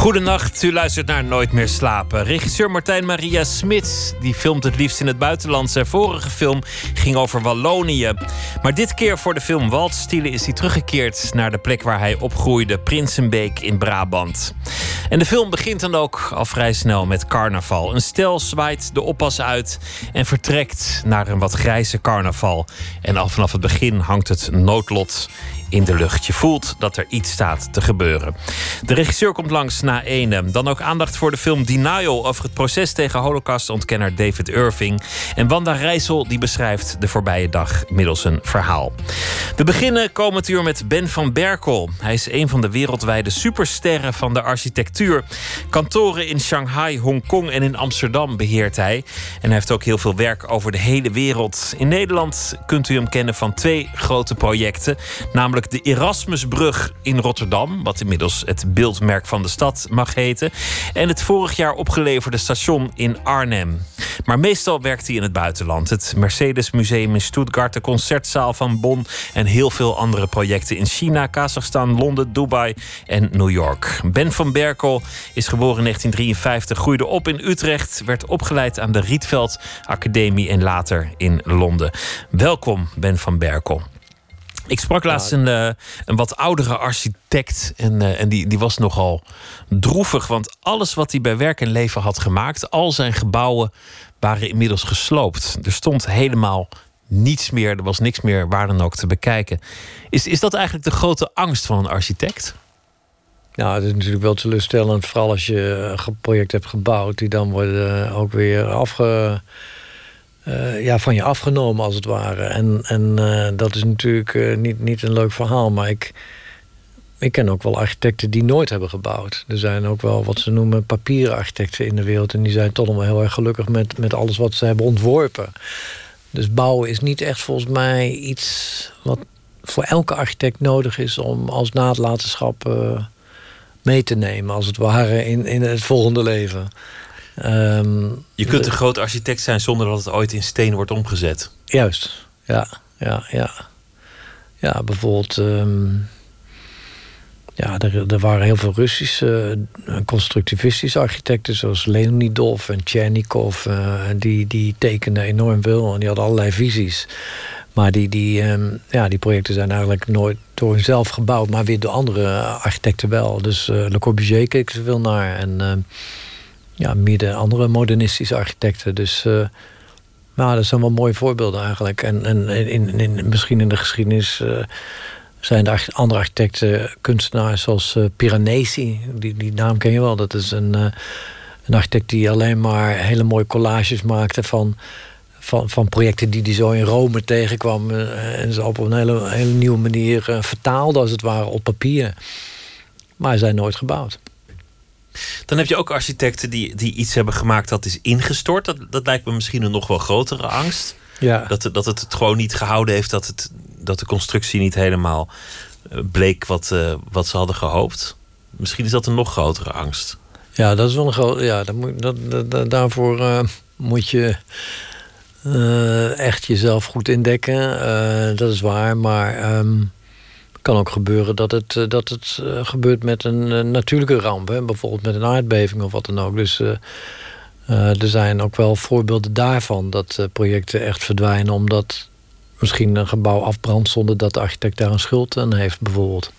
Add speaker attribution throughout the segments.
Speaker 1: Goedenacht, u luistert naar Nooit meer slapen. Regisseur Martijn Maria Smits die filmt het liefst in het buitenland. Zijn vorige film ging over Wallonië. Maar dit keer voor de film Waldstielen is hij teruggekeerd naar de plek waar hij opgroeide, Prinsenbeek in Brabant. En de film begint dan ook al vrij snel met carnaval. Een stel zwaait de oppas uit en vertrekt naar een wat grijze carnaval. En al vanaf het begin hangt het noodlot in de lucht. Je voelt dat er iets staat te gebeuren. De regisseur komt langs na ene. Dan ook aandacht voor de film Denial over het proces tegen holocaustontkenner David Irving. En Wanda Rijssel die beschrijft de voorbije dag middels een verhaal. We beginnen komend uur met Ben van Berkel. Hij is een van de wereldwijde supersterren van de architectuur. Kantoren in Shanghai, Hongkong en in Amsterdam beheert hij. En hij heeft ook heel veel werk over de hele wereld. In Nederland kunt u hem kennen van twee grote projecten, namelijk de Erasmusbrug in Rotterdam, wat inmiddels het beeldmerk van de stad mag heten, en het vorig jaar opgeleverde station in Arnhem. Maar meestal werkt hij in het buitenland. Het Mercedes Museum in Stuttgart, de concertzaal van Bonn en heel veel andere projecten in China, Kazachstan, Londen, Dubai en New York. Ben van Berkel is geboren in 1953, groeide op in Utrecht, werd opgeleid aan de Rietveld Academie en later in Londen. Welkom, Ben van Berkel. Ik sprak laatst een, uh, een wat oudere architect. En, uh, en die, die was nogal droevig. Want alles wat hij bij werk en leven had gemaakt, al zijn gebouwen waren inmiddels gesloopt. Er stond helemaal niets meer. Er was niks meer waar dan ook te bekijken. Is, is dat eigenlijk de grote angst van een architect?
Speaker 2: Nou, het is natuurlijk wel teleurstellend. Vooral als je een project hebt gebouwd, die dan worden ook weer afge uh, ja, van je afgenomen, als het ware. En, en uh, dat is natuurlijk uh, niet, niet een leuk verhaal. Maar ik, ik ken ook wel architecten die nooit hebben gebouwd. Er zijn ook wel wat ze noemen papieren architecten in de wereld. En die zijn toch wel heel erg gelukkig met, met alles wat ze hebben ontworpen. Dus bouwen is niet echt volgens mij iets wat voor elke architect nodig is om als nalatenschap mee te nemen, als het ware, in, in het volgende leven.
Speaker 1: Um, je kunt een groot architect zijn zonder dat het ooit in steen wordt omgezet.
Speaker 2: Juist, ja, ja, ja. Ja, bijvoorbeeld. Um, ja, er, er, waren heel veel Russische uh, constructivistische architecten, zoals Leonidov en Tchernikov. Uh, die, die tekenden enorm veel en die hadden allerlei visies. Maar die, die, um, ja, die projecten zijn eigenlijk nooit door hunzelf gebouwd, maar weer door andere architecten wel. Dus uh, Le Corbusier keek ze veel naar. En ja, de andere modernistische architecten. Dus uh, dat zijn wel mooie voorbeelden eigenlijk. En, en in, in, misschien in de geschiedenis uh, zijn er andere architecten, kunstenaars zoals uh, Piranesi. Die, die naam ken je wel. Dat is een, een architect die alleen maar hele mooie collages maakte van, van, van projecten die hij zo in Rome tegenkwam. en ze op een hele, hele nieuwe manier vertaalde, als het ware, op papier. Maar ze zijn nooit gebouwd.
Speaker 1: Dan heb je ook architecten die, die iets hebben gemaakt dat is ingestort. Dat, dat lijkt me misschien een nog wel grotere angst.
Speaker 2: Ja.
Speaker 1: Dat, dat het het gewoon niet gehouden heeft, dat, het, dat de constructie niet helemaal eh, bleek wat, uh, wat ze hadden gehoopt. Misschien is dat een nog grotere angst.
Speaker 2: Ja, dat is wel een groot. Ja, dat moet, dat, dat, daarvoor uh, moet je echt jezelf goed indekken. dat is waar. Maar um, kan ook gebeuren dat het, eh, dat het eh, gebeurt met een eh, natuurlijke ramp. Hè? Bijvoorbeeld met een aardbeving of wat dan ook. Dus uh, er zijn ook wel voorbeelden daarvan... dat projecten echt verdwijnen omdat misschien een gebouw afbrandt... zonder dat de architect daar een schuld aan heeft bijvoorbeeld.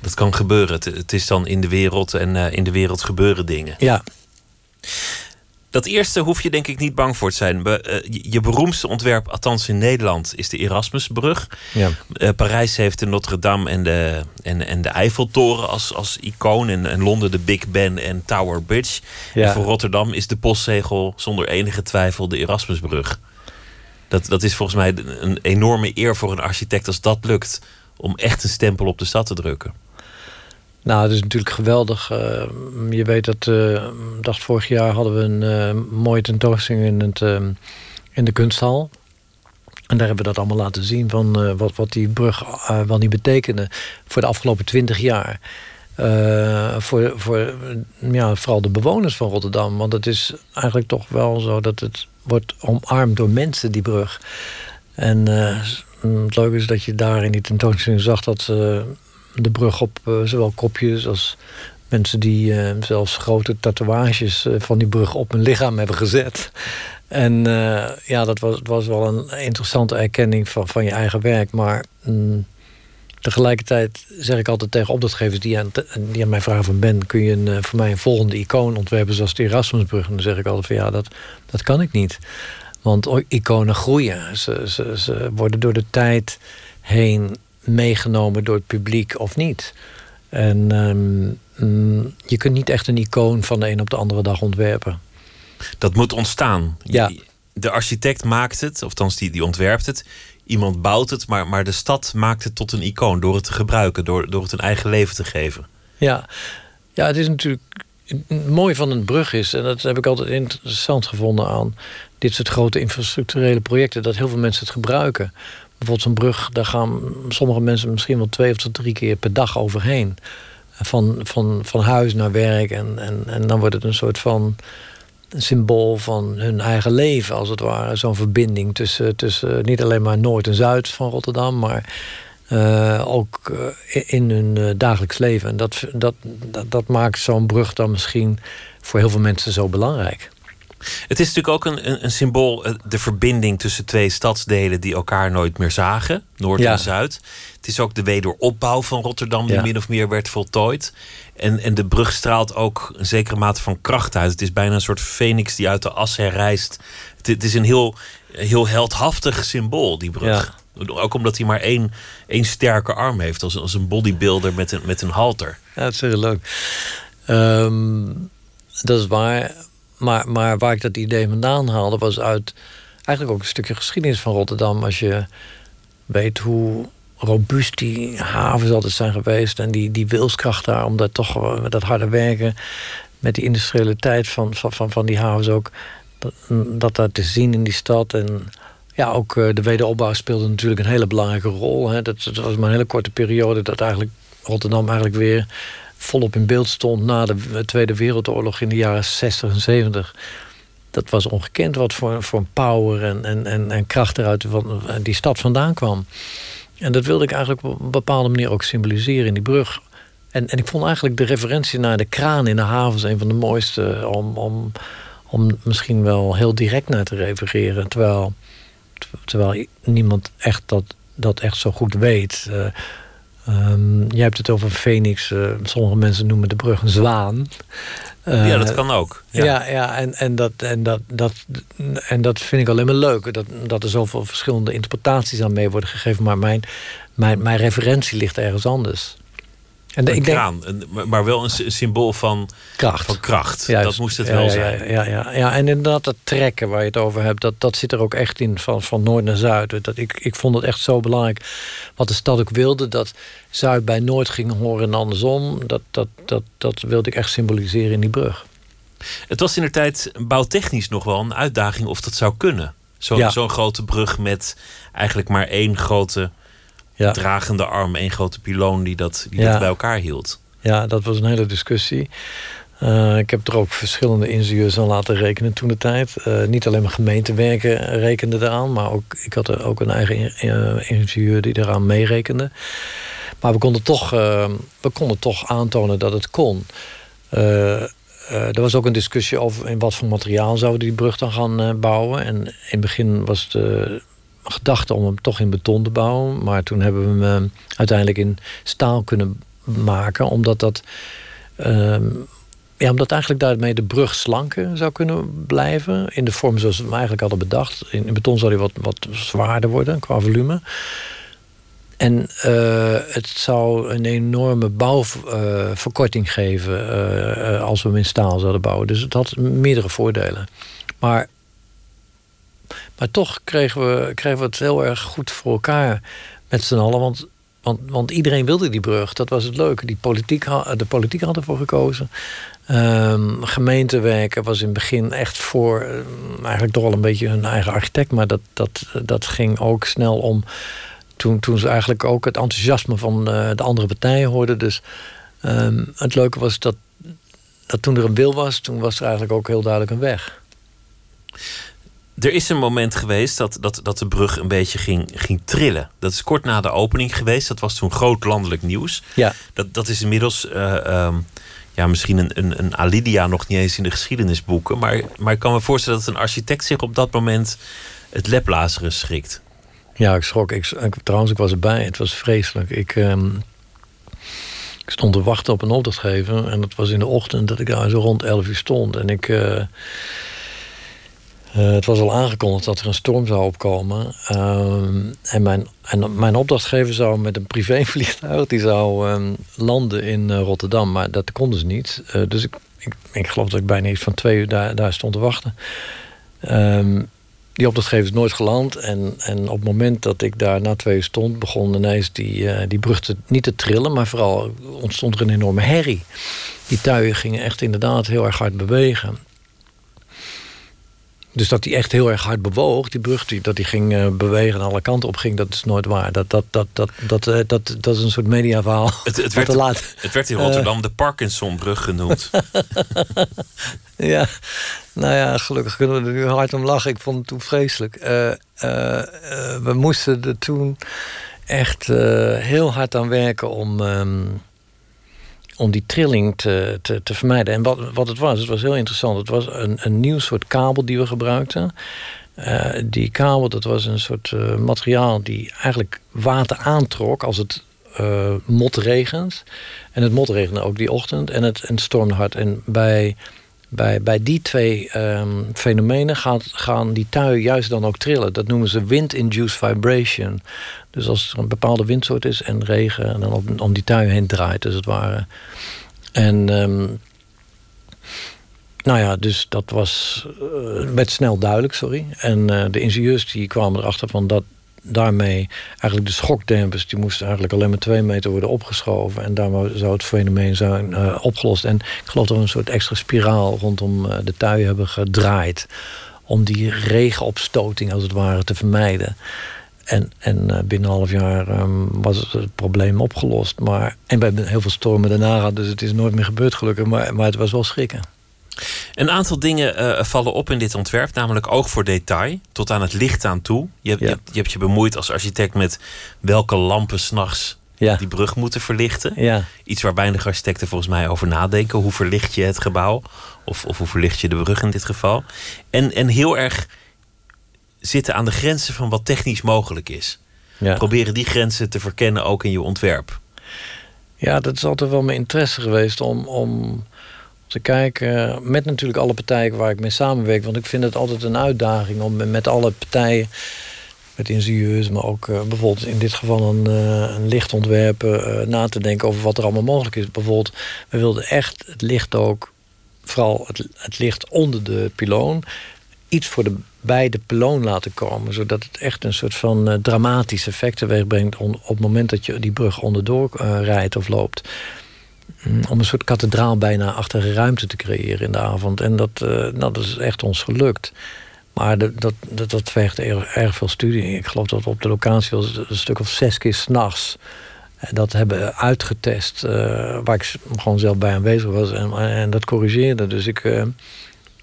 Speaker 1: Dat kan gebeuren. Het, het is dan in de wereld en in de wereld gebeuren dingen.
Speaker 2: Ja.
Speaker 1: Dat eerste hoef je denk ik niet bang voor te zijn. Eh, je beroemdste ontwerp, althans in Nederland, is de Erasmusbrug.
Speaker 2: Ja.
Speaker 1: Uh, Parijs heeft de Notre Dame en de, en, en de Eiffeltoren als, als icoon. En, en Londen de Big Ben en Tower Bridge. Ja. En voor Rotterdam is de postzegel zonder enige twijfel de Erasmusbrug. Dat, dat is volgens mij een enorme eer voor een architect als dat lukt. Om echt een stempel op de stad te drukken.
Speaker 2: Nou, het is natuurlijk geweldig. Uh, je weet dat, uh, dacht vorig jaar hadden we een uh, mooie tentoonstelling in, het, in de kunsthal. En daar hebben we dat allemaal laten zien van wat, wat die brug wat die betekende voor de afgelopen twintig jaar. Voor, voor ja, vooral de bewoners van Rotterdam. Want het is eigenlijk toch wel zo dat het wordt omarmd door mensen, die brug. En het leuke is dat je daar in die tentoonstelling zag dat de brug op zowel kopjes als mensen die zelfs grote tatoeages van die brug op hun lichaam hebben gezet. En ja, dat was, was wel een interessante erkenning van, van je eigen werk. Maar mm, Tegelijkertijd zeg ik altijd tegen opdrachtgevers die aan, die aan mij vragen van Ben, kun je een, eh, voor mij een volgende icoon ontwerpen zoals de Erasmusbrug? En dan zeg ik altijd van ja, dat, dat kan ik niet. Want iconen groeien. Ze, ze, ze worden door de tijd heen meegenomen door het publiek of niet. En ehm, mm, je kunt niet echt een icoon van de een op de andere dag ontwerpen.
Speaker 1: Dat moet ontstaan.
Speaker 2: Ja.
Speaker 1: De architect maakt het, of die, die ontwerpt het iemand bouwt het, maar, maar de stad maakt het tot een icoon door het te gebruiken, door, door het een eigen leven te geven.
Speaker 2: Ja, ja het is natuurlijk. Het mooie van een brug is, en dat heb ik altijd interessant gevonden aan dit soort grote infrastructurele projecten, dat heel veel mensen het gebruiken. Bijvoorbeeld zo'n brug, daar gaan sommige mensen misschien wel twee of drie keer per dag overheen. Van, van, van huis naar werk. En, en, en dan wordt het een soort van symbool van hun eigen leven, als het ware. Zo'n verbinding tussen, tussen niet alleen maar Noord en Zuid van Rotterdam, maar uh, ook uh, in hun uh, dagelijks leven. En dat, dat, dat maakt zo'n brug dan misschien voor heel veel mensen zo belangrijk.
Speaker 1: Het is natuurlijk ook een, een, een, symbool, de verbinding tussen twee stadsdelen die elkaar nooit meer zagen, Noord en Zuid. Het is ook de wederopbouw van Rotterdam, die min of meer werd voltooid. En, en de brug straalt ook een zekere mate van kracht uit. Het is bijna een soort phoenix die uit de as herrijst. Het, het is een heel, heel heldhaftig symbool, die brug. Ook omdat hij maar één, één sterke arm heeft, als, als een bodybuilder met een, met een halter.
Speaker 2: Ja, dat is heel leuk. Ehm, dat is waar. Maar, maar waar ik dat idee vandaan haalde, was uit eigenlijk ook een stukje geschiedenis van Rotterdam. Als je weet hoe robuust die havens altijd zijn geweest. En die, die wilskracht daar, om dat toch met dat harde werken. Met die industrialiteit van, van, van, van die havens ook. Dat, dat daar te zien in die stad. En ja, ook eh, de wederopbouw speelde natuurlijk een hele belangrijke rol. Hè. Dat was maar een hele korte periode dat eigenlijk Rotterdam eigenlijk weer volop in beeld stond na de Tweede Wereldoorlog in de jaren 60 en 70. Dat was ongekend wat voor, voor een power en, en, en, en kracht eruit van die stad vandaan kwam. En dat wilde ik eigenlijk op een bepaalde manier ook symboliseren in die brug. En, en ik vond eigenlijk de referentie naar de kraan in de havens een van de mooiste om, om, om misschien wel heel direct naar te refereren. Terwijl, terwijl niemand echt dat, dat echt zo goed weet. Uh, um, je hebt het over Phoenix. Uh, sommige mensen noemen de brug een zwaan
Speaker 1: ja, dat eh, kan ook.
Speaker 2: Ja, ja, ja, en, en, dat, en, dat, dat, en dat vind ik alleen maar leuk. Dat, dat er zoveel verschillende interpretaties aan mee worden gegeven. Maar mijn, mijn, mijn referentie ligt ergens anders.
Speaker 1: En een ik kraan, maar wel een symbool van
Speaker 2: kracht.
Speaker 1: Van kracht. Dat moest het wel zijn.
Speaker 2: Ja, ja, ja, en inderdaad, dat trekken waar je het over hebt, dat, dat zit er ook echt in, van, van noord naar zuid. Dat, ik, ik vond het echt zo belangrijk. Wat de stad ook wilde, dat zuid bij noord ging horen en andersom. Dat, dat, dat, dat wilde ik echt symboliseren in die brug.
Speaker 1: Het was in de tijd bouwtechnisch nog wel een uitdaging of dat zou kunnen. Zo'n zo'n grote brug met eigenlijk maar één grote ja. dragende arm, één grote piloon die dat, die dat bij elkaar hield.
Speaker 2: Ja, dat was een hele discussie. Uh, ik heb er ook verschillende ingenieurs aan laten rekenen toen de tijd. Uh, niet alleen maar gemeentewerken rekende eraan, maar ook, ik had er ook een eigen uh, ingenieur die eraan meerekende. Maar we konden toch, we konden toch aantonen dat het kon. er was ook een discussie over in wat voor materiaal zouden die brug dan gaan bouwen. En in het begin was de gedachte om hem toch in beton te bouwen. Maar toen hebben we hem eh, uiteindelijk in staal kunnen maken. Omdat dat. Uh, ja, omdat eigenlijk daarmee de brug slanker zou kunnen blijven. In de vorm zoals we hem eigenlijk hadden bedacht. In, beton zou hij wat, wat zwaarder worden qua volume. En uh, het zou een enorme bouwverkorting geven uh, als we hem in staal zouden bouwen. Dus het had meerdere voordelen. Maar maar toch kregen we, kregen we het heel erg goed voor elkaar met z'n allen. Want, want, want iedereen wilde die brug. Dat was het leuke. Die politiek, de politiek had ervoor gekozen. Um, gemeentewerken was in het begin echt voor... Ehm, eigenlijk toch al een beetje hun eigen architect. Maar dat, dat, dat ging ook snel om... Toen, toen ze eigenlijk ook het enthousiasme van uh, de andere partijen hoorden. Dus Ehm, het leuke was dat, dat toen er een wil was, toen was er eigenlijk ook heel duidelijk een weg.
Speaker 1: Er is een moment geweest dat, dat, dat de brug een beetje ging, ging trillen. Dat is kort na de opening geweest. Dat was toen groot landelijk nieuws.
Speaker 2: Ja.
Speaker 1: Dat, dat is inmiddels eh, ehm, ja, misschien een, een, een Alidia nog niet eens in de geschiedenisboeken. Maar, maar ik kan me voorstellen dat een architect zich op dat moment het leplazeren schrikt.
Speaker 2: Ja, ik schrok. Ik, trouwens, ik was erbij. Het was vreselijk. Ik, ehm, ik stond te wachten op een opdrachtgever. En dat was in de ochtend dat ik daar zo rond 11 uur stond. En ik... Uh, het was al aangekondigd dat er een storm zou opkomen. Ehm, en, mijn, en mijn opdrachtgever zou met een privévliegtuig... die zou um, landen in uh, Rotterdam. Maar dat konden ze niet. Uh, dus ik, ik, ik, geloof dat ik bijna iets van twee uur daar, daar stond te wachten. Um, die opdrachtgever is nooit geland. En, en op het moment dat ik daar na twee uur stond, begon ineens die, die brug niet te trillen, maar vooral ontstond er een enorme herrie. Die tuien gingen echt inderdaad heel erg hard bewegen. Dus dat die echt heel erg hard bewoog, die brug, die, dat die ging uh, bewegen en alle kanten op ging, dat is nooit waar. Dat, dat, dat, dat, dat, uh, dat, dat is een soort mediaverhaal.
Speaker 1: Het, het, werd, laat. het werd in Rotterdam uh, de Parkinsonbrug genoemd.
Speaker 2: ja, nou ja, gelukkig kunnen we er nu hard om lachen. Ik vond het toen vreselijk. we moesten er toen echt heel hard aan werken om. Um, om die trilling te, te, te vermijden. En wat, wat het was, het was heel interessant. Het was een, een nieuw soort kabel die we gebruikten. Uh, die kabel, dat was een soort uh, materiaal die eigenlijk water aantrok als het uh, motregent. En het motregende ook die ochtend en het, en het stormde hard. En bij, bij, bij die twee um, fenomenen gaat, gaan die tuien juist dan ook trillen. Dat noemen ze wind-induced vibration. Dus als er een bepaalde windsoort is en regen... en dan om, om die tuin heen draait, als het ware. En... Um, nou ja, dus dat was uh, werd snel duidelijk, sorry. En uh, de ingenieurs die kwamen erachter van dat daarmee eigenlijk de schokdempers... die moesten eigenlijk alleen maar twee meter worden opgeschoven... en daarmee zou het fenomeen zijn uh, opgelost. En ik geloof dat we een soort extra spiraal rondom de tui hebben gedraaid... om die regenopstoting als het ware te vermijden. En, en uh, binnen een half jaar um, was het, probleem opgelost. Maar, en hebben heel veel stormen daarna dus het is nooit meer gebeurd gelukkig. Maar, maar het was wel schrikken.
Speaker 1: Een aantal dingen uh, vallen op in dit ontwerp, namelijk oog voor detail, tot aan het licht aan toe. Je, ja. je, hebt, je hebt je bemoeid als architect met welke lampen s'nachts ja. die brug moeten verlichten.
Speaker 2: Ja.
Speaker 1: Iets waar weinig architecten volgens mij over nadenken. Hoe verlicht je het gebouw? Of, of hoe verlicht je de brug in dit geval? En, en heel erg zitten aan de grenzen van wat technisch mogelijk is.
Speaker 2: Ja.
Speaker 1: Proberen die grenzen te verkennen ook in je ontwerp.
Speaker 2: Ja, dat is altijd wel mijn interesse geweest om, om te kijken. Met natuurlijk alle partijen waar ik mee samenwerk. Want ik vind het altijd een uitdaging om met alle partijen. Met ingenieurs, maar ook uh, bijvoorbeeld in dit geval een, uh, een lichtontwerper. Uh, na te denken over wat er allemaal mogelijk is. Bijvoorbeeld, we wilden echt het licht ook. Vooral het, het licht onder de piloon. Iets voor de bij de piloon laten komen. Zodat het echt een soort van dramatisch effect teweeg brengt... op het moment dat je die brug onderdoor rijdt of loopt. Mm, om een soort kathedraal bijna achter ruimte te creëren in de avond. En dat, uh, nou, dat is echt ons gelukt. Maar dat, dat, dat, vergt erg, erg, veel studie. Ik geloof dat op de locatie was een stuk of zes keer s'nachts... dat hebben uitgetest, waar ik gewoon zelf bij aanwezig was. En, en dat corrigeerde. Dus ik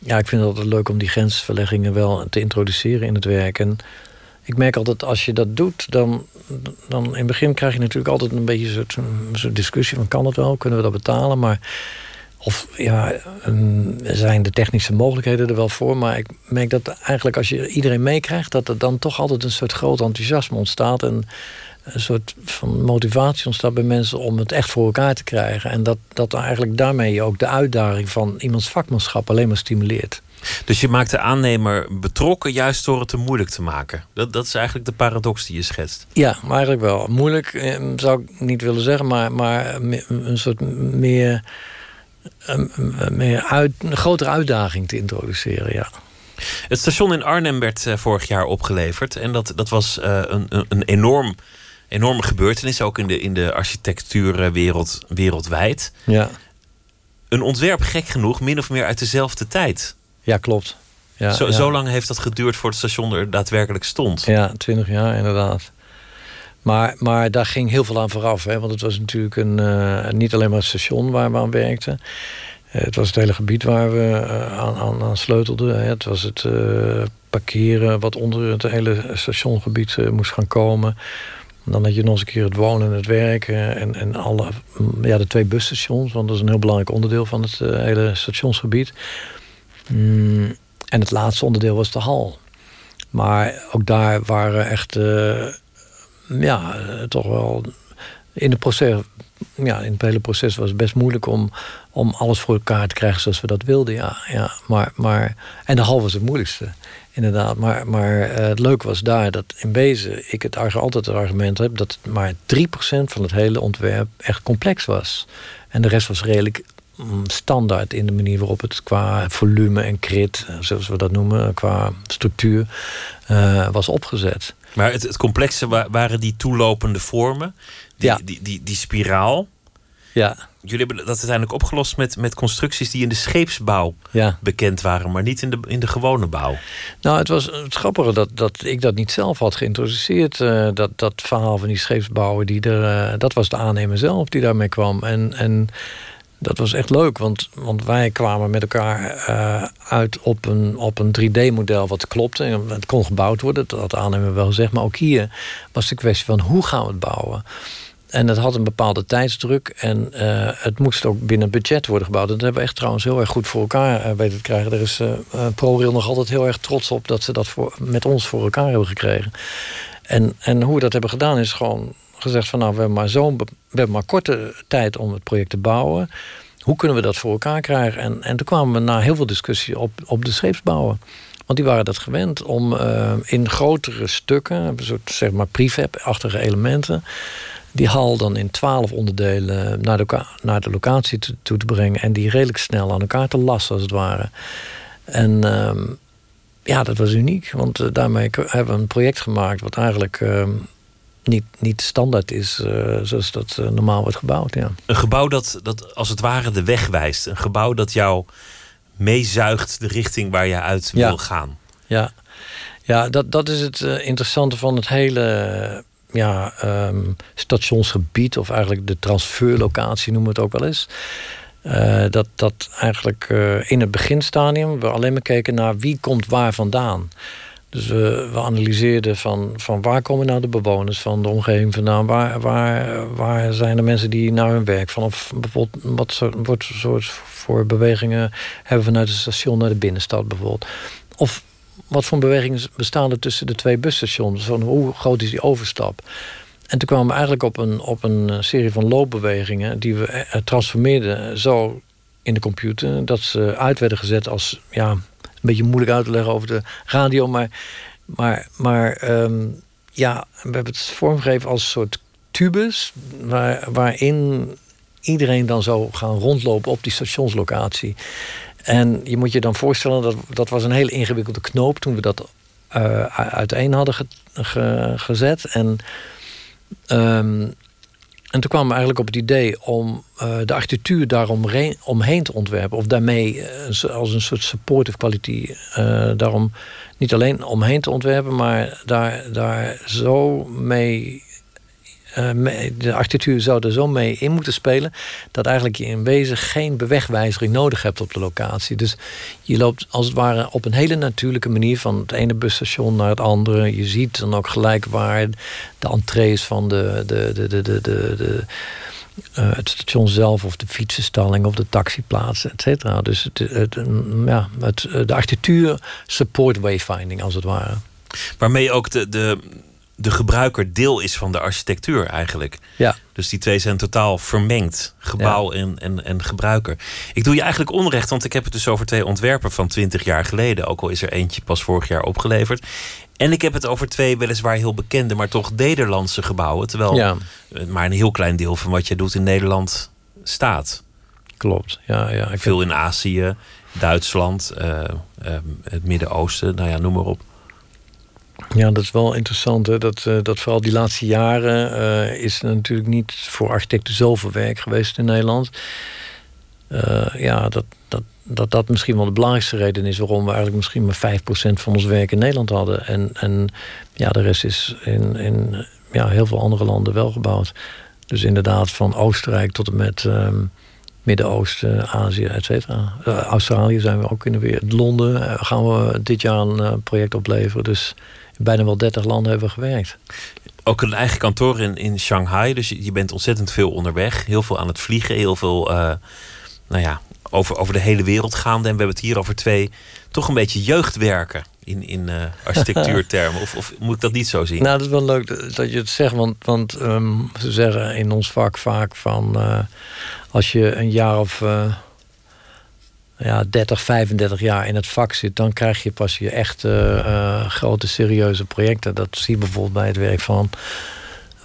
Speaker 2: ja, ik vind het altijd leuk om die grensverleggingen wel te introduceren in het werk. En ik merk altijd als je dat doet, dan, dan in het begin krijg je natuurlijk altijd een beetje een soort discussie van kan het wel, kunnen we dat betalen? Maar of ja, zijn de technische mogelijkheden er wel voor? Maar ik merk dat eigenlijk als je iedereen meekrijgt, dat er dan toch altijd een soort groot enthousiasme ontstaat. En een soort van motivatie ontstaat bij mensen om het echt voor elkaar te krijgen. En dat, dat eigenlijk daarmee ook de uitdaging van iemands vakmanschap alleen maar stimuleert.
Speaker 1: Dus je maakt de aannemer betrokken juist door het te moeilijk te maken. Dat, dat is eigenlijk de paradox die je schetst.
Speaker 2: Ja, maar eigenlijk wel. Moeilijk eh, zou ik niet willen zeggen, maar, maar een soort meer, meer uit, een grotere uitdaging te introduceren, ja.
Speaker 1: Het station in Arnhem werd uh, vorig jaar opgeleverd. En dat, dat was uh, een, een enorm enorme gebeurtenis, ook in de, in de architectuurwereld wereldwijd.
Speaker 2: Ja.
Speaker 1: Een ontwerp, gek genoeg, min of meer uit dezelfde tijd.
Speaker 2: Ja, klopt. Ja,
Speaker 1: zo,
Speaker 2: ja.
Speaker 1: zo lang heeft dat geduurd voor het station er daadwerkelijk stond.
Speaker 2: Ja, twintig jaar inderdaad. Maar, maar daar ging heel veel aan vooraf. Hè? Want het was natuurlijk een, uh, niet alleen maar het station waar we aan werkten. het was het hele gebied waar we aan, aan, aan, sleutelden. Hè? Het was het parkeren wat onder het hele stationgebied moest gaan komen. Dan had je nog eens een keer het wonen en het werken en, en alle, mm, ja, de twee busstations, want dat is een heel belangrijk onderdeel van het hele stationsgebied. Mm, en het laatste onderdeel was de hal. Maar ook daar waren echt, uh, ja, toch wel in het proces. Ja, in het hele proces was het best moeilijk om, om alles voor elkaar te krijgen zoals we dat wilden. Ja, ja. Maar, maar, en de hal was het moeilijkste, inderdaad. Maar, maar uh, het leuke was daar dat in wezen ik het altijd het argument heb dat maar 3% van het hele ontwerp echt complex was. En de rest was redelijk standaard in de manier waarop het qua volume en krit, eh, zoals we dat noemen, qua structuur, uh, was opgezet.
Speaker 1: Maar het, het complexe waren die toelopende vormen, die, ja. die, die, die, spiraal.
Speaker 2: Ja.
Speaker 1: Jullie hebben dat uiteindelijk opgelost met, met constructies die in de scheepsbouw ja. bekend waren, maar niet in de, in de gewone bouw.
Speaker 2: Nou, het was het grappige dat, dat ik dat niet zelf had geïntroduceerd. Uh, dat, dat verhaal van die scheepsbouwer, die er, dat was de aannemer zelf die daarmee kwam. En, en dat was echt leuk, want, want wij kwamen met elkaar uh, uit op een, op een 3D-model wat klopte. En het kon gebouwd worden, dat had aannemer wel gezegd. Maar ook hier was de kwestie van hoe gaan we het bouwen? En het had een bepaalde tijdsdruk en uh, het moest ook binnen budget worden gebouwd. dat hebben we echt trouwens heel erg goed voor elkaar uh, weten te krijgen. Er is ProRail nog altijd heel erg trots op dat ze dat voor, met ons voor elkaar hebben gekregen. En, en hoe we dat hebben gedaan is gewoon gezegd van nou, we hebben maar zo'n we hebben maar korte tijd om het project te bouwen. Hoe kunnen we dat voor elkaar krijgen? En, en toen kwamen we na heel veel discussie op, op de scheepsbouwen. Want die waren dat gewend om uh, in grotere stukken, een soort zeg maar prefab-achtige elementen, die hal dan in twaalf onderdelen naar de, naar de locatie toe, te brengen en die redelijk snel aan elkaar te lassen, als het ware. En uh, ja, dat was uniek, want uh, daarmee hebben we een project gemaakt wat eigenlijk ehm, niet, niet standaard is uh, zoals dat uh, normaal wordt gebouwd. Ja.
Speaker 1: Een gebouw dat, dat als het ware de weg wijst. Een gebouw dat jou meezuigt de richting waar je uit
Speaker 2: ja.
Speaker 1: wil gaan.
Speaker 2: Ja, ja dat, dat is het uh, interessante van het hele ja, um, stationsgebied... of eigenlijk de transferlocatie noemen we het ook wel eens... dat, dat eigenlijk in het beginstadium we alleen maar keken naar wie komt waar vandaan. Dus we, we, analyseerden van, van waar komen nou de bewoners van de omgeving vandaan? Waar, waar, waar zijn de mensen die naar hun werk van? Of bijvoorbeeld wat soort, soort voor bewegingen hebben vanuit het station naar de binnenstad bijvoorbeeld? Of wat voor bewegingen bestaan er tussen de twee busstations? Van hoe groot is die overstap? En toen kwamen we eigenlijk op een, op een serie van loopbewegingen die we eh, transformeerden zo in de computer dat ze uit werden gezet als ja, beetje moeilijk uit te leggen over de radio. Maar, maar, maar um, ja, we hebben het vormgegeven als een soort tubus. Waar, waarin iedereen dan zou gaan rondlopen op die stationslocatie. En je moet je dan voorstellen, dat, dat was een hele ingewikkelde knoop toen we dat uh, uiteen hadden ge, ge, gezet. En um, en toen kwamen we eigenlijk op het idee om uh, de architectuur daaromheen omheen te ontwerpen. Of daarmee uh, als een soort supportive quality. Uh, daarom niet alleen omheen te ontwerpen, maar daar, daar zo mee de architectuur zou er zo mee in moeten spelen. dat eigenlijk je in wezen geen bewegwijzering nodig hebt op de locatie. Dus je loopt als het ware op een hele natuurlijke manier van het ene busstation naar het andere. Je ziet dan ook gelijk waar de entrees van de. de, de, de, de, de, uh, het station zelf of de fietsenstalling of de taxiplaats, et cetera. Dus het, het, ja, het, de architectuur support wayfinding als het ware.
Speaker 1: Waarmee ook de, de, de gebruiker deel is van de architectuur eigenlijk.
Speaker 2: Ja.
Speaker 1: Dus die twee zijn totaal vermengd, gebouw en, en, en gebruiker. Ik doe je eigenlijk onrecht, want ik heb het dus over twee ontwerpen van 20 jaar geleden. Ook al is er eentje pas vorig jaar opgeleverd. En ik heb het over twee weliswaar heel bekende, maar toch Nederlandse gebouwen. Terwijl
Speaker 2: ja.
Speaker 1: maar een heel klein deel van wat je doet in Nederland staat.
Speaker 2: Klopt, ja. ja
Speaker 1: ik Veel in Azië, Duitsland, uh, uh, het Midden-Oosten, nou ja, noem maar op.
Speaker 2: Ja, dat is wel interessant. Hè? Dat, uh, dat vooral die laatste jaren uh, is natuurlijk niet voor architecten zoveel werk geweest in Nederland. Uh, ja, dat, dat, dat dat misschien wel de belangrijkste reden is waarom we eigenlijk misschien maar 5% van ons werk in Nederland hadden. En, en ja, de rest is in, in ja, heel veel andere landen wel gebouwd. Dus inderdaad van Oostenrijk tot en met ehm, Midden-Oosten, Azië, et cetera. Eh, Australië zijn we ook in de weer. Londen eh, gaan we dit jaar een project opleveren. Dus bijna wel 30 landen hebben we gewerkt.
Speaker 1: Ook een eigen kantoor in, in Shanghai. Dus je, je bent ontzettend veel onderweg. Heel veel aan het vliegen. Heel veel nou ja, over, over de hele wereld gaande. En we hebben het hier over twee toch een beetje jeugdwerken in, in uh, architectuurtermen? of, of, moet ik dat niet zo zien?
Speaker 2: Nou, dat is wel leuk dat je het zegt. Want, want um, ze zeggen in ons vak vaak van... Uh, als je een jaar of uh, ja, 30, 35 jaar in het vak zit... dan krijg je pas je echte grote, serieuze projecten. Dat zie je bijvoorbeeld bij het werk van...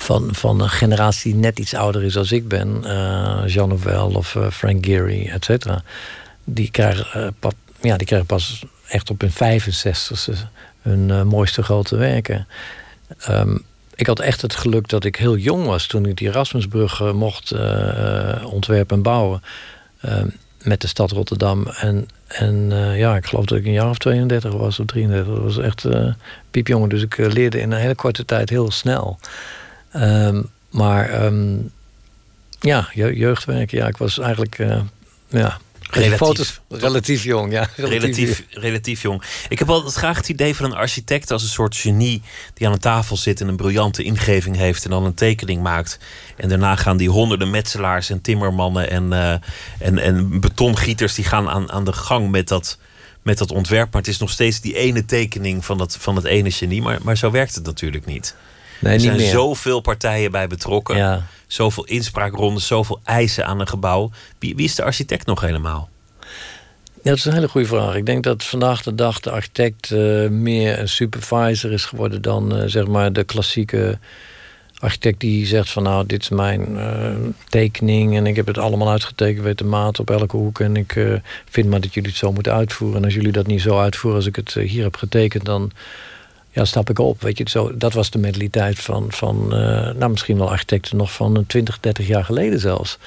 Speaker 2: Van, van een generatie die net iets ouder is als ik ben. Jean Nouvel of Frank Gehry, et cetera. Die krijgen, ja, die krijgen pas echt op hun 65ste hun uh, mooiste grote werken. Um, ik had echt het geluk dat ik heel jong was toen ik die Erasmusbrug uh, mocht uh, ontwerpen en bouwen. Ehm, met de stad Rotterdam. En, en ja, ik geloof dat ik een jaar of 32 was of 33. Dat was echt piepjongen. Dus ik leerde in een hele korte tijd heel snel. Um, maar um, ja, jeugdwerk, ja, ik was eigenlijk ja, Relatief, foto's, relatief jong, ja.
Speaker 1: Relatief, relatief, jong. Ik heb altijd graag het idee van een architect als een soort genie die aan een tafel zit en een briljante ingeving heeft en dan een tekening maakt. En daarna gaan die honderden metselaars en timmermannen en, uh, en, en betongieters die gaan aan, aan de gang met dat, met dat ontwerp. Maar het is nog steeds die ene tekening van dat, van het ene genie. Maar, maar zo werkt het natuurlijk niet. Nee, er zijn zoveel partijen bij betrokken. Ja zoveel inspraakrondes, zoveel eisen aan een gebouw. Wie, wie is de architect nog helemaal?
Speaker 2: Ja, dat is een hele goede vraag. Ik denk dat vandaag de dag de architect uh, meer een supervisor is geworden dan uh, zeg maar de klassieke architect die zegt van nou, dit is mijn uh, tekening en ik heb het allemaal uitgetekend, weet de maat op elke hoek en ik vind maar dat jullie het zo moeten uitvoeren. En als jullie dat niet zo uitvoeren als ik het hier heb getekend, dan ja, stap ik op. Weet je, zo, dat was de mentaliteit van, van uh, nou, misschien wel architecten nog van 20, 30 jaar geleden zelfs.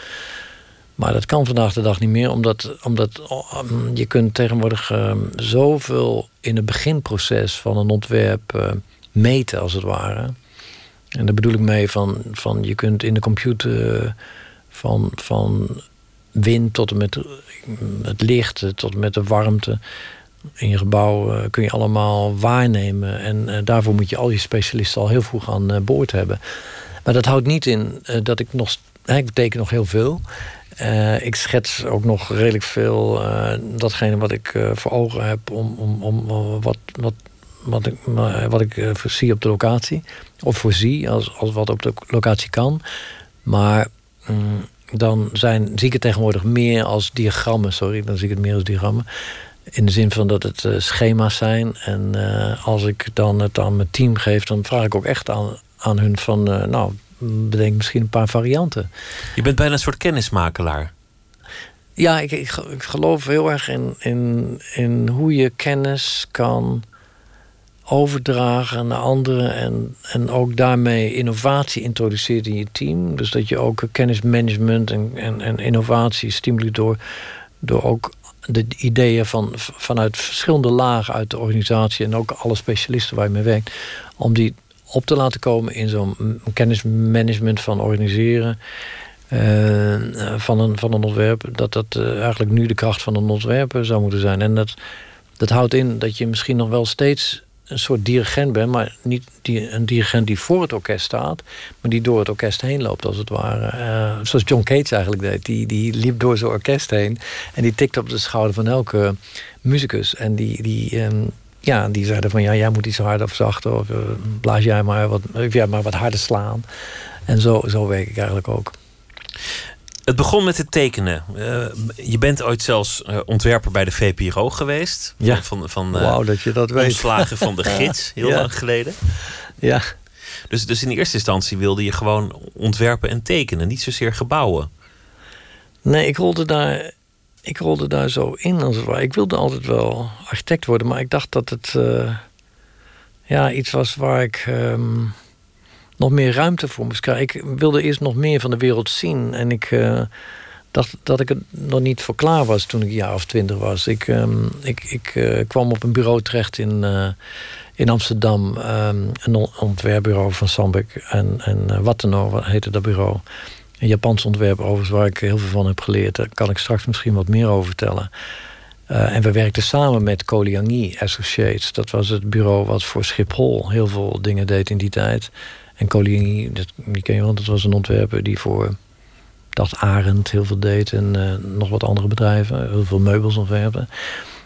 Speaker 2: Maar dat kan vandaag de dag niet meer, omdat, omdat um, je kunt tegenwoordig uh, zoveel in het beginproces van een ontwerp uh, meten, als het ware. En daar bedoel ik mee van, van je kunt in de computer van, van wind tot en met het licht, tot en met de warmte in je gebouw uh, kun je allemaal waarnemen. En uh, daarvoor moet je al je specialisten al heel vroeg aan uh, boord hebben. Maar dat houdt niet in dat ik nog... ik beteken nog heel veel. ik schets ook nog redelijk veel datgene wat ik voor ogen heb... om, om, om wat, wat, wat ik, wat ik zie op de locatie. Of voorzie als, als wat op de locatie kan. Maar... Mm, dan zijn, zie ik het tegenwoordig meer als diagrammen. Sorry, dan zie ik het meer als diagrammen. In de zin van dat het uh, schema's zijn. En uh, als ik dan het aan mijn team geef, dan vraag ik ook echt aan, aan hun van... Uh, nou, bedenk misschien een paar varianten.
Speaker 1: Je bent bijna een soort kennismakelaar.
Speaker 2: Ja, ik, ik, ik geloof heel erg in, in, in hoe je kennis kan overdragen naar anderen. En, en ook daarmee innovatie introduceert in je team. Dus dat je ook kennismanagement en, en, en innovatie stimuleert door, door ook de ideeën van, vanuit verschillende lagen uit de organisatie en ook alle specialisten waar je mee werkt, om die op te laten komen in zo'n kennismanagement van organiseren. Uh, van, een, van een ontwerp, dat dat uh, eigenlijk nu de kracht van een ontwerp zou moeten zijn. En dat, dat houdt in dat je misschien nog wel steeds een soort dirigent ben, maar niet die, een dirigent die voor het orkest staat, maar die door het orkest heen loopt, als het ware. Uh, zoals John Cage eigenlijk deed. Die, die liep door zijn orkest heen en die tikte op de schouder van elke muzikus. En die, die, um, ja, die zeiden van ja, jij moet iets harder of zachter, of uh, blaas jij maar wat, jij maar wat harder slaan. En zo, zo werk ik eigenlijk ook.
Speaker 1: Het begon met het tekenen. Uh, je bent ooit zelfs uh, ontwerper bij de VPRO geweest.
Speaker 2: Ja.
Speaker 1: Van, van
Speaker 2: uh, wow, dat je dat weet.
Speaker 1: Omslagen van de gids, heel
Speaker 2: ja.
Speaker 1: lang geleden.
Speaker 2: Ja.
Speaker 1: Dus, dus in eerste instantie wilde je gewoon ontwerpen en tekenen, niet zozeer gebouwen.
Speaker 2: Nee, ik rolde daar, ik rolde daar zo in als het ware. Ik wilde altijd wel architect worden, maar ik dacht dat het ja, iets was waar ik. Um, nog meer ruimte voor moest. Ik wilde eerst nog meer van de wereld zien. En ik uh, dacht dat ik er nog niet voor klaar was toen ik een jaar of twintig was. Ik, ehm, ik, ik uh, kwam op een bureau terecht in, uh, in Amsterdam. Um, een ontwerpbureau van Sambek en, en Wattenau heette dat bureau. Een Japans ontwerp overigens waar ik heel veel van heb geleerd. Daar kan ik straks misschien wat meer over vertellen. En we werkten samen met Koliangi Associates. Dat was het bureau wat voor Schiphol heel veel dingen deed in die tijd. En Koliangi, dat, die ken je wel, dat was een ontwerper die voor dacht Arend heel veel deed. En uh, nog wat andere bedrijven. Heel veel meubels ontwerpen.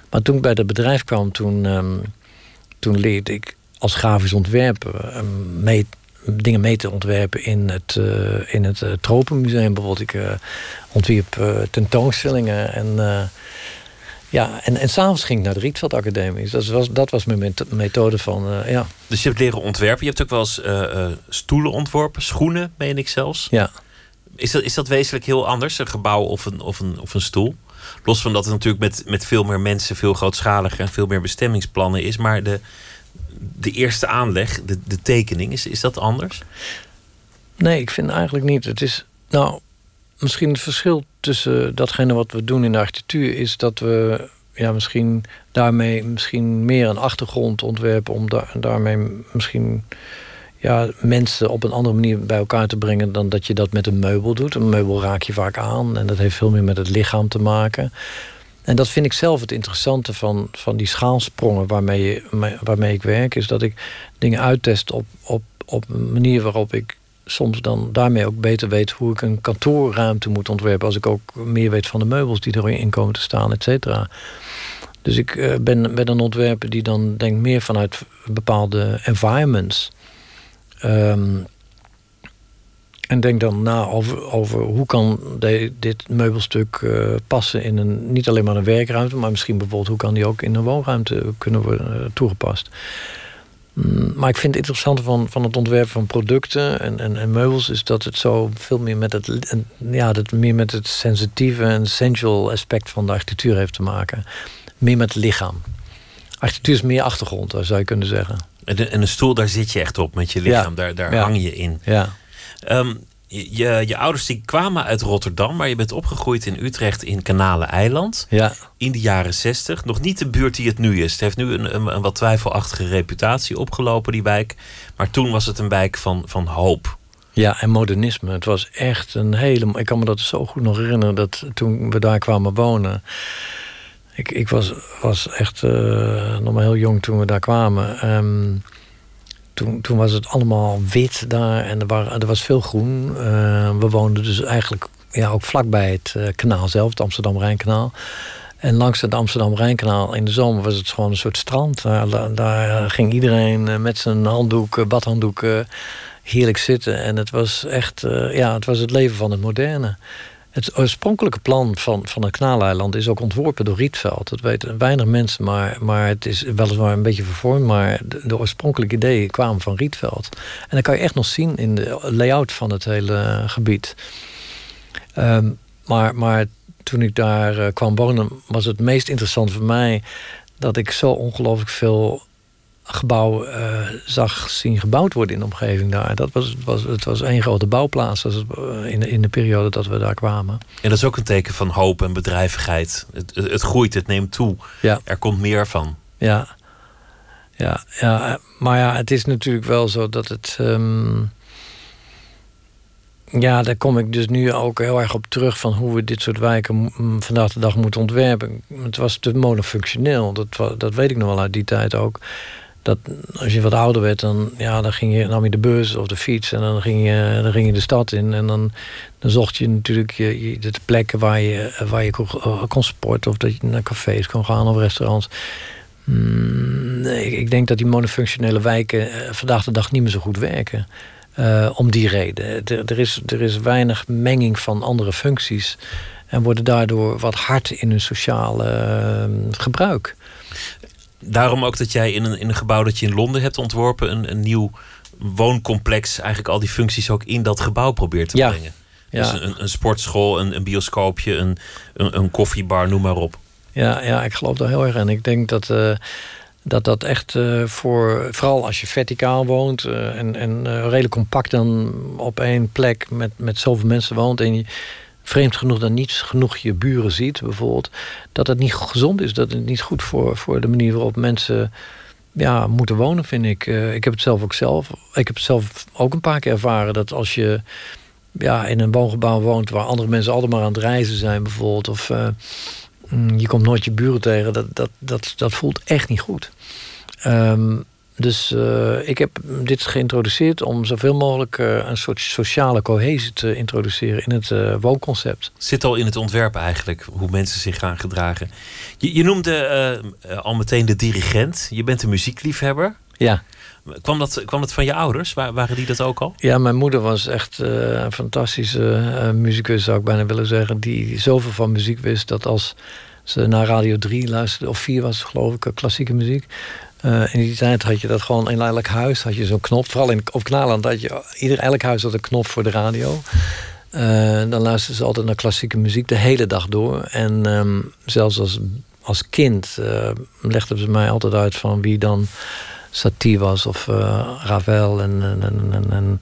Speaker 2: Maar toen ik bij dat bedrijf kwam, toen, um, toen leerde ik als grafisch ontwerper um, mee, dingen mee te ontwerpen in het, uh, in het Tropenmuseum. Bijvoorbeeld, ik ontwierp tentoonstellingen en ja, en, en s'avonds ging ik naar de Rietveld Academie. Dat was, dat was mijn methode van, uh, ja.
Speaker 1: Dus je hebt leren ontwerpen. Je hebt ook wel eens uh, uh, stoelen ontworpen, schoenen, meen ik zelfs.
Speaker 2: Ja.
Speaker 1: Is dat, is dat wezenlijk heel anders, een gebouw of een, of een, of een stoel? Los van dat het natuurlijk met, met veel meer mensen veel grootschaliger en veel meer bestemmingsplannen is. Maar de, de eerste aanleg, de, de tekening, is, is dat anders?
Speaker 2: Nee, ik vind eigenlijk niet. Het is, nou, misschien het verschil tussen datgene wat we doen in de architectuur is dat we ja, misschien daarmee misschien meer een achtergrond ontwerpen om daar, daarmee misschien ja, mensen op een andere manier bij elkaar te brengen dan dat je dat met een meubel doet. Een meubel raak je vaak aan en dat heeft veel meer met het lichaam te maken. En dat vind ik zelf het interessante van, van die schaalsprongen waarmee, waarmee ik werk, is dat ik dingen uittest op, op, op een manier waarop ik soms dan daarmee ook beter weet hoe ik een kantoorruimte moet ontwerpen. Als ik ook meer weet van de meubels die erin komen te staan, et cetera. Dus ik uh, ben, ben een ontwerper die dan denkt meer vanuit bepaalde environments. Um, en denk dan na over, over hoe kan dit meubelstuk uh, passen in een, niet alleen maar een werkruimte, maar misschien bijvoorbeeld hoe kan die ook in een woonruimte kunnen worden uh, toegepast. Mm, maar ik vind het interessante van, van het ontwerpen van producten en, en, en meubels is dat het zo veel meer met het, ja, dat meer met het sensitieve en sensual aspect van de architectuur heeft te maken. Meer met het lichaam. Architectuur is meer achtergrond, zou je kunnen zeggen.
Speaker 1: En, een stoel, daar zit je echt op met je lichaam,
Speaker 2: ja.
Speaker 1: daar, daar
Speaker 2: ja.
Speaker 1: hang je in.
Speaker 2: Ja.
Speaker 1: Um, je, je ouders die kwamen uit Rotterdam, maar je bent opgegroeid in Utrecht in Kanalen-eiland.
Speaker 2: Ja.
Speaker 1: In de jaren zestig. Nog niet de buurt die het nu is. Het heeft nu een, een, een, wat twijfelachtige reputatie opgelopen, die wijk. Maar toen was het een wijk van, van hoop.
Speaker 2: Ja, en modernisme. Het was echt een hele. Ik kan me dat zo goed nog herinneren dat toen we daar kwamen wonen. Ik, ik was, was echt uh, nog maar heel jong toen we daar kwamen. Um, toen, toen was het allemaal wit daar en er, waren, er was veel groen. Uh, we woonden dus eigenlijk ja, ook vlakbij het uh, kanaal zelf, het Amsterdam-Rijnkanaal. En langs het Amsterdam-Rijnkanaal in de zomer was het gewoon een soort strand. Daar, daar ging iedereen met zijn handdoek, badhanddoek heerlijk zitten. En het was echt ja, het, was het leven van het moderne. Het oorspronkelijke plan van, van het Kanaaleiland is ook ontworpen door Rietveld. Dat weten weinig mensen, maar, maar het is weliswaar een beetje vervormd. Maar de, oorspronkelijke ideeën kwamen van Rietveld. En dat kan je echt nog zien in de layout van het hele gebied. Um, maar, maar toen ik daar uh, kwam wonen, was het meest interessant voor mij dat ik zo ongelooflijk veel gebouw uh, zag zien gebouwd worden in de omgeving daar. Dat was, het, was, het was één grote bouwplaats was het, in, de, in de periode dat we daar kwamen.
Speaker 1: En dat is ook een teken van hoop en bedrijvigheid. Het, het, het groeit, het neemt toe.
Speaker 2: Ja.
Speaker 1: Er komt meer van.
Speaker 2: Ja. Ja, ja, maar ja, het is natuurlijk wel zo dat het. Um, ja, daar kom ik dus nu ook heel erg op terug van hoe we dit soort wijken vandaag de dag moeten ontwerpen. Het was te monofunctioneel, dat, dat weet ik nog wel uit die tijd ook dat als je wat ouder werd, dan, ja, dan ging je, nam je de bus of de fiets en dan ging je, dan ging je de stad in. En dan, dan zocht je natuurlijk de plekken waar je, waar je kon, kon sporten of dat je naar cafés kon gaan of restaurants. Mm, ik denk dat die monofunctionele wijken uh, vandaag de dag niet meer zo goed werken. Uh, om die reden. Er, is, er is weinig menging van andere functies. En worden daardoor wat hard in hun sociale gebruik
Speaker 1: daarom ook dat jij in een, in een gebouw dat je in Londen hebt ontworpen, een, een nieuw wooncomplex, eigenlijk al die functies ook in dat gebouw probeert te
Speaker 2: ja.
Speaker 1: brengen.
Speaker 2: Ja.
Speaker 1: Dus een, een sportschool, een, een bioscoopje, een, een, een, koffiebar, noem maar op.
Speaker 2: Ja, ja, ik geloof daar heel erg in. Ik denk dat uh, dat, dat echt uh, voor, vooral als je verticaal woont uh, en, en redelijk compact dan op één plek met, met zoveel mensen woont en je vreemd genoeg dan niet genoeg je buren ziet, bijvoorbeeld, dat het niet gezond is, dat het niet goed voor, voor de manier waarop mensen ja, moeten wonen, vind ik. Uh, ik heb het zelf ook zelf. Ik heb het zelf ook een paar keer ervaren dat als je ja, in een woongebouw woont waar andere mensen altijd maar aan het reizen zijn, bijvoorbeeld, of uh, je komt nooit je buren tegen, dat, dat, dat, dat voelt echt niet goed. Um, dus uh, ik heb dit geïntroduceerd om zoveel mogelijk uh, een soort sociale cohesie te introduceren in het uh, woonconcept.
Speaker 3: Zit al in het ontwerp eigenlijk, hoe mensen zich gaan gedragen. Je, je noemde al meteen de dirigent. Je bent een muziekliefhebber.
Speaker 2: Ja.
Speaker 3: Kwam dat, kwam dat van je ouders? Waren die dat ook al?
Speaker 2: Ja, mijn moeder was echt een fantastische muzikus, zou ik bijna willen zeggen. Die zoveel van muziek wist dat als ze naar Radio 3 luisterde, of 4 was geloof ik, klassieke muziek uh, in die tijd had je dat gewoon in elk huis. Had je zo'n knop. Vooral in, op Knaland had je... Ieder, elk huis had een knop voor de radio. Uh, dan luisterden ze altijd naar klassieke muziek de hele dag door. En um, zelfs als, als kind uh, legden ze mij altijd uit van wie dan Satie was of Ravel en, en, en,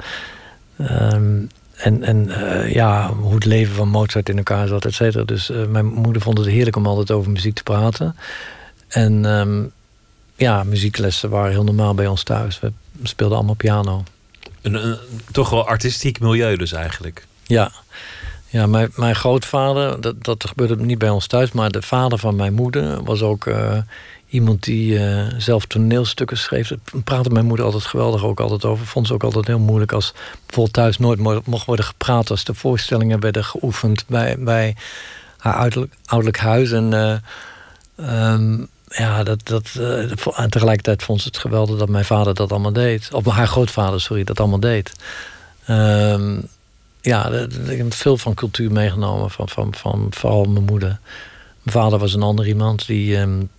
Speaker 2: en, en, en uh, ja, hoe het leven van Mozart in elkaar zat, et cetera. Dus mijn moeder vond het heerlijk om altijd over muziek te praten. En um, ja, muzieklessen waren heel normaal bij ons thuis. We speelden allemaal piano.
Speaker 3: Een, toch wel artistiek milieu dus eigenlijk.
Speaker 2: Ja, ja mijn, mijn grootvader, dat, dat gebeurde niet bij ons thuis... maar de vader van mijn moeder was ook uh, iemand die uh, zelf toneelstukken schreef. Daar praatte mijn moeder altijd geweldig ook altijd over. Vond ze ook altijd heel moeilijk als bijvoorbeeld thuis nooit mocht worden gepraat... als de voorstellingen werden geoefend bij, bij haar ouderlijk, ouderlijk huis. En... Uh, um, ja, dat, dat, uh, en tegelijkertijd vond ze het geweldig dat mijn vader dat allemaal deed. Of haar grootvader, sorry, dat allemaal deed. Um, ja, ik heb veel van cultuur meegenomen, van, van, van vooral mijn moeder. Mijn vader was een ander iemand die, um,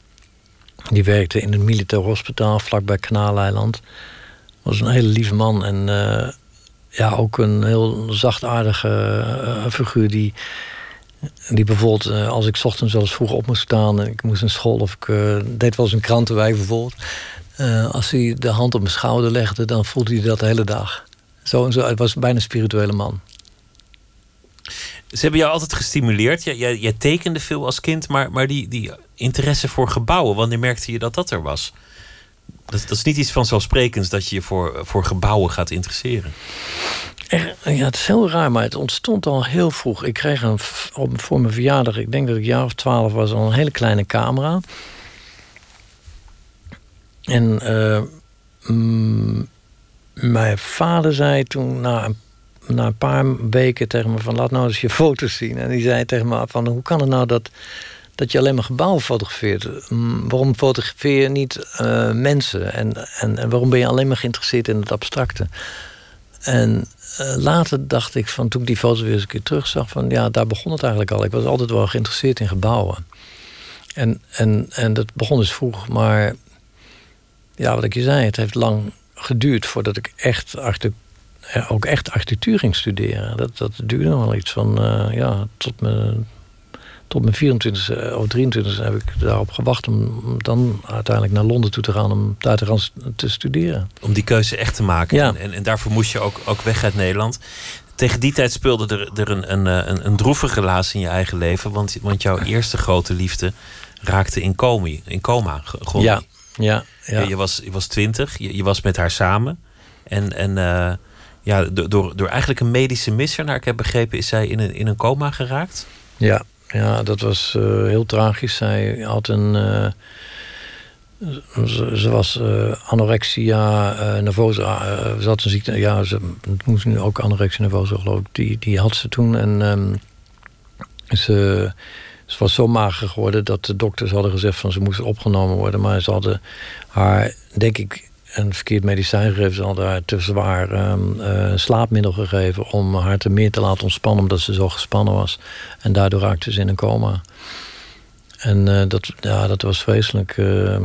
Speaker 2: die werkte in een militair hospitaal vlakbij Kanaaleiland. Was een hele lieve man en uh, ja, ook een heel zachtaardige uh, figuur die die bijvoorbeeld, eh, als ik ochtends wel eens vroeg op moest staan en ik moest naar school of ik uh, deed wel eens een krantenwijk bijvoorbeeld. Uh, als hij de hand op mijn schouder legde, dan voelde hij dat de hele dag. Zo en zo, het was bijna een spirituele man.
Speaker 3: Ze hebben jou altijd gestimuleerd. Jij tekende veel als kind, maar, maar die, die interesse voor gebouwen, wanneer merkte je dat dat er was? Dat, dat is niet iets vanzelfsprekends dat je je voor, voor gebouwen gaat interesseren.
Speaker 2: Ja, het is heel raar, maar het ontstond al heel vroeg. Ik kreeg een, op, voor mijn verjaardag, ik denk dat ik jaar of twaalf was, al een hele kleine camera. En uh, mm, mijn vader zei toen, na een, na een paar weken tegen me van... laat nou eens je foto's zien. En die zei tegen me van, hoe kan het nou dat, dat je alleen maar gebouwen fotografeert? Mm, waarom fotografeer je niet uh, mensen? En, en, en waarom ben je alleen maar geïnteresseerd in het abstracte? En uh, later dacht ik van toen ik die foto's weer eens een keer terugzag, van ja, daar begon het eigenlijk al. Ik was altijd wel geïnteresseerd in gebouwen. En, en, en dat begon dus vroeg, maar ja, wat ik je zei, het heeft lang geduurd voordat ik echt ook echt architectuur ging studeren. Dat, dat duurde wel iets van, uh, ja, tot mijn tot mijn 24 e of 23 e heb ik daarop gewacht om dan uiteindelijk naar Londen toe te gaan om daar te gaan te studeren.
Speaker 3: Om die keuze echt te maken.
Speaker 2: Ja.
Speaker 3: En, en daarvoor moest je ook, ook weg uit Nederland. Tegen die tijd speelde er, er een, een, een, een droevige relatie in je eigen leven. Want, want jouw eerste grote liefde raakte in, coma. In coma
Speaker 2: ja, ja, ja.
Speaker 3: Je, was, je was twintig, je, je was met haar samen. En, en uh, ja, door, door eigenlijk een medische misser, naar ik heb begrepen, is zij in een, in een coma geraakt.
Speaker 2: Ja, ja, dat was uh, heel tragisch. Zij had een. Uh, ze, was uh, anorexia nervosa. ze had een ziekte. Ja, ze moest nu ook anorexia nervosa, geloof ik. Die, die had ze toen. En ze, ze was zo mager geworden dat de dokters hadden gezegd van ze moest opgenomen worden. Maar ze hadden haar, denk ik, een verkeerd medicijn gegeven. Ze hadden haar te zwaar um, uh, slaapmiddel gegeven om haar te meer te laten ontspannen, omdat ze zo gespannen was. En daardoor raakte ze in een coma. En uh, dat, ja, dat was vreselijk. Uh,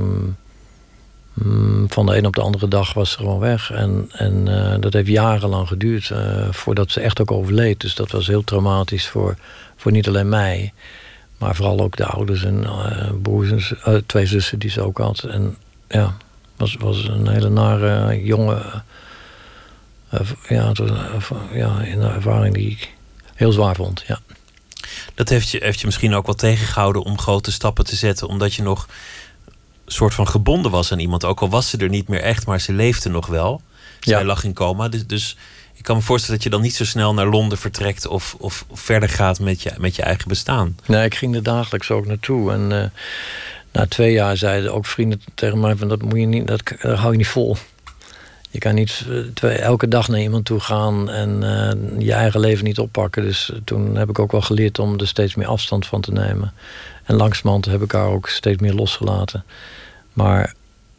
Speaker 2: van de een op de andere dag was ze gewoon weg. En, en uh, dat heeft jarenlang geduurd voordat ze echt ook overleed. Dus dat was heel traumatisch voor, voor niet alleen mij, maar vooral ook de ouders en broers en twee zussen die ze ook had. En ja, was, was een hele nare jonge. Uh, ja, het was, ja, een ervaring die ik heel zwaar vond. Ja.
Speaker 1: Dat heeft je, heeft je misschien ook wel tegengehouden om grote stappen te zetten, omdat je nog een soort van gebonden was aan iemand. Ook al was ze er niet meer echt, maar ze leefde nog wel. Zij
Speaker 2: Ja.
Speaker 1: lag in coma. Dus, dus ik kan me voorstellen dat je dan niet zo snel naar Londen vertrekt of, of verder gaat met je, met je eigen bestaan.
Speaker 2: Nee, ik ging er dagelijks ook naartoe. En eh, na twee jaar zeiden ook vrienden tegen mij: van dat moet je niet, dat, dat hou je niet vol. Je kan niet eh, twee, elke dag naar iemand toe gaan en eh, je eigen leven niet oppakken. Dus eh, toen heb ik ook wel geleerd om er steeds meer afstand van te nemen. En langzamerhand heb ik haar ook steeds meer losgelaten. Maar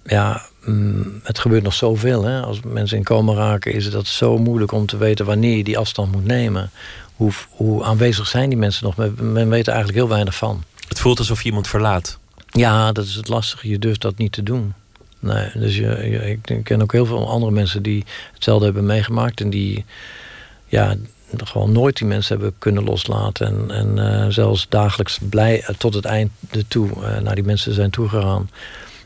Speaker 2: ja, mm, het gebeurt nog zoveel. Hè? Als mensen in coma raken, is het zo moeilijk om te weten wanneer je die afstand moet nemen. Hoe, hoe aanwezig zijn die mensen nog? Men, men weet er eigenlijk heel weinig van.
Speaker 1: Het voelt alsof je iemand verlaat.
Speaker 2: Ja, dat is het lastige. Je durft dat niet te doen. Nee, dus je, ik, ken ook heel veel andere mensen die hetzelfde hebben meegemaakt. En die ja, gewoon nooit die mensen hebben kunnen loslaten. En, en eh, zelfs dagelijks blij eh, tot het einde toe eh, naar die mensen zijn toegegaan.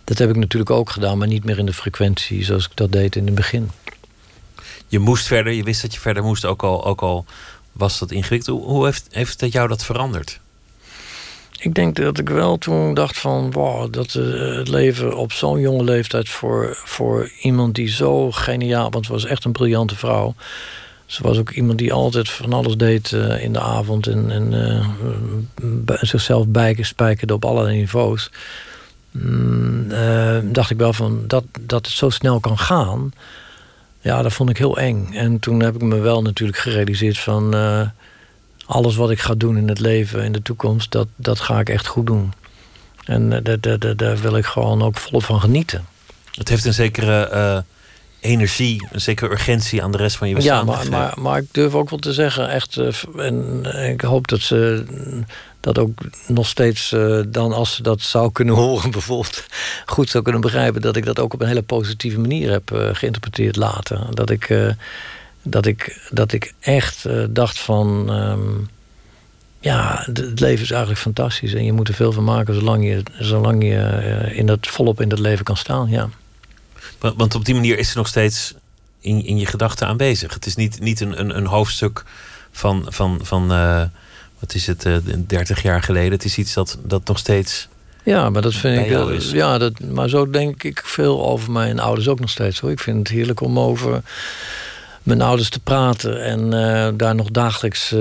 Speaker 2: Dat heb ik natuurlijk ook gedaan, maar niet meer in de frequentie zoals ik dat deed in het begin.
Speaker 1: Je moest verder, je wist dat je verder moest, ook al, ook al was dat ingewikkeld. Hoe heeft, heeft dat jou dat veranderd?
Speaker 2: Ik denk dat ik wel toen dacht van... wow, dat eh, het leven op zo'n jonge leeftijd voor, voor iemand die zo geniaal... want ze was echt een briljante vrouw. Ze was ook iemand die altijd van alles deed eh, in de avond... en, en bij- zichzelf bijspijkerde op allerlei niveaus. Mm, dacht ik wel van dat, dat het zo snel kan gaan... ja, dat vond ik heel eng. En toen heb ik me wel natuurlijk gerealiseerd van... eh, alles wat ik ga doen in het leven, in de toekomst, dat, dat ga ik echt goed doen. En eh, daar, daar, daar, daar wil ik gewoon ook volop van genieten.
Speaker 1: Het heeft een zekere eh, energie, een zekere urgentie aan de rest van je bestaan.
Speaker 2: Ja, maar,
Speaker 1: gegeven.
Speaker 2: maar, maar ik durf ook wel te zeggen, echt, eh, en eh, ik hoop dat ze dat ook nog steeds, eh, dan als ze dat zou kunnen horen bijvoorbeeld, goed zou kunnen begrijpen, dat ik dat ook op een hele positieve manier heb eh, geïnterpreteerd later. Dat ik, eh, dat ik, dat ik echt eh, dacht van, ehm, ja, het leven is eigenlijk fantastisch en je moet er veel van maken zolang je, zolang je eh, in dat, volop in dat leven kan staan, ja.
Speaker 1: Want, want op die manier is ze nog steeds in, in je gedachten aanwezig. Het is niet, niet een, een, een hoofdstuk van, van, van eh, wat is het, eh 30 jaar geleden. Het is iets dat, dat nog steeds.
Speaker 2: Ja, maar dat vind ik. Ja, dat, maar zo denk ik veel over mijn ouders ook nog steeds hoor. Ik vind het heerlijk om over mijn ouders te praten en eh, daar nog dagelijks. eh,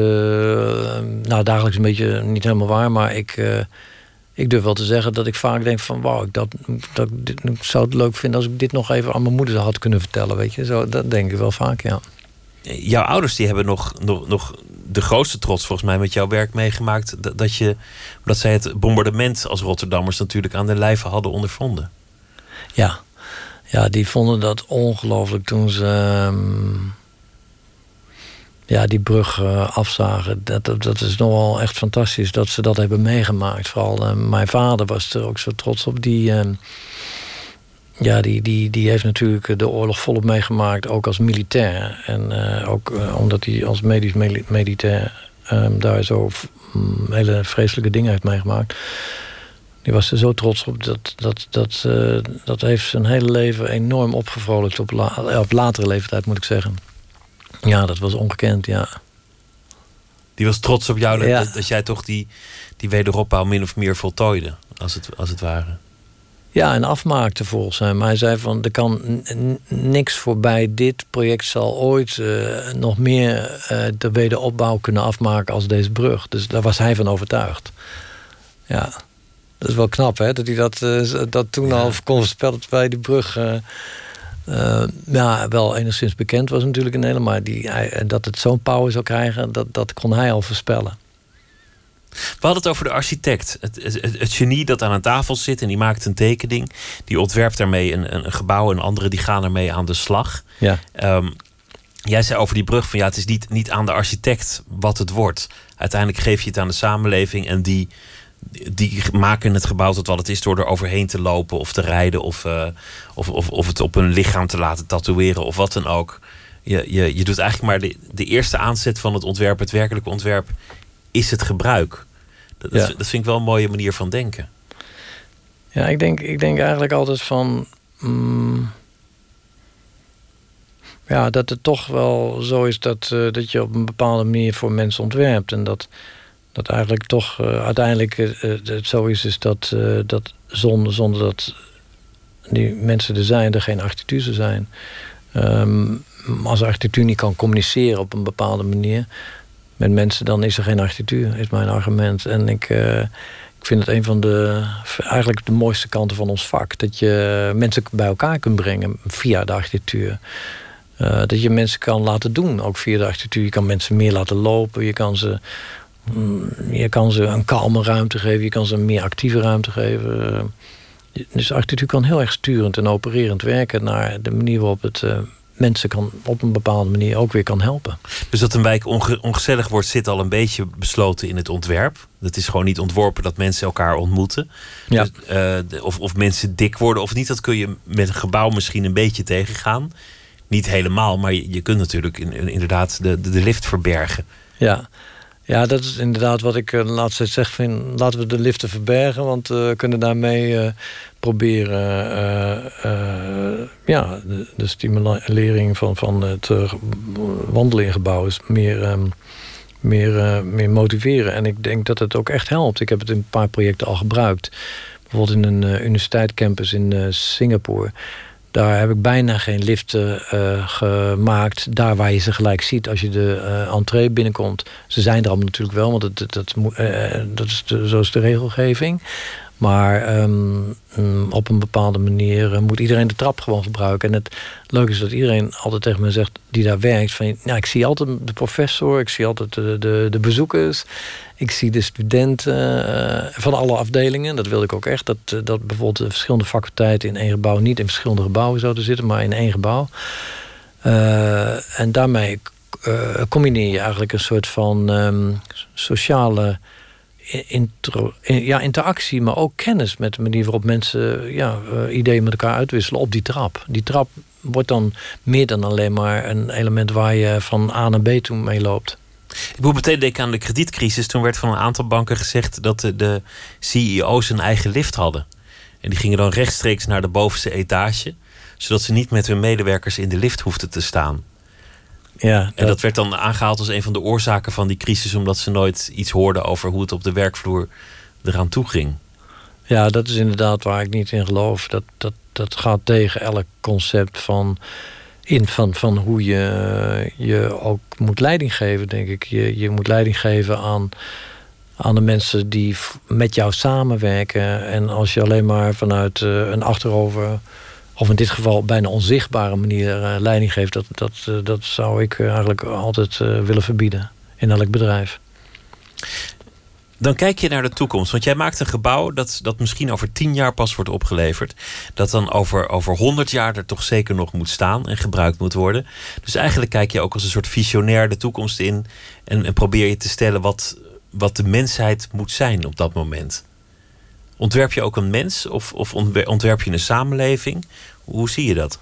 Speaker 2: nou, dagelijks een beetje niet helemaal waar, maar ik. eh, ik durf wel te zeggen dat ik vaak denk van wauw, ik, dat, dat, dit- ik zou het leuk vinden als ik dit nog even aan mijn moeder had kunnen vertellen. Weet je, zo, dat denk ik wel vaak, ja.
Speaker 1: Jouw ouders die hebben nog, nog, nog de grootste trots volgens mij met jouw werk meegemaakt. Dat, dat, je, dat zij het bombardement als Rotterdammers natuurlijk aan de lijve hadden ondervonden.
Speaker 2: Ja, ja die vonden dat ongelooflijk toen ze ehm, ja, die brug eh, afzagen. Dat, dat, is nogal echt fantastisch dat ze dat hebben meegemaakt. Vooral eh, mijn vader was er ook zo trots op. Die, ehm, ja, die, die, die heeft natuurlijk de oorlog volop meegemaakt, ook als militair. En eh, ook omdat hij als medisch mili- militair ehm, daar zo mm, hele vreselijke dingen heeft meegemaakt. Die was er zo trots op. Dat, dat, dat, eh, dat heeft zijn hele leven enorm opgevrolijkt. Op, la, op latere leeftijd, moet ik zeggen. Ja, dat was ongekend, ja.
Speaker 1: Die was trots op jou dat,
Speaker 2: Ja.
Speaker 1: dat, dat jij toch die, die wederopbouw min of meer voltooide. Als het, als het ware.
Speaker 2: Ja, en afmaakte volgens hem. Hij zei van, er kan niks voorbij. Dit project zal ooit eh, nog meer eh, de wederopbouw kunnen afmaken als deze brug. Dus daar was hij van overtuigd. Ja, dat is wel knap hè, dat hij dat, eh, dat toen al kon voorspellen... terwijl die brug ja, wel enigszins bekend was natuurlijk in Nederland... maar die, hij, dat het zo'n power zou krijgen, dat, dat kon hij al voorspellen.
Speaker 1: We hadden het over de architect. Het, het, genie dat aan een tafel zit en die maakt een tekening. Die ontwerpt daarmee een, een, een gebouw en anderen die gaan ermee aan de slag.
Speaker 2: Ja.
Speaker 1: Ehm, jij zei over die brug van ja, het is niet, niet aan de architect wat het wordt. Uiteindelijk geef je het aan de samenleving en die, die maken het gebouw tot wat het is door er overheen te lopen of te rijden of, eh, of, of, of het op hun lichaam te laten tatoeëren of wat dan ook. Je, je, je doet eigenlijk maar de, de eerste aanzet van het ontwerp, het werkelijke ontwerp, is het gebruik. Dat,
Speaker 2: Ja.
Speaker 1: vind- dat vind ik wel een mooie manier van denken.
Speaker 2: Ja, ik denk, ik denk eigenlijk altijd van. mm, ja, dat het toch wel zo is dat, eh, dat je op een bepaalde manier voor mensen ontwerpt. En dat, Dat eigenlijk toch uiteindelijk het zo is, is dat, dat zonder, zonder dat die mensen er zijn, er geen architectuur zijn. Um, als architectuur niet kan communiceren op een bepaalde manier met mensen, dan is er geen architectuur, is mijn argument. En ik, ik vind het een van de, eigenlijk de mooiste kanten van ons vak. Dat je mensen bij elkaar kunt brengen via de architectuur. Dat je mensen kan laten doen, ook via de architectuur. Je kan mensen meer laten lopen, je kan ze, je kan ze een kalme ruimte geven, je kan ze een meer actieve ruimte geven. Dus architectuur kan heel erg sturend en opererend werken naar de manier waarop het uh, mensen kan op een bepaalde manier ook weer kan helpen.
Speaker 1: Dus dat een wijk ongezellig wordt, zit al een beetje besloten in het ontwerp. Dat is gewoon niet ontworpen dat mensen elkaar ontmoeten.
Speaker 2: Ja.
Speaker 1: Dus, uh, of, of mensen dik worden of niet, dat kun je met een gebouw misschien een beetje tegengaan. Niet helemaal, maar je, je kunt natuurlijk in, inderdaad de, de, de lift verbergen.
Speaker 2: Ja. Ja, dat is inderdaad wat ik uh, de laatste tijd zeg. Vind, laten we de liften verbergen, want uh, we kunnen daarmee uh, proberen ja, de, de, stimulering van, van het wandelen in gebouwen meer, um, meer, meer motiveren. En ik denk dat het ook echt helpt. Ik heb het in een paar projecten al gebruikt. Bijvoorbeeld in een universiteitscampus in Singapore. Daar heb ik bijna geen liften uh, gemaakt. Daar waar je ze gelijk ziet als je de uh, entree binnenkomt. Ze zijn er allemaal natuurlijk wel, want dat, dat, uh, dat is de, zo is de regelgeving. Maar um, op een bepaalde manier moet iedereen de trap gewoon gebruiken. En het leuke is dat iedereen altijd tegen me zegt, die daar werkt... van ik zie altijd de professor, ik zie altijd de, de, bezoekers... Ik zie de studenten uh, van alle afdelingen. Dat wilde ik ook echt. Dat, dat bijvoorbeeld de verschillende faculteiten in één gebouw niet in verschillende gebouwen zouden zitten, maar in één gebouw. Uh, en daarmee combineer je eigenlijk een soort van um, sociale ja, interactie, maar ook kennis met de manier waarop mensen ja, ideeën met elkaar uitwisselen op die trap. Die trap wordt dan meer dan alleen maar een element waar je van A naar B toe mee loopt.
Speaker 1: Ik moet meteen denken aan de kredietcrisis. Toen werd van een aantal banken gezegd dat de, de CEO's een eigen lift hadden. En die gingen dan rechtstreeks naar de bovenste etage, zodat ze niet met hun medewerkers in de lift hoefden te staan.
Speaker 2: Ja,
Speaker 1: En dat werd dan aangehaald als een van de oorzaken van die crisis, omdat ze nooit iets hoorden over hoe het op de werkvloer eraan toe ging.
Speaker 2: Ja, dat is inderdaad waar ik niet in geloof. Dat, dat, dat gaat tegen elk concept van in van, van hoe je je ook moet leiding geven, denk ik. Je, je moet leiding geven aan, aan de mensen die met jou samenwerken. En als je alleen maar vanuit uh, een achterover, of in dit geval bijna onzichtbare manier uh, leiding geeft, dat, dat, uh, dat zou ik eigenlijk altijd willen verbieden in elk bedrijf.
Speaker 1: Dan kijk je naar de toekomst. Want jij maakt een gebouw dat, dat misschien over tien jaar pas wordt opgeleverd. Dat dan over, over honderd jaar er toch zeker nog moet staan en gebruikt moet worden. Dus eigenlijk kijk je ook als een soort visionair de toekomst in. En, en probeer je te stellen wat, wat de mensheid moet zijn op dat moment. Ontwerp je ook een mens of, of ontwerp je een samenleving? Hoe zie je dat?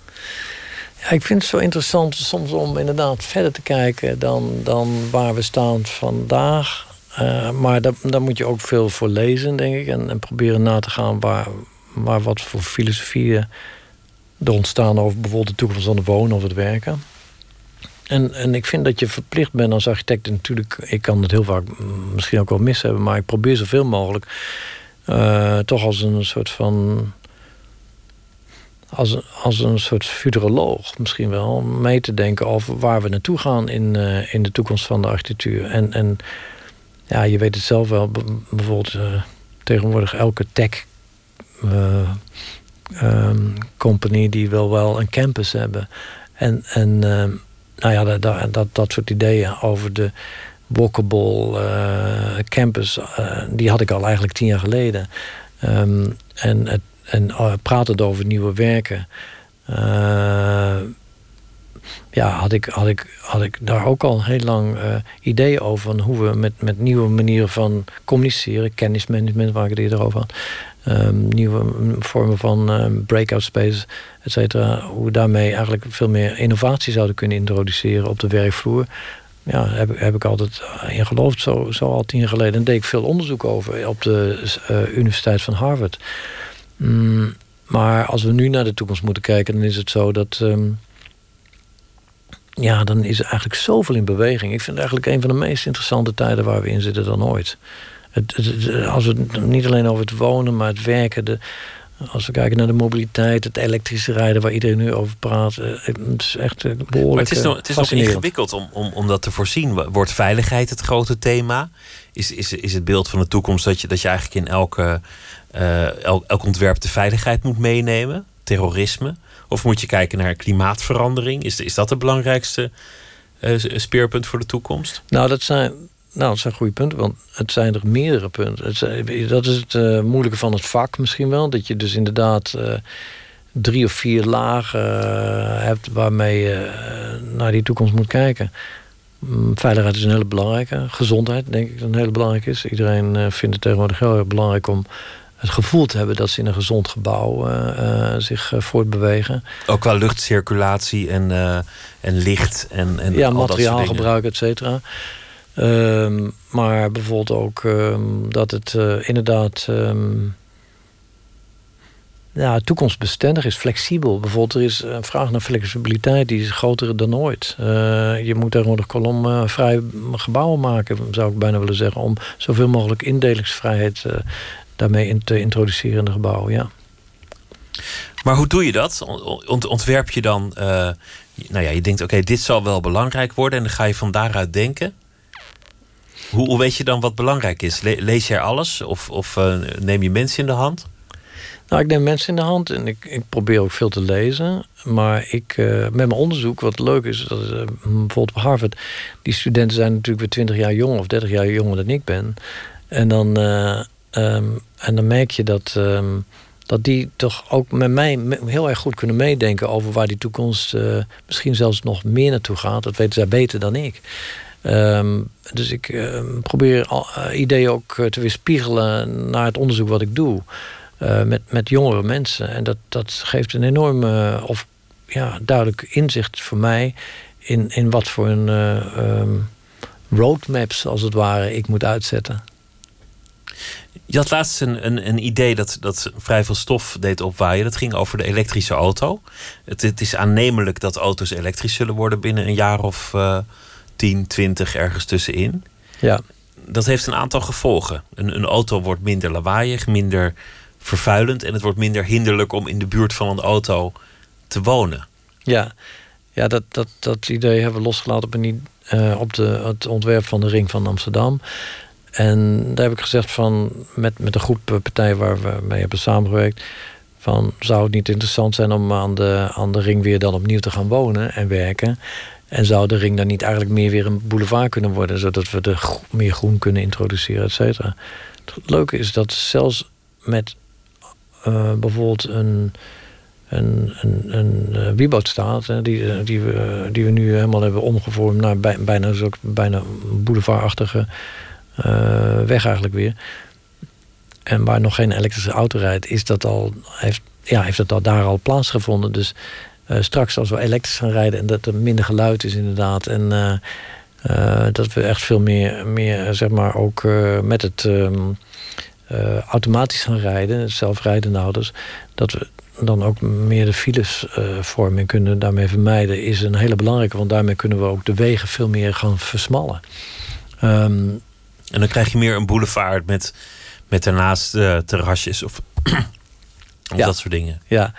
Speaker 2: Ja, ik vind het zo interessant soms om inderdaad verder te kijken dan, dan waar we staan vandaag. Uh, maar daar, moet je ook veel voor lezen, denk ik. En, en, proberen na te gaan waar, wat voor filosofieën er ontstaan over bijvoorbeeld de toekomst van het wonen of het werken. En, en ik vind dat je verplicht bent als architect. Natuurlijk, ik kan het heel vaak misschien ook wel mis hebben, maar ik probeer zoveel mogelijk uh, toch als een soort van. Als, als een soort futuroloog misschien wel mee te denken over waar we naartoe gaan in, uh, in de toekomst van de architectuur. En, en ja, je weet het zelf wel. Bijvoorbeeld uh, tegenwoordig elke tech um, company die wil wel een campus hebben. En, en uh, nou ja, dat, dat, dat soort ideeën over de walkable campus, die had ik al eigenlijk tien jaar geleden. Um, en het, en praten over nieuwe werken ja, had ik, had, ik, had ik daar ook al heel lang ideeën over. Van hoe we met, met nieuwe manieren van communiceren, kennismanagement, waar ik het eerder over had. Um, nieuwe vormen van um, breakout space, et cetera. Hoe we daarmee eigenlijk veel meer innovatie zouden kunnen introduceren op de werkvloer. Ja, heb, heb ik altijd in geloofd, zo, zo al tien jaar geleden. En deed ik veel onderzoek over op de uh, Universiteit van Harvard. Mm, maar als we nu naar de toekomst moeten kijken, dan is het zo dat. Um, ja, dan is er eigenlijk zoveel in beweging. Ik vind het eigenlijk een van de meest interessante tijden waar we in zitten dan ooit. Het, als we het niet alleen over het wonen, maar het werken. De, als we kijken naar de mobiliteit, het elektrische rijden waar iedereen nu over praat. Eh, het is echt eh, behoorlijk.
Speaker 1: Maar het is nog, het is nog ingewikkeld om, om, om dat te voorzien. Wordt veiligheid het grote thema? Is, is, is het beeld van de toekomst dat je, dat je eigenlijk in elke, uh, elk, elk ontwerp de veiligheid moet meenemen? Terrorisme? Of moet je kijken naar klimaatverandering? Is, is dat het belangrijkste uh, speerpunt voor de toekomst?
Speaker 2: Nou, dat zijn, nou, dat zijn goede punten, want het zijn er meerdere punten. Het zijn, dat is het uh, moeilijke van het vak misschien wel. Dat je dus inderdaad uh, drie of vier lagen hebt waarmee je naar die toekomst moet kijken. Mm, veiligheid is een hele belangrijke. Gezondheid, denk ik, dat een hele belangrijke is. Iedereen vindt het tegenwoordig heel erg belangrijk om het gevoel te hebben dat ze in een gezond gebouw uh, zich uh, voortbewegen.
Speaker 1: Ook qua luchtcirculatie en, en licht en, en
Speaker 2: ja, materiaalgebruik, et cetera. Um, maar bijvoorbeeld ook um, dat het inderdaad um, ja, toekomstbestendig is, flexibel. Bijvoorbeeld, er is een vraag naar flexibiliteit die is groter dan ooit. je moet tegenwoordig kolomvrij gebouwen maken, zou ik bijna willen zeggen, om zoveel mogelijk indelingsvrijheid daarmee in te introduceren in de gebouwen. Ja.
Speaker 1: Maar hoe doe je dat? Ont ontwerp je dan, nou ja, je denkt oké, dit zal wel belangrijk worden en dan ga je van daaruit denken. Hoe, weet je dan wat belangrijk is? Le lees jij alles of, of uh, neem je mensen in de hand?
Speaker 2: Nou, ik neem mensen in de hand en ik, ik probeer ook veel te lezen. Maar ik, uh, met mijn onderzoek, wat leuk is, dat, uh, bijvoorbeeld op Harvard, die studenten zijn natuurlijk weer 20 jaar jonger of 30 jaar jonger dan ik ben. En dan, Um, en dan merk je dat, um, dat die toch ook met mij heel erg goed kunnen meedenken over waar die toekomst misschien zelfs nog meer naartoe gaat. Dat weten zij beter dan ik. Um, dus ik probeer al, uh, ideeën ook uh, te weerspiegelen naar het onderzoek wat ik doe. met, met jongere mensen. En dat, dat geeft een enorme of ja, duidelijk inzicht voor mij in, in wat voor een roadmaps als het ware ik moet uitzetten.
Speaker 1: Je had laatst een, een, een, idee dat, dat vrij veel stof deed opwaaien. Dat ging over de elektrische auto. Het, het is aannemelijk dat auto's elektrisch zullen worden binnen een jaar of 10, 20 ergens tussenin.
Speaker 2: Ja.
Speaker 1: Dat heeft een aantal gevolgen. Een, een auto wordt minder lawaaiig, minder vervuilend en het wordt minder hinderlijk om in de buurt van een auto te wonen.
Speaker 2: Ja, ja dat, dat, dat idee hebben we losgelaten op, een, uh, op de, het ontwerp van de Ring van Amsterdam. En daar heb ik gezegd van, met, met een groep partijen waar we mee hebben samengewerkt, van zou het niet interessant zijn om aan de, aan de ring weer dan opnieuw te gaan wonen en werken? En zou de ring dan niet eigenlijk meer weer een boulevard kunnen worden, zodat we er meer groen kunnen introduceren, et cetera? Het leuke is dat zelfs met uh, bijvoorbeeld een, een, een, een staat, die, die, we, die we nu helemaal hebben omgevormd naar bij, bijna, bijna boulevardachtige uh, weg eigenlijk weer. En waar nog geen elektrische auto rijdt, is dat al, heeft, ja, heeft dat al daar al plaatsgevonden. Dus straks als we elektrisch gaan rijden en dat er minder geluid is inderdaad. En uh, dat we echt veel meer, meer zeg maar ook met het um, automatisch gaan rijden, zelfrijdende auto's. Dat we dan ook meer de filesvorming kunnen daarmee vermijden, is een hele belangrijke. Want daarmee kunnen we ook de wegen veel meer gaan versmallen. Um,
Speaker 1: en dan krijg je meer een boulevard met, met daarnaast uh, terrasjes of, of dat soort dingen.
Speaker 2: Ja,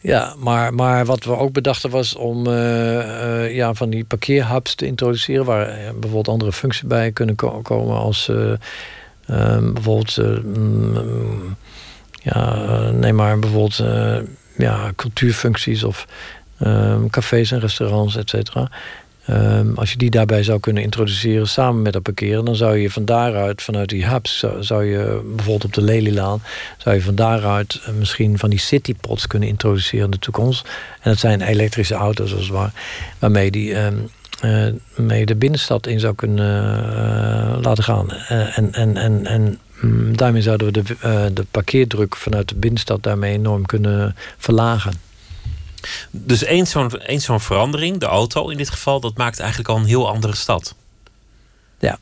Speaker 2: ja maar, maar wat we ook bedachten was om uh, uh, ja, van die parkeerhubs te introduceren... waar bijvoorbeeld andere functies bij kunnen ko komen als ehm, bijvoorbeeld... Mm, ja, neem maar bijvoorbeeld ja, cultuurfuncties of ehm, cafés en restaurants, et cetera. Um, als je die daarbij zou kunnen introduceren samen met dat parkeren, dan zou je van daaruit, vanuit die hubs, zou, je bijvoorbeeld op de Lelylaan, zou je van daaruit uh, misschien van die citypods kunnen introduceren in de toekomst. En dat zijn elektrische auto's, als het ware, waarmee die um, mee de binnenstad in zou kunnen uh, laten gaan. en en, en, en um, daarmee zouden we de parkeerdruk vanuit de binnenstad daarmee enorm kunnen verlagen.
Speaker 1: Dus één zo'n zo'n verandering, de auto in dit geval, dat maakt eigenlijk al een heel andere stad.
Speaker 2: Ja,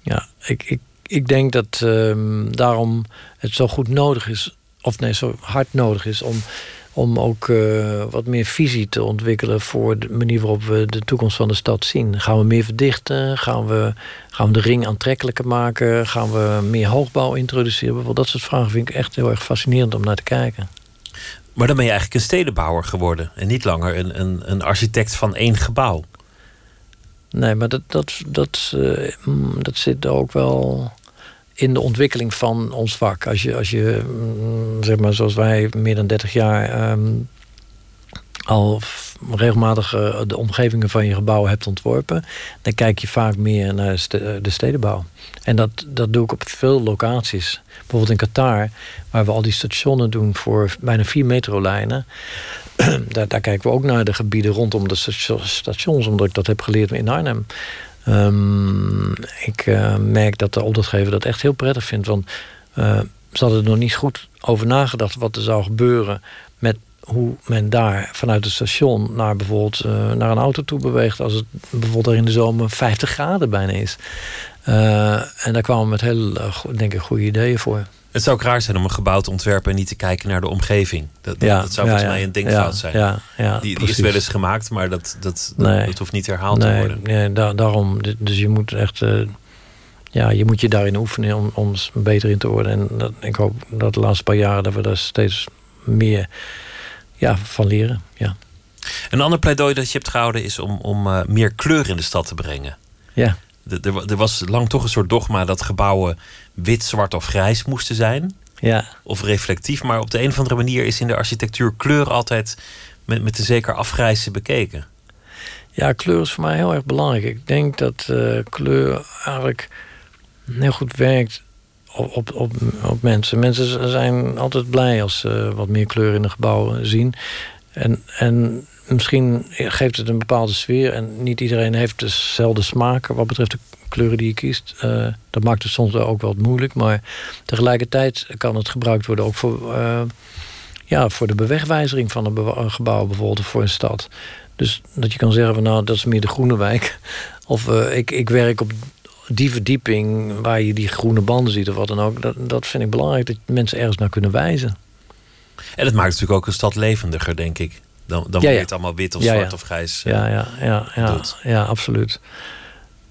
Speaker 2: ja ik, ik, ik denk dat um, daarom het zo goed nodig is, of nee, zo hard nodig is om om ook eh, wat meer visie te ontwikkelen voor de manier waarop we de toekomst van de stad zien. Gaan we meer verdichten? Gaan we, gaan we de ring aantrekkelijker maken? Gaan we meer hoogbouw introduceren? Bijvoorbeeld dat soort vragen vind ik echt heel erg fascinerend om naar te kijken.
Speaker 1: Maar dan ben je eigenlijk een stedenbouwer geworden en niet langer een, een, een architect van één gebouw.
Speaker 2: Nee, maar dat, dat, dat, uh, dat zit ook wel in de ontwikkeling van ons vak. Als je, als je mm, zeg maar, zoals wij meer dan 30 jaar um, al regelmatig uh, de omgevingen van je gebouw hebt ontworpen, dan kijk je vaak meer naar de stedenbouw. En dat, dat doe ik op veel locaties. Bijvoorbeeld in Qatar, waar we al die stationen doen voor bijna vier metrolijnen. daar, daar kijken we ook naar de gebieden rondom de stations, omdat ik dat heb geleerd in Arnhem. Um, ik uh, merk dat de opdrachtgever dat echt heel prettig vindt. Want ze hadden er nog niet goed over nagedacht wat er zou gebeuren hoe men daar vanuit het station naar bijvoorbeeld uh, naar een auto toe beweegt. Als het bijvoorbeeld er in de zomer 50 graden bijna is. en daar kwamen we met heel, denk ik, goede ideeën voor.
Speaker 1: Het zou ook raar zijn om een gebouw te ontwerpen en niet te kijken naar de omgeving. Dat, dat, dat zou volgens mij een denkfout zijn. die, die is wel eens gemaakt, maar dat, dat, dat, hoeft niet herhaald te worden.
Speaker 2: Nee, da daarom. Dus je moet echt. Uh, ja, je moet je daarin oefenen om, om beter in te worden. En dat, ik hoop dat de laatste paar jaren dat we daar steeds meer ja, van leren. Ja.
Speaker 1: Een ander pleidooi dat je hebt gehouden is om, om uh, meer kleur in de stad te brengen.
Speaker 2: Ja.
Speaker 1: Er was lang toch een soort dogma dat gebouwen wit, zwart of grijs moesten zijn.
Speaker 2: Ja.
Speaker 1: Of reflectief. Maar op de een of andere manier is in de architectuur kleur altijd met, met een zeker afgrijzen bekeken.
Speaker 2: Ja, kleur is voor mij heel erg belangrijk. Ik denk dat uh, kleur eigenlijk heel goed werkt op, op, op, mensen. Mensen zijn altijd blij als ze wat meer kleur in de gebouwen zien. En, en misschien geeft het een bepaalde sfeer. En niet iedereen heeft dezelfde smaak wat betreft de kleuren die je kiest. Uh, dat maakt het soms ook wel moeilijk. Maar tegelijkertijd kan het gebruikt worden ook voor, uh, ja, voor de bewegwijzering van een gebouw, bijvoorbeeld voor een stad. Dus dat je kan zeggen van nou, dat is meer de groene wijk. Of ik, ik werk op die verdieping waar je die groene banden ziet of wat dan ook. Dat, dat vind ik belangrijk, dat mensen ergens naar kunnen wijzen.
Speaker 1: En het maakt natuurlijk ook een stad levendiger, denk ik. Dan, dan ja, ja. het allemaal wit of zwart of grijs.
Speaker 2: Ja, ja, ja, ja, ja, absoluut.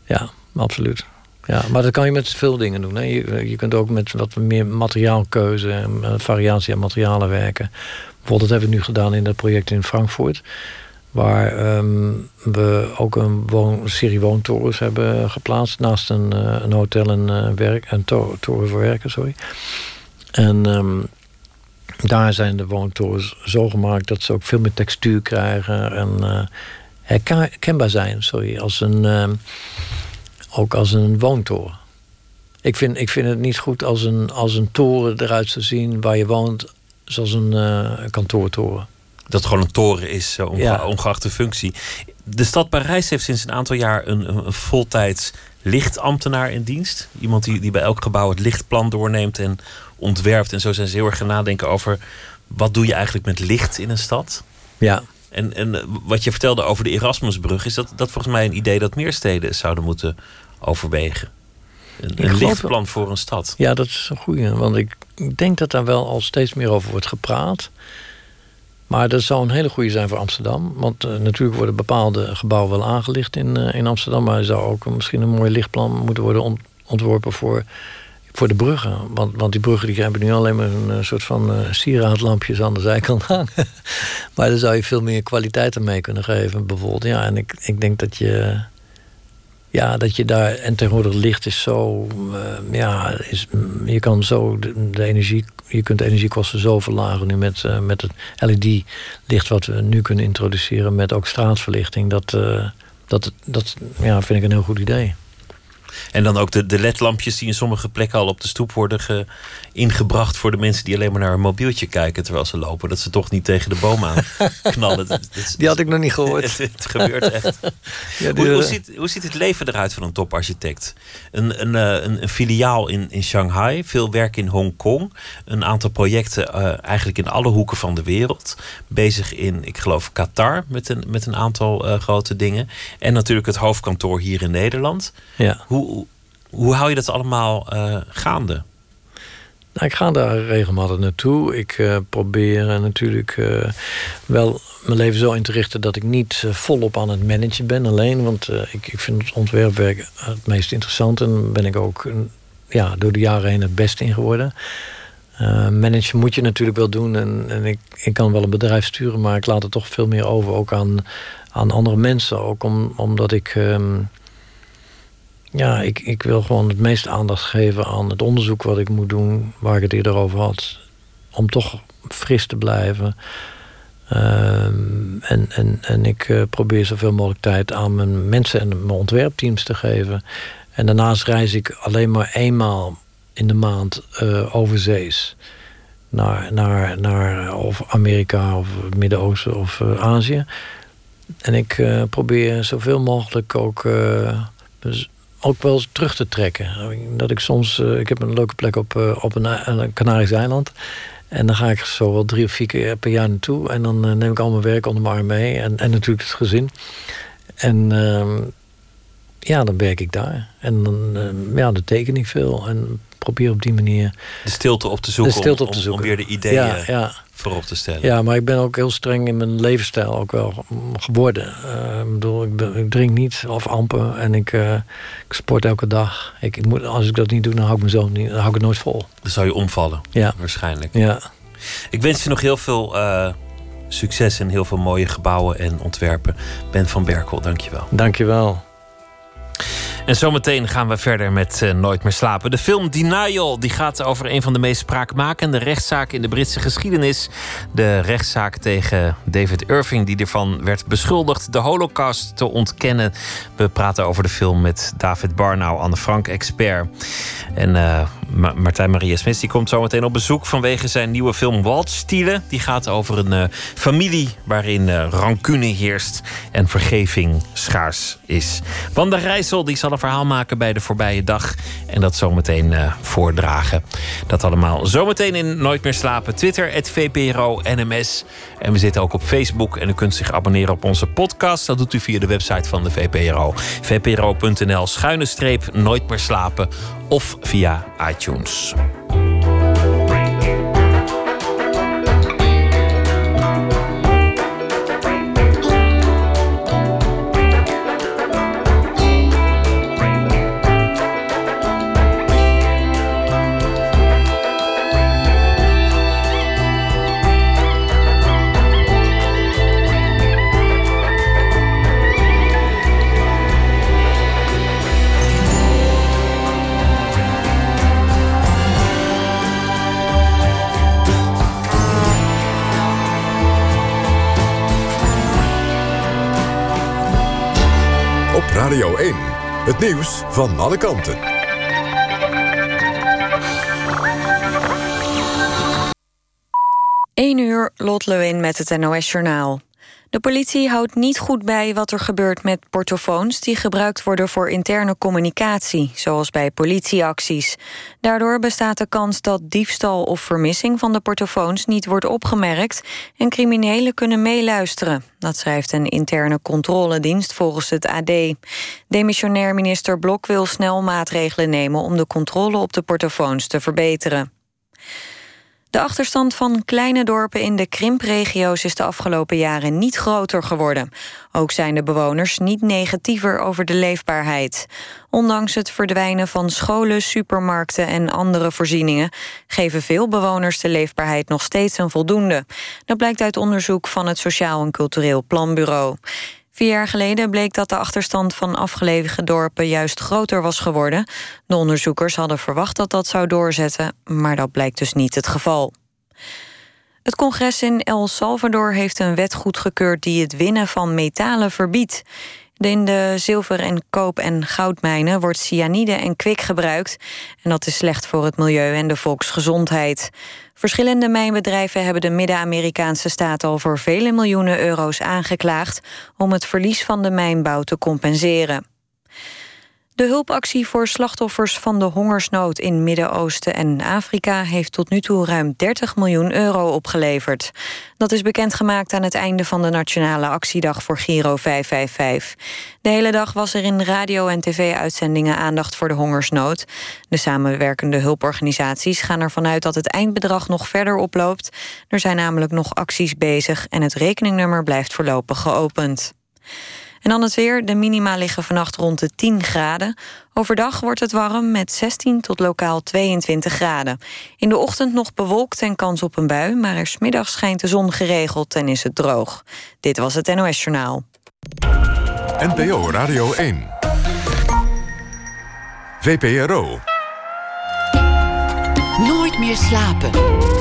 Speaker 2: Ja, absoluut. Ja, maar dat kan je met veel dingen doen. Hè. Je, je kunt ook met wat meer materiaalkeuze en uh, variatie aan materialen werken. Bijvoorbeeld, dat hebben we nu gedaan in dat project in Frankfurt. Waar um, we ook een, woon, serie woontorens hebben geplaatst. Naast een, uh, een hotel en uh, werk, een to toren voor werken, sorry. En um, daar zijn de woontorens zo gemaakt dat ze ook veel meer textuur krijgen en uh, herkenbaar zijn, sorry, als een, uh, ook als een woontoren. Ik vind, ik vind het niet goed als een, als een toren eruit zou zien waar je woont, zoals een kantoortoren.
Speaker 1: Dat het gewoon een toren is, onge ja. ongeacht de functie. De stad Parijs heeft sinds een aantal jaar een, een voltijds lichtambtenaar in dienst. Iemand die, die bij elk gebouw het lichtplan doorneemt en ontwerpt. En zo zijn ze heel erg gaan nadenken over wat doe je eigenlijk met licht in een stad.
Speaker 2: Ja.
Speaker 1: En, en eh, wat je vertelde over de Erasmusbrug, is dat, dat volgens mij een idee dat meer steden zouden moeten overwegen. Een, een lichtplan voor een stad.
Speaker 2: Ja, dat is een goede. Want ik denk dat daar wel al steeds meer over wordt gepraat. Maar dat zou een hele goede zijn voor Amsterdam. Want uh, natuurlijk worden bepaalde gebouwen wel aangelicht in, uh, in Amsterdam. Maar er zou ook misschien een mooi lichtplan moeten worden ontworpen voor voor de bruggen. Want, want die bruggen die hebben nu alleen maar een uh, soort van sieraadlampjes aan de zijkant hangen. maar daar zou je veel meer kwaliteit aan mee kunnen geven, bijvoorbeeld. Ja, en ik, ik denk dat je. Ja, dat je daar. En tegenwoordig licht is zo. Ja, is, je kan zo de, de, energie. Je kunt de energiekosten zo verlagen nu met, met het LED-licht wat we nu kunnen introduceren. Met ook straatverlichting. Dat, dat, dat ja, vind ik een heel goed idee.
Speaker 1: En dan ook de, de ledlampjes die in sommige plekken al op de stoep worden ge, ingebracht voor de mensen die alleen maar naar een mobieltje kijken terwijl ze lopen. Dat ze toch niet tegen de boom aan knallen.
Speaker 2: die had ik nog niet gehoord.
Speaker 1: het, gebeurt echt. Ja, hoe, hoe, ziet, hoe ziet het leven eruit van een toparchitect? Een, een, eh, een, een, filiaal in, in Shanghai, veel werk in Hongkong, een aantal projecten uh, eigenlijk in alle hoeken van de wereld. Bezig in, ik geloof, Qatar met een, met een aantal uh, grote dingen. En natuurlijk het hoofdkantoor hier in Nederland.
Speaker 2: Ja.
Speaker 1: Hoe, hoe hou je dat allemaal gaande?
Speaker 2: Nou, ik ga daar regelmatig naartoe. Ik uh, probeer natuurlijk uh, wel mijn leven zo in te richten dat ik niet volop aan het managen ben alleen. Want ik, ik vind het ontwerpwerk het meest interessant en ben ik ook ja, door de jaren heen het beste in geworden. managen moet je natuurlijk wel doen en, en ik, ik kan wel een bedrijf sturen, maar ik laat het toch veel meer over ook aan, aan andere mensen. Ook om, omdat ik. Um, ja, ik, ik wil gewoon het meeste aandacht geven aan het onderzoek wat ik moet doen, waar ik het eerder over had. Om toch fris te blijven. Um, en, en, en ik uh, probeer zoveel mogelijk tijd aan mijn mensen en mijn ontwerpteams te geven. En daarnaast reis ik alleen maar eenmaal in de maand uh, overzees. Naar, naar, naar of Amerika of Midden-Oosten of Azië. En ik probeer zoveel mogelijk ook ook wel terug te trekken. Dat ik soms, uh, ik heb een leuke plek op, uh, op een, een Canarisch eiland. En dan ga ik zo wel drie of vier keer per jaar naartoe. En dan uh, neem ik al mijn werk onder mijn arm mee. En, en natuurlijk het gezin. En ehm, ja, dan werk ik daar. En dan, ja, dan teken ik veel. En probeer op die manier...
Speaker 3: De stilte op te zoeken,
Speaker 2: de stilte
Speaker 3: om,
Speaker 2: op te zoeken.
Speaker 3: om weer de ideeën ja, ja. voorop te stellen.
Speaker 2: Ja, maar ik ben ook heel streng in mijn levensstijl ook wel geworden. Uh, ik, bedoel, ik, ik, drink niet of amper en ik, uh, ik sport elke dag. Ik, ik, moet, als ik dat niet doe, dan hou ik mezelf niet, dan hou ik het nooit vol.
Speaker 3: Dan zou je omvallen,
Speaker 2: ja.
Speaker 3: waarschijnlijk.
Speaker 2: Ja.
Speaker 3: Ik wens je nog heel veel uh, succes en heel veel mooie gebouwen en ontwerpen. Ben van Berkel, dankjewel.
Speaker 2: Dankjewel.
Speaker 1: En zometeen gaan we verder met uh, Nooit meer slapen. De film Denial die gaat over een van de meest spraakmakende rechtszaken in de Britse geschiedenis. De rechtszaak tegen David Irving, die ervan werd beschuldigd de Holocaust te ontkennen. We praten over de film met David Barnau, Anne Frank-expert. En uh, Martijn Maria Smits die komt zometeen op bezoek vanwege zijn nieuwe film Waldstielen. Die gaat over een uh, familie waarin uh, rancune heerst en vergeving schaars is. Wanda Rijssel die zal een verhaal maken bij de voorbije dag en dat zometeen uh, voordragen. Dat allemaal zometeen in Nooit meer slapen. Twitter, het VPRO NMS. En we zitten ook op Facebook en u kunt zich abonneren op onze podcast. Dat doet u via de website van de VPRO. vpro.nl schuine streep Nooit meer slapen of via iTunes.
Speaker 4: Radio 1. Het nieuws van alle kanten.
Speaker 5: 1 uur, Lot Lewin met het NOS-journaal. De politie houdt niet goed bij wat er gebeurt met portofoons... die gebruikt worden voor interne communicatie, zoals bij politieacties. Daardoor bestaat de kans dat diefstal of vermissing van de portofoons... niet wordt opgemerkt en criminelen kunnen meeluisteren. Dat schrijft een interne controledienst volgens het AD. Demissionair minister Blok wil snel maatregelen nemen... om de controle op de portofoons te verbeteren. De achterstand van kleine dorpen in de krimpregio's is de afgelopen jaren niet groter geworden. Ook zijn de bewoners niet negatiever over de leefbaarheid. Ondanks het verdwijnen van scholen, supermarkten en andere voorzieningen geven veel bewoners de leefbaarheid nog steeds een voldoende. Dat blijkt uit onderzoek van het Sociaal en Cultureel Planbureau. Vier jaar geleden bleek dat de achterstand van afgelegen dorpen juist groter was geworden. De onderzoekers hadden verwacht dat dat zou doorzetten, maar dat blijkt dus niet het geval. Het congres in El Salvador heeft een wet goedgekeurd die het winnen van metalen verbiedt. In de zilver- en koop- en goudmijnen wordt cyanide en kwik gebruikt. En dat is slecht voor het milieu en de volksgezondheid. Verschillende mijnbedrijven hebben de Midden-Amerikaanse staat al voor vele miljoenen euro's aangeklaagd om het verlies van de mijnbouw te compenseren. De hulpactie voor slachtoffers van de hongersnood in Midden-Oosten en Afrika heeft tot nu toe ruim 30 miljoen euro opgeleverd. Dat is bekendgemaakt aan het einde van de Nationale Actiedag voor Giro 555. De hele dag was er in radio- en tv-uitzendingen aandacht voor de hongersnood. De samenwerkende hulporganisaties gaan ervan uit dat het eindbedrag nog verder oploopt. Er zijn namelijk nog acties bezig en het rekeningnummer blijft voorlopig geopend. En dan het weer. De minima liggen vannacht rond de 10 graden. Overdag wordt het warm met 16 tot lokaal 22 graden. In de ochtend nog bewolkt en kans op een bui... maar er smiddags schijnt de zon geregeld en is het droog. Dit was het NOS Journaal.
Speaker 4: NPO Radio 1. VPRO.
Speaker 6: Nooit meer slapen.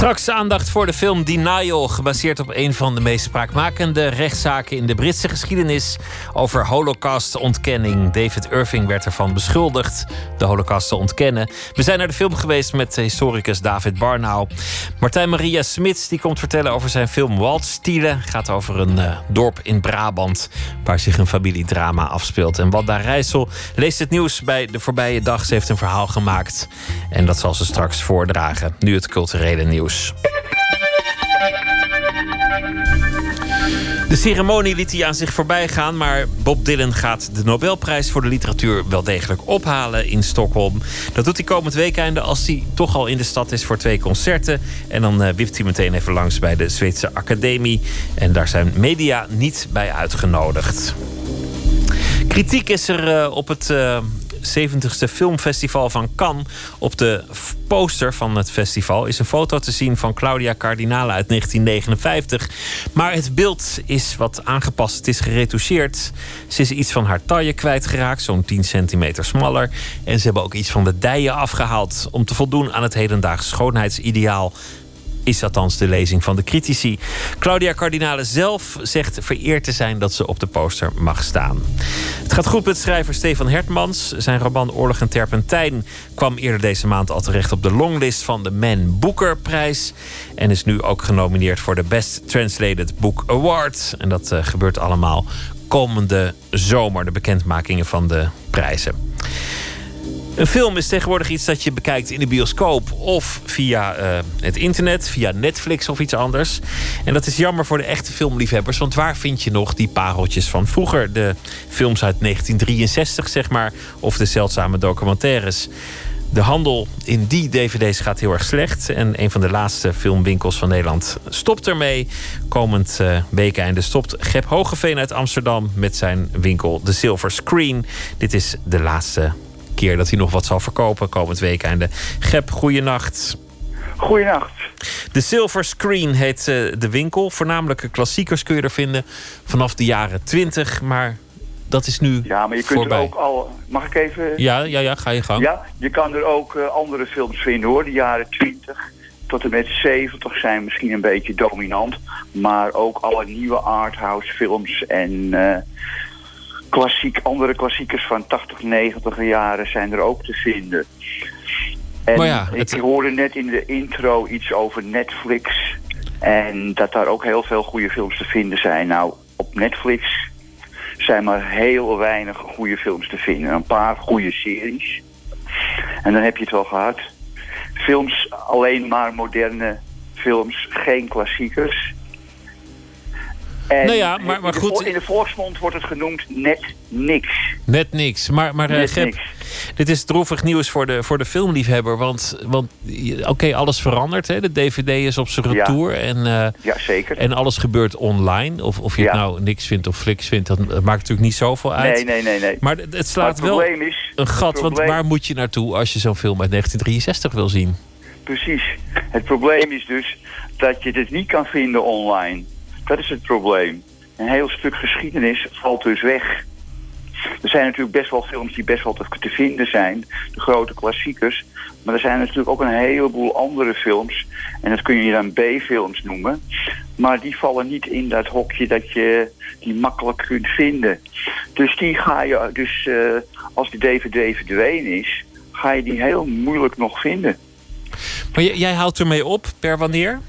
Speaker 1: Straks aandacht voor de film Denial, gebaseerd op een van de meest spraakmakende rechtszaken in de Britse geschiedenis over holocaustontkenning. David Irving werd ervan beschuldigd de holocaust te ontkennen. We zijn naar de film geweest met historicus David Barnau. Martijn Maria Smits die komt vertellen over zijn film Waldstielen. Gaat over een uh, dorp in Brabant waar zich een familiedrama afspeelt. En Wanda Rijssel leest het nieuws bij de voorbije dag. Ze heeft een verhaal gemaakt en dat zal ze straks voordragen. Nu het culturele nieuws. De ceremonie liet hij aan zich voorbij gaan, maar Bob Dylan gaat de Nobelprijs voor de literatuur wel degelijk ophalen in Stockholm. Dat doet hij komend weekende als hij toch al in de stad is voor twee concerten. En dan uh, wipt hij meteen even langs bij de Zweedse Academie. En daar zijn media niet bij uitgenodigd. Kritiek is er uh, op het. Uh, 70ste filmfestival van Cannes. Op de poster van het festival is een foto te zien van Claudia Cardinale uit 1959. Maar het beeld is wat aangepast. Het is geretoucheerd. Ze is iets van haar taille kwijtgeraakt, zo'n 10 centimeter smaller. En ze hebben ook iets van de dijen afgehaald om te voldoen aan het hedendaags schoonheidsideaal is althans de lezing van de critici. Claudia Cardinale zelf zegt vereerd te zijn dat ze op de poster mag staan. Het gaat goed met schrijver Stefan Hertmans. Zijn roman Oorlog en Terpentijn kwam eerder deze maand al terecht op de longlist van de Man Booker prijs. En is nu ook genomineerd voor de Best Translated Book Award. En dat uh, gebeurt allemaal komende zomer, de bekendmakingen van de prijzen. Een film is tegenwoordig iets dat je bekijkt in de bioscoop of via uh, het internet, via Netflix of iets anders. En dat is jammer voor de echte filmliefhebbers, want waar vind je nog die pareltjes van vroeger? De films uit 1963, zeg maar, of de zeldzame documentaires. De handel in die dvd's gaat heel erg slecht. En een van de laatste filmwinkels van Nederland stopt ermee. Komend uh, weekende stopt Gep Hogeveen uit Amsterdam met zijn winkel The Silver Screen. Dit is de laatste keer dat hij nog wat zal verkopen komend weekende. Gep, goeienacht.
Speaker 7: Goeienacht.
Speaker 1: De Silver Screen heet uh, de winkel. Voornamelijke klassiekers kun je er vinden vanaf de jaren 20, maar dat is nu
Speaker 7: Ja, maar je kunt
Speaker 1: voorbij.
Speaker 7: er ook al... Mag ik even...
Speaker 1: Ja, ja, ja, ga je gang.
Speaker 7: Ja, je kan er ook uh, andere films vinden hoor. De jaren 20 tot en met 70 zijn misschien een beetje dominant. Maar ook alle nieuwe arthouse films en... Uh, klassiek, andere klassiekers van 80, 90 jaren zijn er ook te vinden. En
Speaker 1: maar ja,
Speaker 7: het... ik hoorde net in de intro iets over Netflix. En dat daar ook heel veel goede films te vinden zijn. Nou, op Netflix zijn maar heel weinig goede films te vinden. Een paar goede series. En dan heb je het wel gehad. Films, alleen maar moderne films, geen klassiekers. En
Speaker 1: nou ja, maar, maar goed.
Speaker 7: In de, in de volksmond wordt het genoemd net niks.
Speaker 1: Net niks. Maar, maar
Speaker 7: net
Speaker 1: Gep,
Speaker 7: niks.
Speaker 1: dit is droevig nieuws voor de, voor de filmliefhebber. Want, want oké, okay, alles verandert. Hè? De DVD is op zijn retour.
Speaker 7: Ja.
Speaker 1: En, uh,
Speaker 7: ja, zeker.
Speaker 1: En alles gebeurt online. Of, of je
Speaker 7: ja.
Speaker 1: het nou niks vindt of fliks vindt, dat, maakt natuurlijk niet zoveel uit.
Speaker 7: Nee, nee, nee. nee.
Speaker 1: Maar het slaat
Speaker 7: maar het
Speaker 1: wel
Speaker 7: is,
Speaker 1: een gat.
Speaker 7: probleem...
Speaker 1: Want waar moet je naartoe als je zo'n film uit 1963 wil zien?
Speaker 7: Precies. Het probleem is dus dat je het niet kan vinden online. Dat is het probleem. Een heel stuk geschiedenis valt dus weg. Er zijn natuurlijk best wel films die best wel te, vinden zijn. De grote klassiekers. Maar er zijn natuurlijk ook een heleboel andere films. En dat kun je dan B-films noemen. Maar die vallen niet in dat hokje dat je die makkelijk kunt vinden. Dus die ga je, dus uh, als die DVD verdwenen is, ga je die heel moeilijk nog vinden.
Speaker 1: Maar jij houdt ermee op, per wanneer?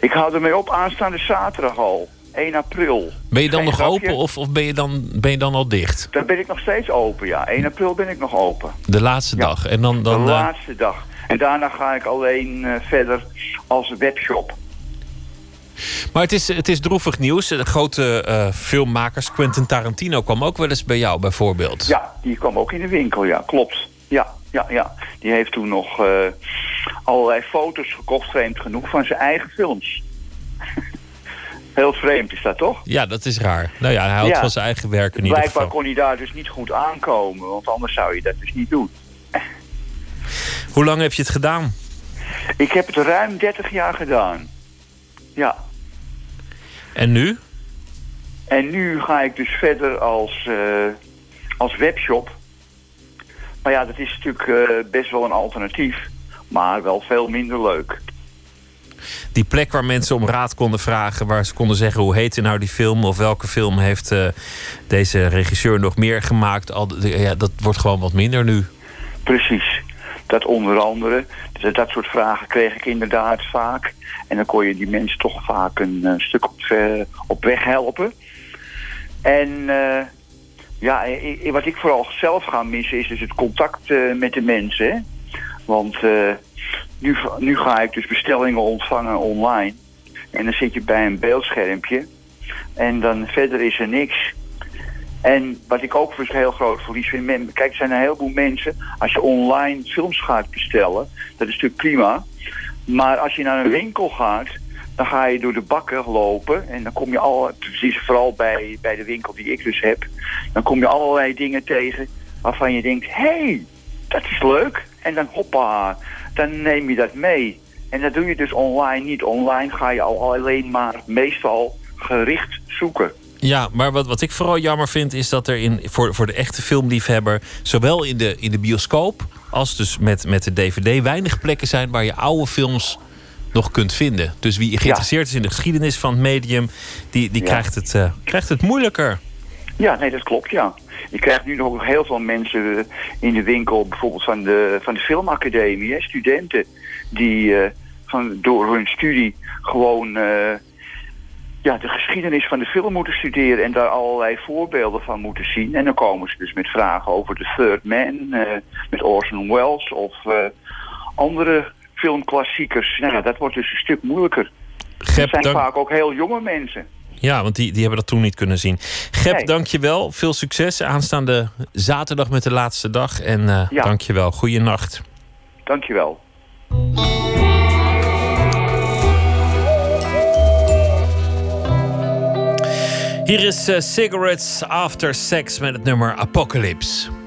Speaker 7: Ik hou ermee op aanstaande zaterdag al. 1 april.
Speaker 1: Ben je dan nog open of, of ben, je dan, ben je dan al dicht?
Speaker 7: Dan ben ik nog steeds open, ja. 1 april ben ik nog open.
Speaker 1: De laatste dag. En dan, dan,
Speaker 7: de laatste dag. En daarna ga ik alleen uh, verder als webshop.
Speaker 1: Maar het is, het is droevig nieuws. De grote uh, filmmakers, Quentin Tarantino, kwam ook wel eens bij jou bijvoorbeeld.
Speaker 7: Ja, die kwam ook in de winkel, ja, klopt. Ja, ja, ja. Die heeft toen nog uh, allerlei foto's gekocht, vreemd genoeg, van zijn eigen films. Heel vreemd is dat toch?
Speaker 1: Ja, dat is raar. Nou ja, hij houdt van zijn eigen werk in
Speaker 7: Blijkbaar
Speaker 1: ieder geval.
Speaker 7: kon hij daar dus niet goed aankomen, want anders zou je dat dus niet doen.
Speaker 1: Hoe lang heb je het gedaan?
Speaker 7: Ik heb het ruim 30 jaar gedaan. Ja.
Speaker 1: En nu?
Speaker 7: En nu ga ik dus verder als, uh, als webshop. Maar ja, dat is natuurlijk uh, best wel een alternatief. Maar wel veel minder leuk.
Speaker 1: Die plek waar mensen om raad konden vragen, waar ze konden zeggen hoe heette nou die film of welke film heeft uh, deze regisseur nog meer gemaakt, al, ja, dat wordt gewoon wat minder nu.
Speaker 7: Precies. Dat onder andere, dat, dat soort vragen kreeg ik inderdaad vaak. En dan kon je die mensen toch vaak een uh, stuk op, uh, op weg helpen. En ja, wat ik vooral zelf ga missen is dus het contact met de mensen. Want nu, nu ga ik dus bestellingen ontvangen online. En dan zit je bij een beeldschermpje. En dan verder is er niks. En wat ik ook een heel groot verlies vind... Kijk, er zijn een heleboel mensen... Als je online films gaat bestellen... Dat is natuurlijk prima. Maar als je naar een winkel gaat... Dan ga je door de bakken lopen. En dan kom je al... Precies vooral bij, bij de winkel die ik dus heb. Dan kom je allerlei dingen tegen... Waarvan je denkt... Hé, hey, dat is leuk. En dan hoppa... Dan neem je dat mee. En dat doe je dus online niet. Online ga je al alleen maar meestal gericht zoeken.
Speaker 1: Ja, maar wat, wat ik vooral jammer vind is dat er in, voor, voor de echte filmliefhebber, zowel in de, in de bioscoop als dus met, met de DVD, weinig plekken zijn waar je oude films nog kunt vinden. Dus wie geïnteresseerd ja. is in de geschiedenis van het medium, die, die ja. krijgt, het, uh, krijgt het moeilijker.
Speaker 7: Ja, nee, dat klopt, ja. Je krijgt nu nog heel veel mensen in de winkel, bijvoorbeeld van de, van de filmacademie, hè, studenten, die uh, van, door hun studie gewoon uh, ja, de geschiedenis van de film moeten studeren en daar allerlei voorbeelden van moeten zien. En dan komen ze dus met vragen over The Third Man, uh, met Orson Welles of andere filmklassiekers. Nou, dat wordt dus een stuk moeilijker.
Speaker 1: Gep,
Speaker 7: dat zijn
Speaker 1: dank...
Speaker 7: vaak ook heel jonge mensen.
Speaker 1: Ja, want die, die hebben dat toen niet kunnen zien. Gep, nee. dank je wel. Veel succes aanstaande zaterdag met de laatste dag. En uh, ja. dank je wel. Goeienacht.
Speaker 7: Dank je wel.
Speaker 1: Hier is uh, Cigarettes After Sex met het nummer Apocalypse.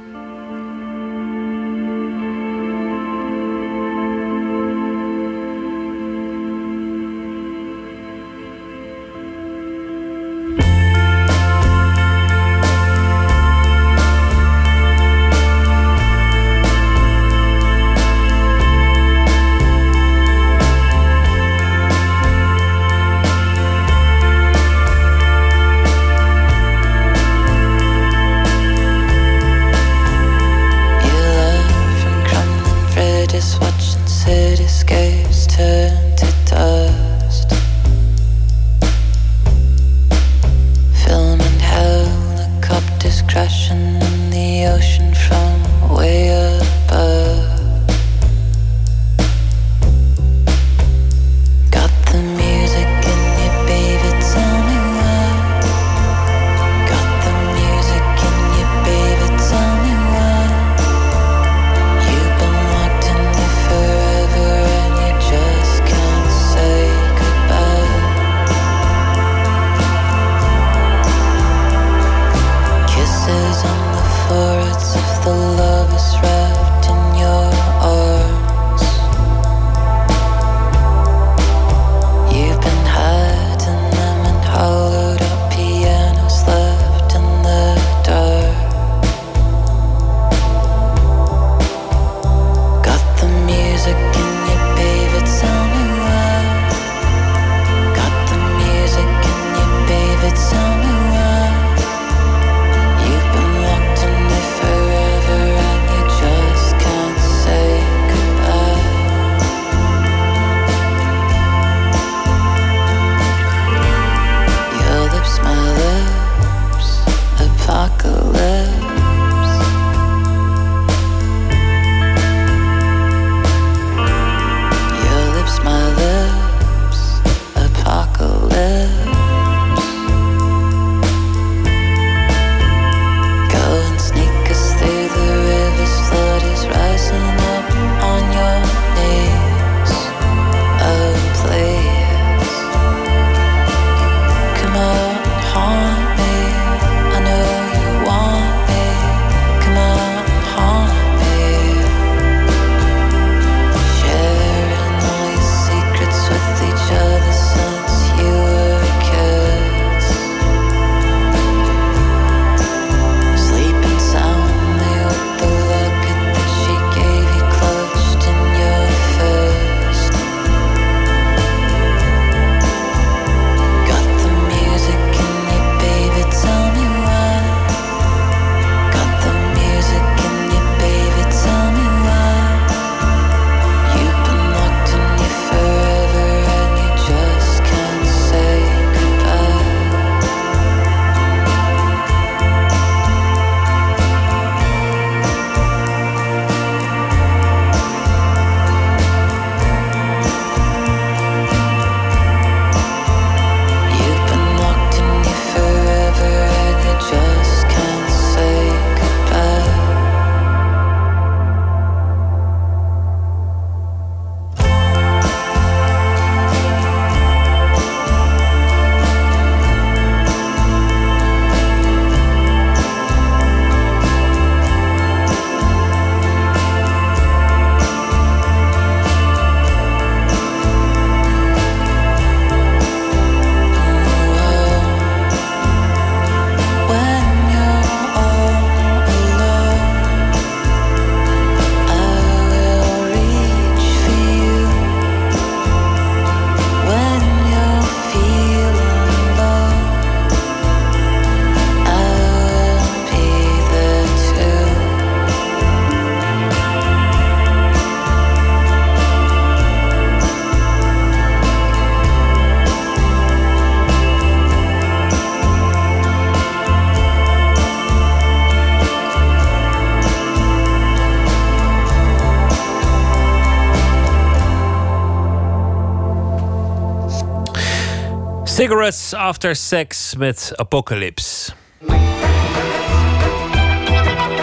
Speaker 1: Cigarettes After Sex met Apocalypse.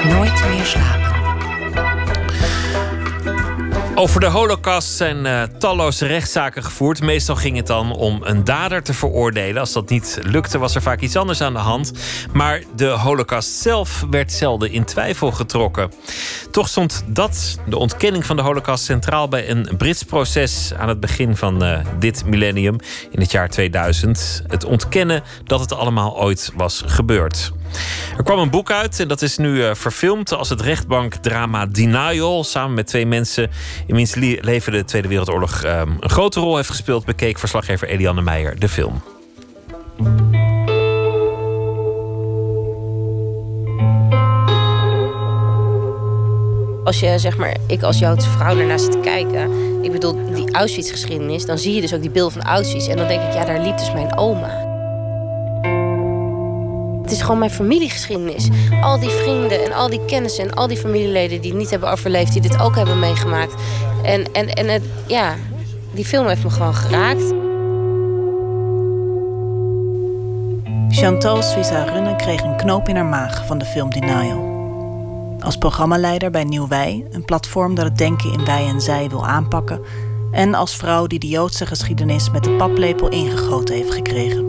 Speaker 6: Nooit meer slapen.
Speaker 1: Over de Holocaust zijn uh, talloze rechtszaken gevoerd. Meestal ging het dan om een dader te veroordelen. Als dat niet lukte, was er vaak iets anders aan de hand. Maar de Holocaust zelf werd zelden in twijfel getrokken. Toch stond dat, de ontkenning van de Holocaust, centraal bij een Brits proces aan het begin van uh, dit millennium, in het jaar 2000. Het ontkennen dat het allemaal ooit was gebeurd. Er kwam een boek uit en dat is nu uh, verfilmd als het rechtbankdrama Denial. Samen met twee mensen in wiens leven de Tweede Wereldoorlog uh, een grote rol heeft gespeeld, bekeek verslaggever Eliane Meijer de film.
Speaker 8: Als je, zeg maar, ik als Joodse vrouw ernaar zit te kijken, ik bedoel, die Auschwitz-geschiedenis, dan zie je dus ook die beelden van Auschwitz. En dan denk ik, ja, daar liep dus mijn oma. Het is gewoon mijn familiegeschiedenis. Al die vrienden en al die kennissen en al die familieleden die niet hebben overleefd, die dit ook hebben meegemaakt. En, en, en het, ja, die film heeft me gewoon geraakt.
Speaker 9: Chantal Suisse Runne kreeg een knoop in haar maag van de film Denial. Als programmaleider bij Nieuw Wij, een platform dat het denken in wij en zij wil aanpakken. En als vrouw die de Joodse geschiedenis met de paplepel ingegoten heeft gekregen.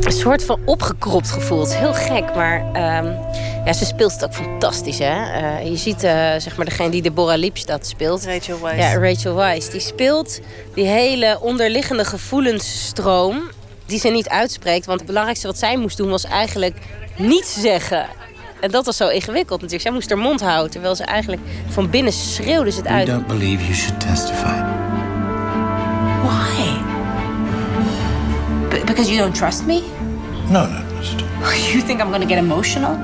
Speaker 8: Een soort van opgekropt gevoel. Het is heel gek, maar um, ja, ze speelt het ook fantastisch. Hè? Uh, je ziet uh, zeg maar degene die Deborah Liebstad speelt.
Speaker 9: Rachel Weisz.
Speaker 8: Ja, Rachel Weisz. Die speelt die hele onderliggende gevoelensstroom die ze niet uitspreekt. Want het belangrijkste wat zij moest doen was eigenlijk niets zeggen. En dat was zo ingewikkeld natuurlijk. Zij moest haar mond houden, terwijl ze eigenlijk van binnen schreeuwde ze het uit.
Speaker 10: I don't believe you should testify.
Speaker 11: Why? B because you don't trust me?
Speaker 10: No, no, not at all.
Speaker 11: You think I'm going to get emotional?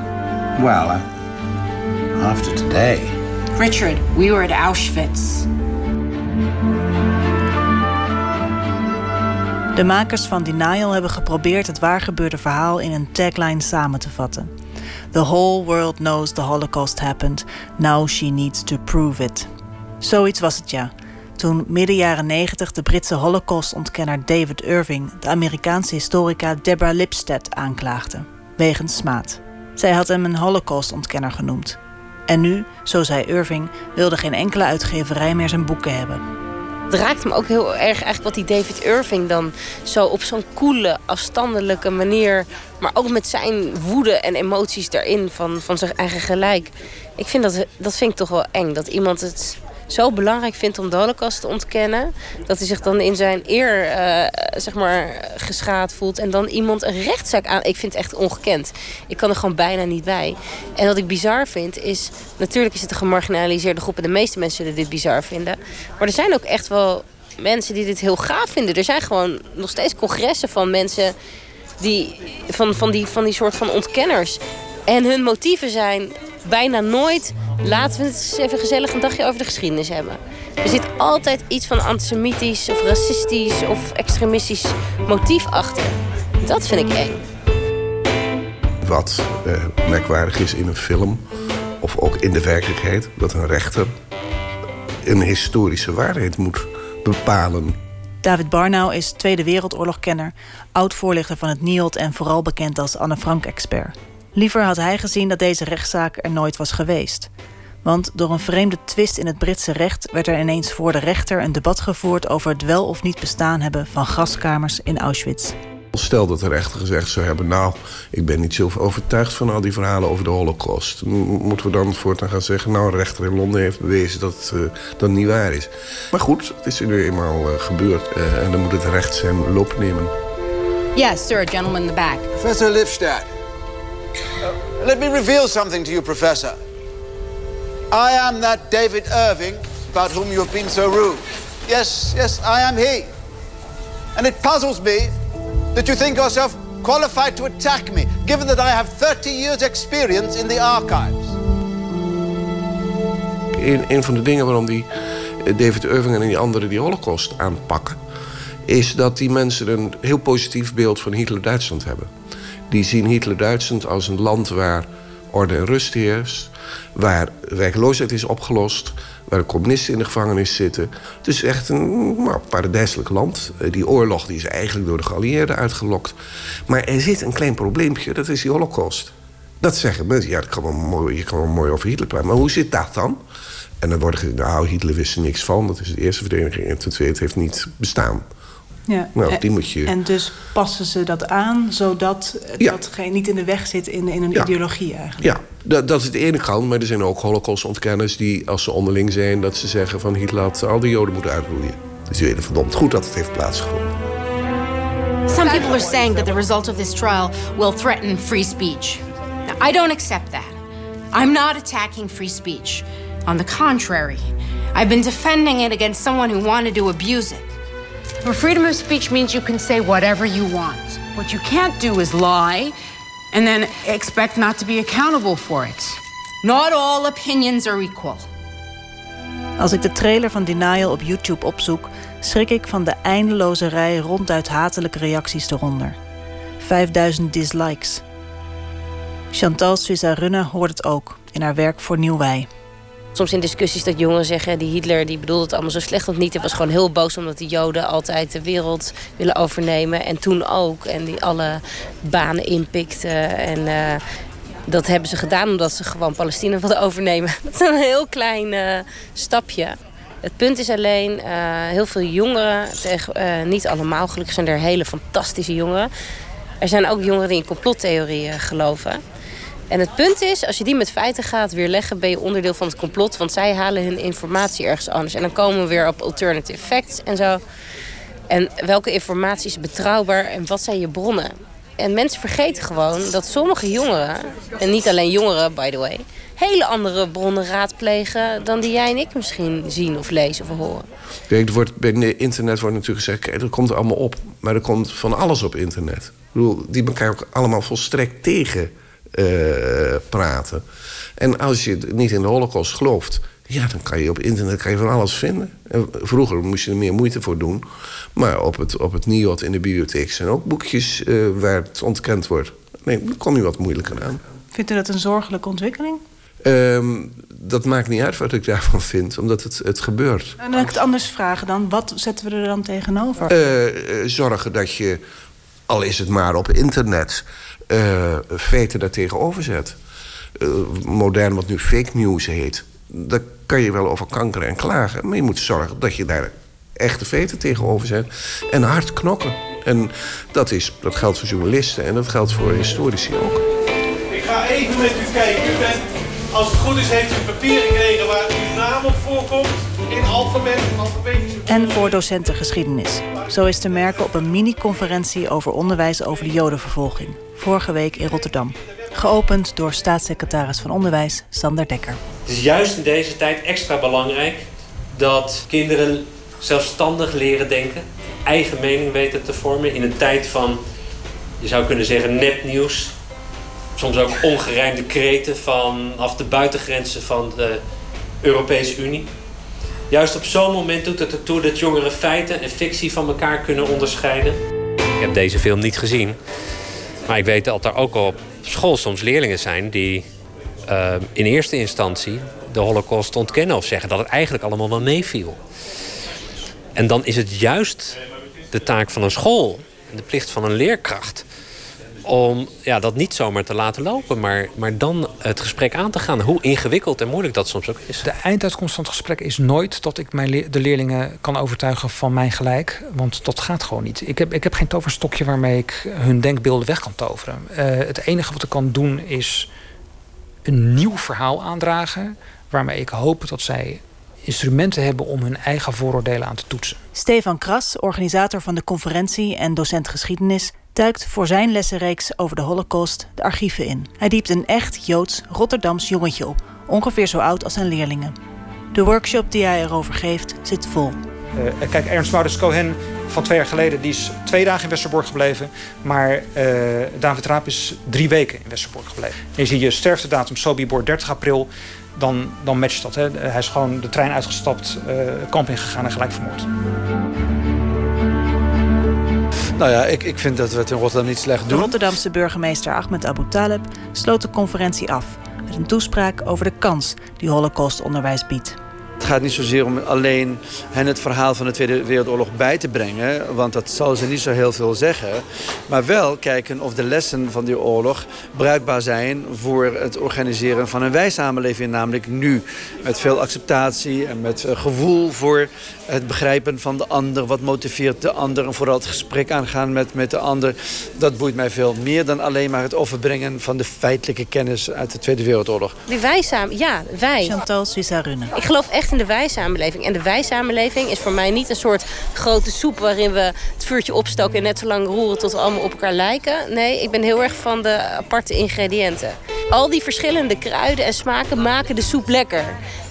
Speaker 10: Well, uh, after today.
Speaker 11: Richard, we were at Auschwitz.
Speaker 9: De makers van Denial hebben geprobeerd het waargebeurde verhaal in een tagline samen te vatten. The whole world knows the Holocaust happened. Now she needs to prove it. Zoiets was het ja. Toen midden jaren 90 de Britse Holocaust-ontkenner David Irving de Amerikaanse historica Deborah Lipstadt aanklaagde. Wegens smaad. Zij had hem een Holocaust-ontkenner genoemd. En nu, zo zei Irving, wilde geen enkele uitgeverij meer zijn boeken hebben.
Speaker 8: Het raakt me ook heel erg eigenlijk wat die David Irving dan zo op zo'n koele, afstandelijke manier... maar ook met zijn woede en emoties daarin van, van zijn eigen gelijk. Ik vind dat, dat vind ik toch wel eng, dat iemand het zo belangrijk vindt om de holocaust te ontkennen... dat hij zich dan in zijn eer uh, zeg maar, geschaad voelt... en dan iemand een rechtszaak aan... Ik vind het echt ongekend. Ik kan er gewoon bijna niet bij. En wat ik bizar vind is... natuurlijk is het een gemarginaliseerde groep... en de meeste mensen zullen dit bizar vinden. Maar er zijn ook echt wel mensen die dit heel gaaf vinden. Er zijn gewoon nog steeds congressen van mensen... Die, van, van, die, van die soort van ontkenners. En hun motieven zijn bijna nooit... laten we het eens even gezellig een dagje over de geschiedenis hebben. Er zit altijd iets van antisemitisch of racistisch of extremistisch motief achter. Dat vind ik eng.
Speaker 12: Wat eh, merkwaardig is in een film, of ook in de werkelijkheid... dat een rechter een historische waarheid moet bepalen.
Speaker 9: David Barnau is Tweede Wereldoorlogkenner, oud-voorlichter van het NIOD en vooral bekend als Anne Frank-expert. Liever had hij gezien dat deze rechtszaak er nooit was geweest. Want door een vreemde twist in het Britse recht werd er ineens voor de rechter een debat gevoerd over het wel of niet bestaan hebben van gaskamers in Auschwitz.
Speaker 12: Stel dat de rechter gezegd zou hebben: Nou, ik ben niet zo overtuigd van al die verhalen over de Holocaust. Moeten we dan voortaan gaan zeggen: Nou, een rechter in Londen heeft bewezen dat uh, dat niet waar is. Maar goed, het is nu eenmaal uh, gebeurd uh, en dan moet het recht zijn loop nemen.
Speaker 11: Yes, sir, gentleman in the back.
Speaker 10: Professor Lipstadt. Let me reveal something to you, Professor. I am that David Irving about whom you have been so rude. Yes, yes, I am he. And it puzzles me that you think yourself qualified to attack me, given that I have 30 years' experience in the archives.
Speaker 12: Een, een van de dingen waarom die David Irving en die anderen die Holocaust aanpakken, is dat die mensen een heel positief beeld van Hitler-Duitsland hebben. Die zien Hitler-Duitsland als een land waar orde en rust heerst. Waar werkloosheid is opgelost. Waar de communisten in de gevangenis zitten. Dus echt een nou, paradijselijk land. Eh, die oorlog die is eigenlijk door de geallieerden uitgelokt. Maar er zit een klein probleempje, dat is die holocaust. Dat zeggen mensen, ja, kan wel mooi, je kan wel mooi over Hitler praten. Maar hoe zit dat dan? En dan wordt gezegd, nou, Hitler wist er niks van. Dat is de eerste verdediging. En ten tweede, het heeft niet bestaan.
Speaker 9: Ja.
Speaker 12: Nou, die moet je...
Speaker 9: En dus passen ze dat aan, zodat
Speaker 12: Ja.
Speaker 9: dat geen, niet in de weg zit in, in een
Speaker 12: Ja.
Speaker 9: ideologie eigenlijk.
Speaker 12: Ja, dat, dat is de ene kant. Maar er zijn ook holocaustontkenners die, als ze onderling zijn... dat ze zeggen van Hitler had al die joden moeten uitroeien. Dus die weten verdomd goed dat het heeft plaatsgevonden.
Speaker 11: Some people are saying that the result of this trial will threaten free speech. Now, I don't accept that. I'm not attacking free speech. On the contrary, I've been defending it against someone who wanted to abuse it.
Speaker 13: Well, freedom of speech means you can say whatever you want. What you can't do is lie and then expect not to be accountable for it.
Speaker 11: Not all opinions are equal.
Speaker 9: Als ik de trailer van Denial op YouTube opzoek, schrik ik van de eindeloze rij ronduit hatelijke reacties eronder. 5000 dislikes. Chantal Suisse-Runne hoort het ook in haar werk voor Nieuw Wij.
Speaker 8: Soms in discussies dat jongeren zeggen... die Hitler die bedoelde het allemaal zo slecht want niet. Hij was gewoon heel boos omdat de Joden altijd de wereld willen overnemen. En toen ook. En die alle banen inpikten. En eh, dat hebben ze gedaan omdat ze gewoon Palestina wilden overnemen. Dat is een heel klein eh, stapje. Het punt is alleen, eh, heel veel jongeren... Tegen, niet allemaal, gelukkig zijn er hele fantastische jongeren... Er zijn ook jongeren die in complottheorieën geloven. En het punt is, als je die met feiten gaat weerleggen... ben je onderdeel van het complot, want zij halen hun informatie ergens anders. En dan komen we weer op alternative facts en zo. En welke informatie is betrouwbaar en wat zijn je bronnen? En mensen vergeten gewoon dat sommige jongeren... en niet alleen jongeren, by the way... hele andere bronnen raadplegen dan die jij en ik misschien zien of lezen of horen.
Speaker 12: Kijk, er wordt, bij internet wordt natuurlijk gezegd... er komt er allemaal op, maar er komt van alles op internet. Ik bedoel, die elkaar ook allemaal volstrekt tegen eh, praten. En als je niet in de holocaust gelooft... ja, dan kan je op internet kan je van alles vinden. En vroeger moest je er meer moeite voor doen. Maar op het, op het NIOD in de bibliotheek zijn ook boekjes eh, waar het ontkend wordt. Nee, dat kon nu wat moeilijker aan.
Speaker 9: Vindt u dat een zorgelijke ontwikkeling?
Speaker 12: Ehm, dat maakt niet uit wat ik daarvan vind, omdat het, het gebeurt.
Speaker 9: En dan ik het anders vragen dan, wat zetten we er dan tegenover?
Speaker 12: Eh, zorgen dat je, al is het maar op internet, eh, feiten daar zet. Eh, modern wat nu fake news heet. Daar kan je wel over kanker en klagen. Maar je moet zorgen dat je daar echte feiten tegenover zet. En hard knokken. En dat, is, dat geldt voor journalisten en dat geldt voor historici ook.
Speaker 14: Ik ga even met u kijken. U bent, als het goed is, heeft u een papier gekregen waar uw naam op voorkomt. In alfabet, alfabetische
Speaker 9: En voor docenten geschiedenis. Zo is te merken op een mini-conferentie over onderwijs over de jodenvervolging. Vorige week in Rotterdam. Geopend door staatssecretaris van Onderwijs Sander Dekker.
Speaker 3: Het is juist in deze tijd extra belangrijk dat kinderen zelfstandig leren denken, eigen mening weten te vormen in een tijd van, je zou kunnen zeggen, nepnieuws. Soms ook ongerijmde kreten vanaf de buitengrenzen van de Europese Unie. Juist op zo'n moment doet het ertoe dat jongeren feiten en fictie van elkaar kunnen onderscheiden. Ik heb deze film niet gezien, maar ik weet dat er ook op school soms leerlingen zijn die uh, in eerste instantie de holocaust ontkennen of zeggen dat het eigenlijk allemaal wel meeviel. En dan is het juist de taak van een school en de plicht van een leerkracht om ja, dat niet zomaar te laten lopen, maar, maar dan het gesprek aan te gaan. Hoe ingewikkeld en moeilijk dat soms ook is.
Speaker 15: De einduitkomst van het gesprek is nooit dat ik mijn le de leerlingen kan overtuigen van mijn gelijk. Want dat gaat gewoon niet. Ik heb, ik heb geen toverstokje waarmee ik hun denkbeelden weg kan toveren. Uh, het enige wat ik kan doen is een nieuw verhaal aandragen. Waarmee ik hoop dat zij instrumenten hebben om hun eigen vooroordelen aan te toetsen.
Speaker 9: Stefan Kras, organisator van de conferentie en docent geschiedenis, duikt voor zijn lessenreeks over de Holocaust de archieven in. Hij diept een echt Joods Rotterdams jongetje op, ongeveer zo oud als zijn leerlingen. De workshop die hij erover geeft zit vol.
Speaker 15: Uh, kijk, Ernst Wouters Cohen van twee jaar geleden die is twee dagen in Westerbork gebleven. Maar uh, David Raap is drie weken in Westerbork gebleven. En ziet je sterftedatum Sobibor 30 april. Dan, dan matcht dat. Hè. Hij is gewoon de trein uitgestapt, uh, kamp ingegaan en gelijk vermoord.
Speaker 16: Nou ja, ik, ik vind dat we het in Rotterdam niet slecht
Speaker 9: De
Speaker 16: doen.
Speaker 9: Rotterdamse burgemeester Ahmed Abu Taleb sloot de conferentie af met een toespraak over de kans die Holocaustonderwijs biedt.
Speaker 16: Het gaat niet zozeer om alleen hen het verhaal van de Tweede Wereldoorlog bij te brengen, want dat zal ze niet zo heel veel zeggen. Maar wel kijken of de lessen van die oorlog bruikbaar zijn voor het organiseren van een wijsamenleving, namelijk nu. Met veel acceptatie en met eh, gevoel voor het begrijpen van de ander. Wat motiveert de ander en vooral het gesprek aangaan met, met de ander. Dat boeit mij veel meer dan alleen maar het overbrengen van de feitelijke kennis uit de Tweede Wereldoorlog.
Speaker 8: De wijsaam, ja, wij.
Speaker 9: Chantal Suisse-Runne.
Speaker 8: Ik geloof echt in de wijsamenleving. En de wijsamenleving is voor mij niet een soort grote soep... waarin we het vuurtje opstoken en net zo lang roeren... tot we allemaal op elkaar lijken. Nee, ik ben heel erg van de aparte ingrediënten. Al die verschillende kruiden en smaken maken de soep lekker.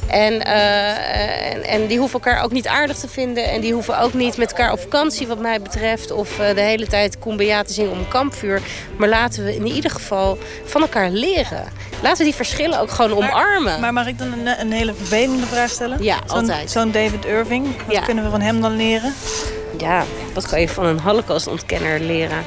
Speaker 8: En, eh, en, en die hoeven elkaar ook niet aardig te vinden. En die hoeven ook niet met elkaar op vakantie, wat mij betreft. Of eh, de hele tijd kumbaya te zingen om een kampvuur. Maar laten we in ieder geval van elkaar leren. Laten we die verschillen ook gewoon omarmen.
Speaker 9: Maar mag ik dan een, een hele vervelende vraag stellen?
Speaker 8: Ja,
Speaker 9: Zo'n-
Speaker 8: altijd.
Speaker 9: Zo'n David Irving, wat
Speaker 8: Ja.
Speaker 9: kunnen we van hem dan leren?
Speaker 8: Ja, wat kan je van een holocaustontkenner leren?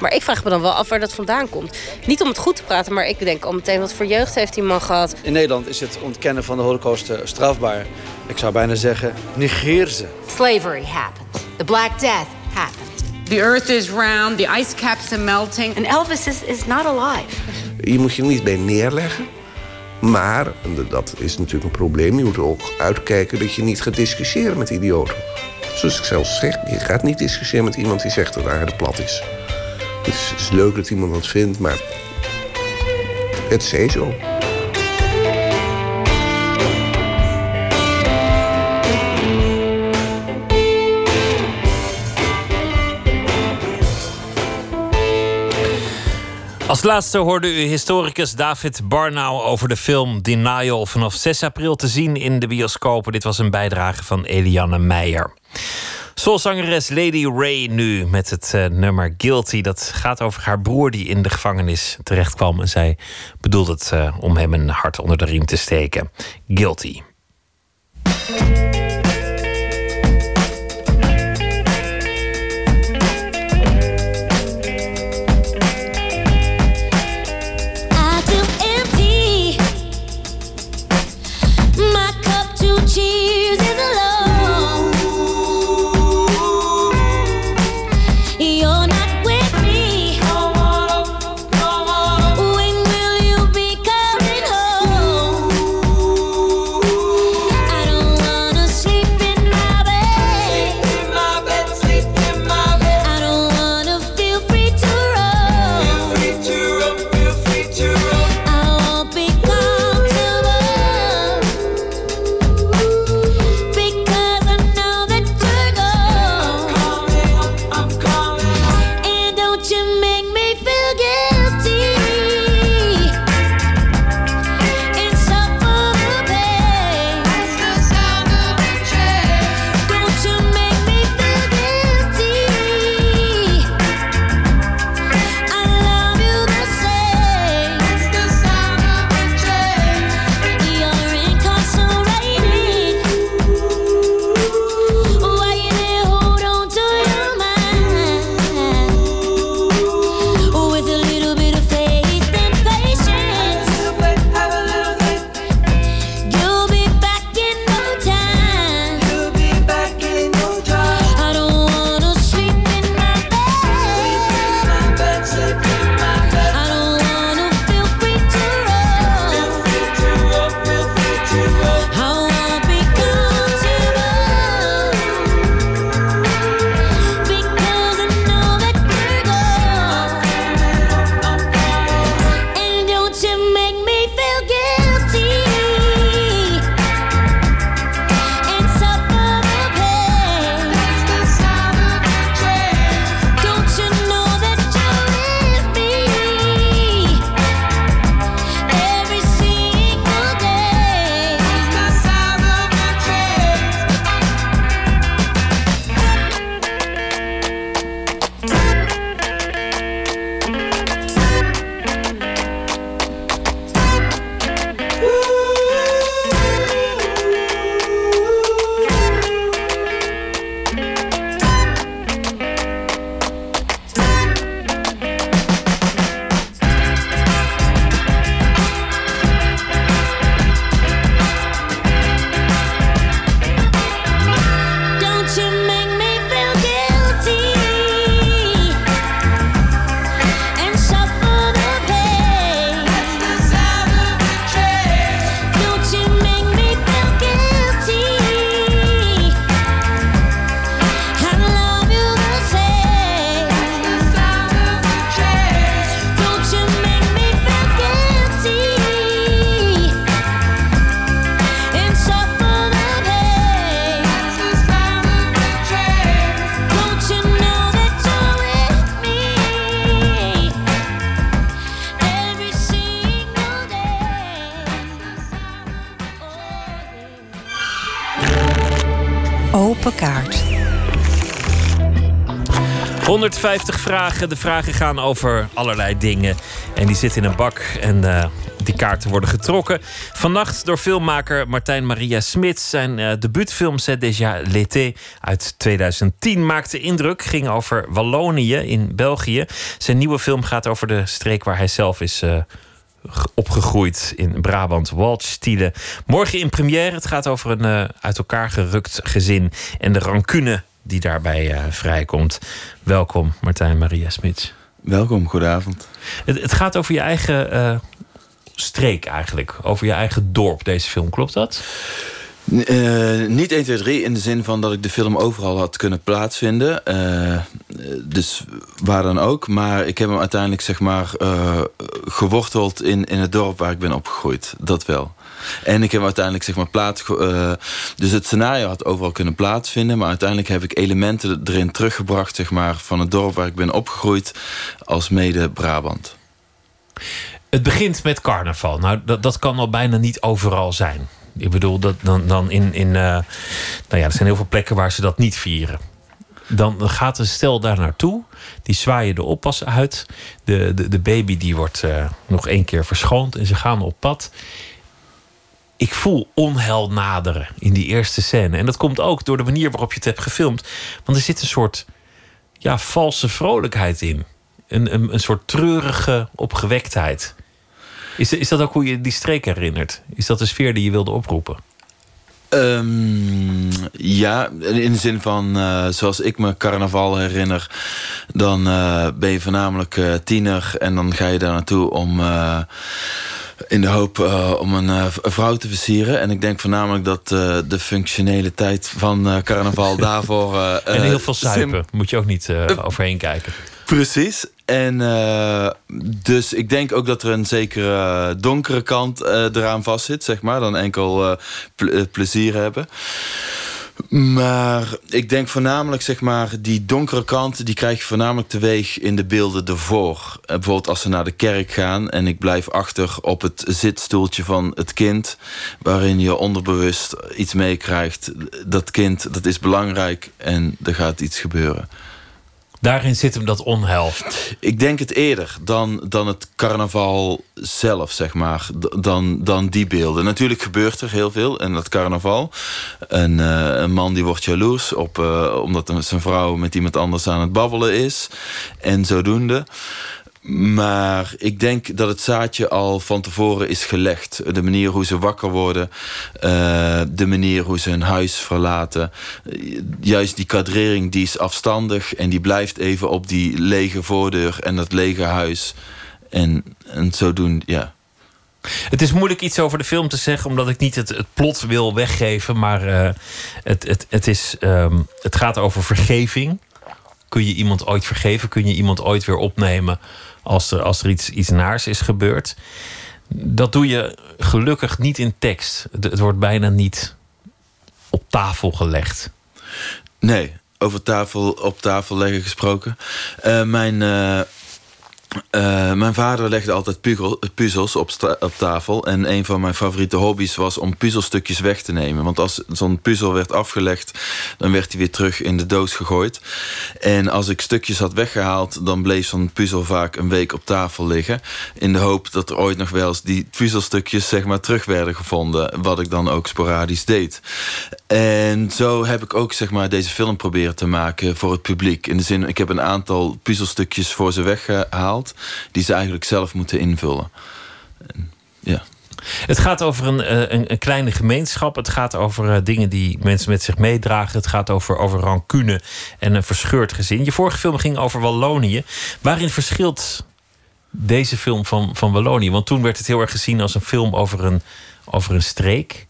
Speaker 8: Maar ik vraag me dan wel af waar dat vandaan komt. Niet om het goed te praten, maar ik denk al meteen... wat voor jeugd heeft die man gehad?
Speaker 16: In Nederland is het ontkennen van de holocaust eh, strafbaar. Ik zou bijna zeggen, negeer ze.
Speaker 11: Slavery happened. The Black Death happened.
Speaker 13: The earth is round, the ice caps are melting.
Speaker 11: And Elvis is, is not alive.
Speaker 12: Je moet je er niet bij neerleggen. Maar, en dat is natuurlijk een probleem... je moet er ook uitkijken dat je niet gaat discussiëren met idioten. Zoals ik zelfs zeg, je gaat niet discussiëren met iemand die zegt dat de aarde plat is. Het is, leuk dat iemand dat vindt, maar het is zo.
Speaker 1: Als laatste hoorde u historicus David Barnau over de film Denial vanaf 6 april te zien in de bioscopen. Dit was een bijdrage van Eliane Meijer. Soulzangeres Lady Ray nu met het eh, nummer Guilty. Dat gaat over haar broer die in de gevangenis terechtkwam. En zij bedoelt het eh, om hem een hart onder de riem te steken. Guilty. 150 vragen. De vragen gaan over allerlei dingen. En die zitten in een bak en eh, die kaarten worden getrokken. Vannacht door filmmaker Martijn Maria Smit. Zijn uh, debuutfilm C'est déjà uit 2010 maakte indruk. Ging over Wallonië in België. Zijn nieuwe film gaat over de streek waar hij zelf is uh, opgegroeid in Brabant, Waldstielen. Morgen in première. Het gaat over een uit elkaar gerukt gezin en de rancune die daarbij uh, vrijkomt. Welkom, Martijn Maria Smits.
Speaker 17: Welkom, goedenavond.
Speaker 1: Het, het gaat over je eigen uh, streek eigenlijk, over je eigen dorp, deze film. Klopt dat?
Speaker 17: Uh, niet 1, 2, 3 in de zin van dat ik de film overal had kunnen plaatsvinden. Uh, dus waar dan ook. Maar ik heb hem uiteindelijk zeg maar uh, geworteld in, in het dorp waar ik ben opgegroeid. Dat wel. En ik heb uiteindelijk zeg maar plaats... dus het scenario had overal kunnen plaatsvinden. Maar uiteindelijk heb ik elementen erin teruggebracht zeg maar, van het dorp waar ik ben opgegroeid. Als mede Brabant.
Speaker 1: Het begint met carnaval. Nou, dat, dat kan al bijna niet overal zijn. Ik bedoel, dat, dan, dan in. in uh, nou ja, er zijn heel veel plekken waar ze dat niet vieren. Dan gaat een stel daar naartoe. Die zwaaien de oppas uit. De, de, de baby die wordt uh, nog één keer verschoond. En ze gaan op pad. Ik voel onheil naderen in die eerste scène. En dat komt ook door de manier waarop je het hebt gefilmd. Want er zit een soort ja, valse vrolijkheid in. Een, een, een soort treurige opgewektheid. Is, is dat ook hoe je die streek herinnert? Is dat de sfeer die je wilde oproepen?
Speaker 17: Um, ja, in de zin van uh, zoals ik me carnaval herinner, dan uh, ben je voornamelijk uh, tiener en dan ga je daar naartoe om in de hoop om een vrouw te versieren. En ik denk voornamelijk dat de functionele tijd van carnaval daarvoor.
Speaker 1: en heel veel suipen, moet je ook niet overheen kijken.
Speaker 17: Precies. En uh, dus ik denk ook dat er een zekere donkere kant uh, eraan vastzit, zeg maar. Dan enkel ple plezier hebben. Maar ik denk voornamelijk, zeg maar, die donkere kant... die krijg je voornamelijk teweeg in de beelden ervoor. Bijvoorbeeld als ze naar de kerk gaan... en ik blijf achter op het zitstoeltje van het kind... waarin je onderbewust iets meekrijgt. Dat kind, dat is belangrijk en er gaat iets gebeuren.
Speaker 1: Daarin zit hem dat onheil.
Speaker 17: Ik denk het eerder dan, dan het carnaval zelf, zeg maar. Dan, dan die beelden. Natuurlijk gebeurt er heel veel in dat carnaval. Een, uh, een man die wordt jaloers op, uh, omdat zijn vrouw met iemand anders aan het babbelen is. En zodoende. Maar ik denk dat het zaadje al van tevoren is gelegd. De manier hoe ze wakker worden. Uh, de manier hoe ze hun huis verlaten. Juist die kadrering die is afstandig. En die blijft even op die lege voordeur en dat lege huis. En, en zodoende, ja.
Speaker 1: Het is moeilijk iets over de film te zeggen, omdat ik niet het, het plot wil weggeven. Maar uh, het, het, het, is, um, het gaat over vergeving. Kun je iemand ooit vergeven? Kun je iemand ooit weer opnemen als er, als er iets, iets naars is gebeurd? Dat doe je gelukkig niet in tekst. Het, wordt bijna niet op tafel gelegd.
Speaker 17: Nee, over tafel, op tafel leggen gesproken. Uh, mijn. Uh... Uh, mijn vader legde altijd puzzels op, op, tafel. En een van mijn favoriete hobby's was om puzzelstukjes weg te nemen. Want als zo'n puzzel werd afgelegd, dan werd hij weer terug in de doos gegooid. En als ik stukjes had weggehaald, dan bleef zo'n puzzel vaak een week op tafel liggen. In de hoop dat er ooit nog wel eens die puzzelstukjes zeg maar, terug werden gevonden. Wat ik dan ook sporadisch deed. En zo heb ik ook zeg maar, deze film proberen te maken voor het publiek. In de zin, ik heb een aantal puzzelstukjes voor ze weggehaald die ze eigenlijk zelf moeten invullen. En, ja.
Speaker 1: Het gaat over een, een, een, kleine gemeenschap. Het gaat over uh, dingen die mensen met zich meedragen. Het gaat over, over rancune en een verscheurd gezin. Je vorige film ging over Wallonië. Waarin verschilt deze film van, van Wallonië? Want toen werd het heel erg gezien als een film over een, over een streek.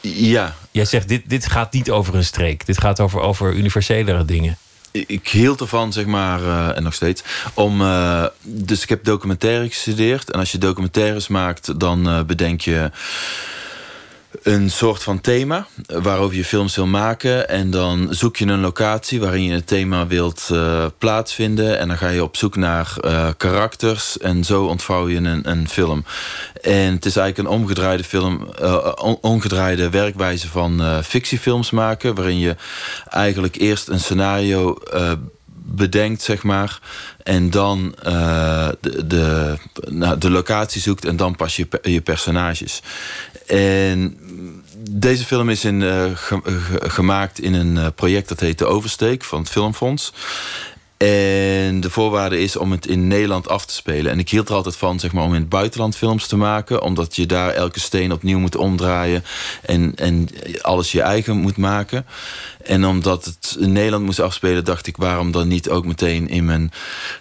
Speaker 17: Ja.
Speaker 1: Jij zegt, dit, dit gaat niet over een streek. Dit gaat over, over universelere dingen
Speaker 17: ik hield ervan, zeg maar, uh, en nog steeds, om... Uh, dus ik heb documentaire gestudeerd. En als je documentaires maakt, dan uh, bedenk je... een soort van thema waarover je films wil maken. En dan zoek je een locatie waarin je het thema wilt uh, plaatsvinden. En dan ga je op zoek naar uh, karakters. En zo ontvouw je een, een, film. En het is eigenlijk een omgedraaide film, uh, omgedraaide werkwijze van fictiefilms maken. Waarin je eigenlijk eerst een scenario bedenkt, zeg maar. En dan de, de, nou, de locatie zoekt en dan pas je, je personages. En deze film is in, uh, gemaakt in een uh, project dat heet De Oversteek van het Filmfonds. En de voorwaarde is om het in Nederland af te spelen. En ik hield er altijd van zeg maar, om in het buitenland films te maken. Omdat je daar elke steen opnieuw moet omdraaien. En, en alles je eigen moet maken. En omdat het in Nederland moest afspelen, dacht ik... waarom dan niet ook meteen in mijn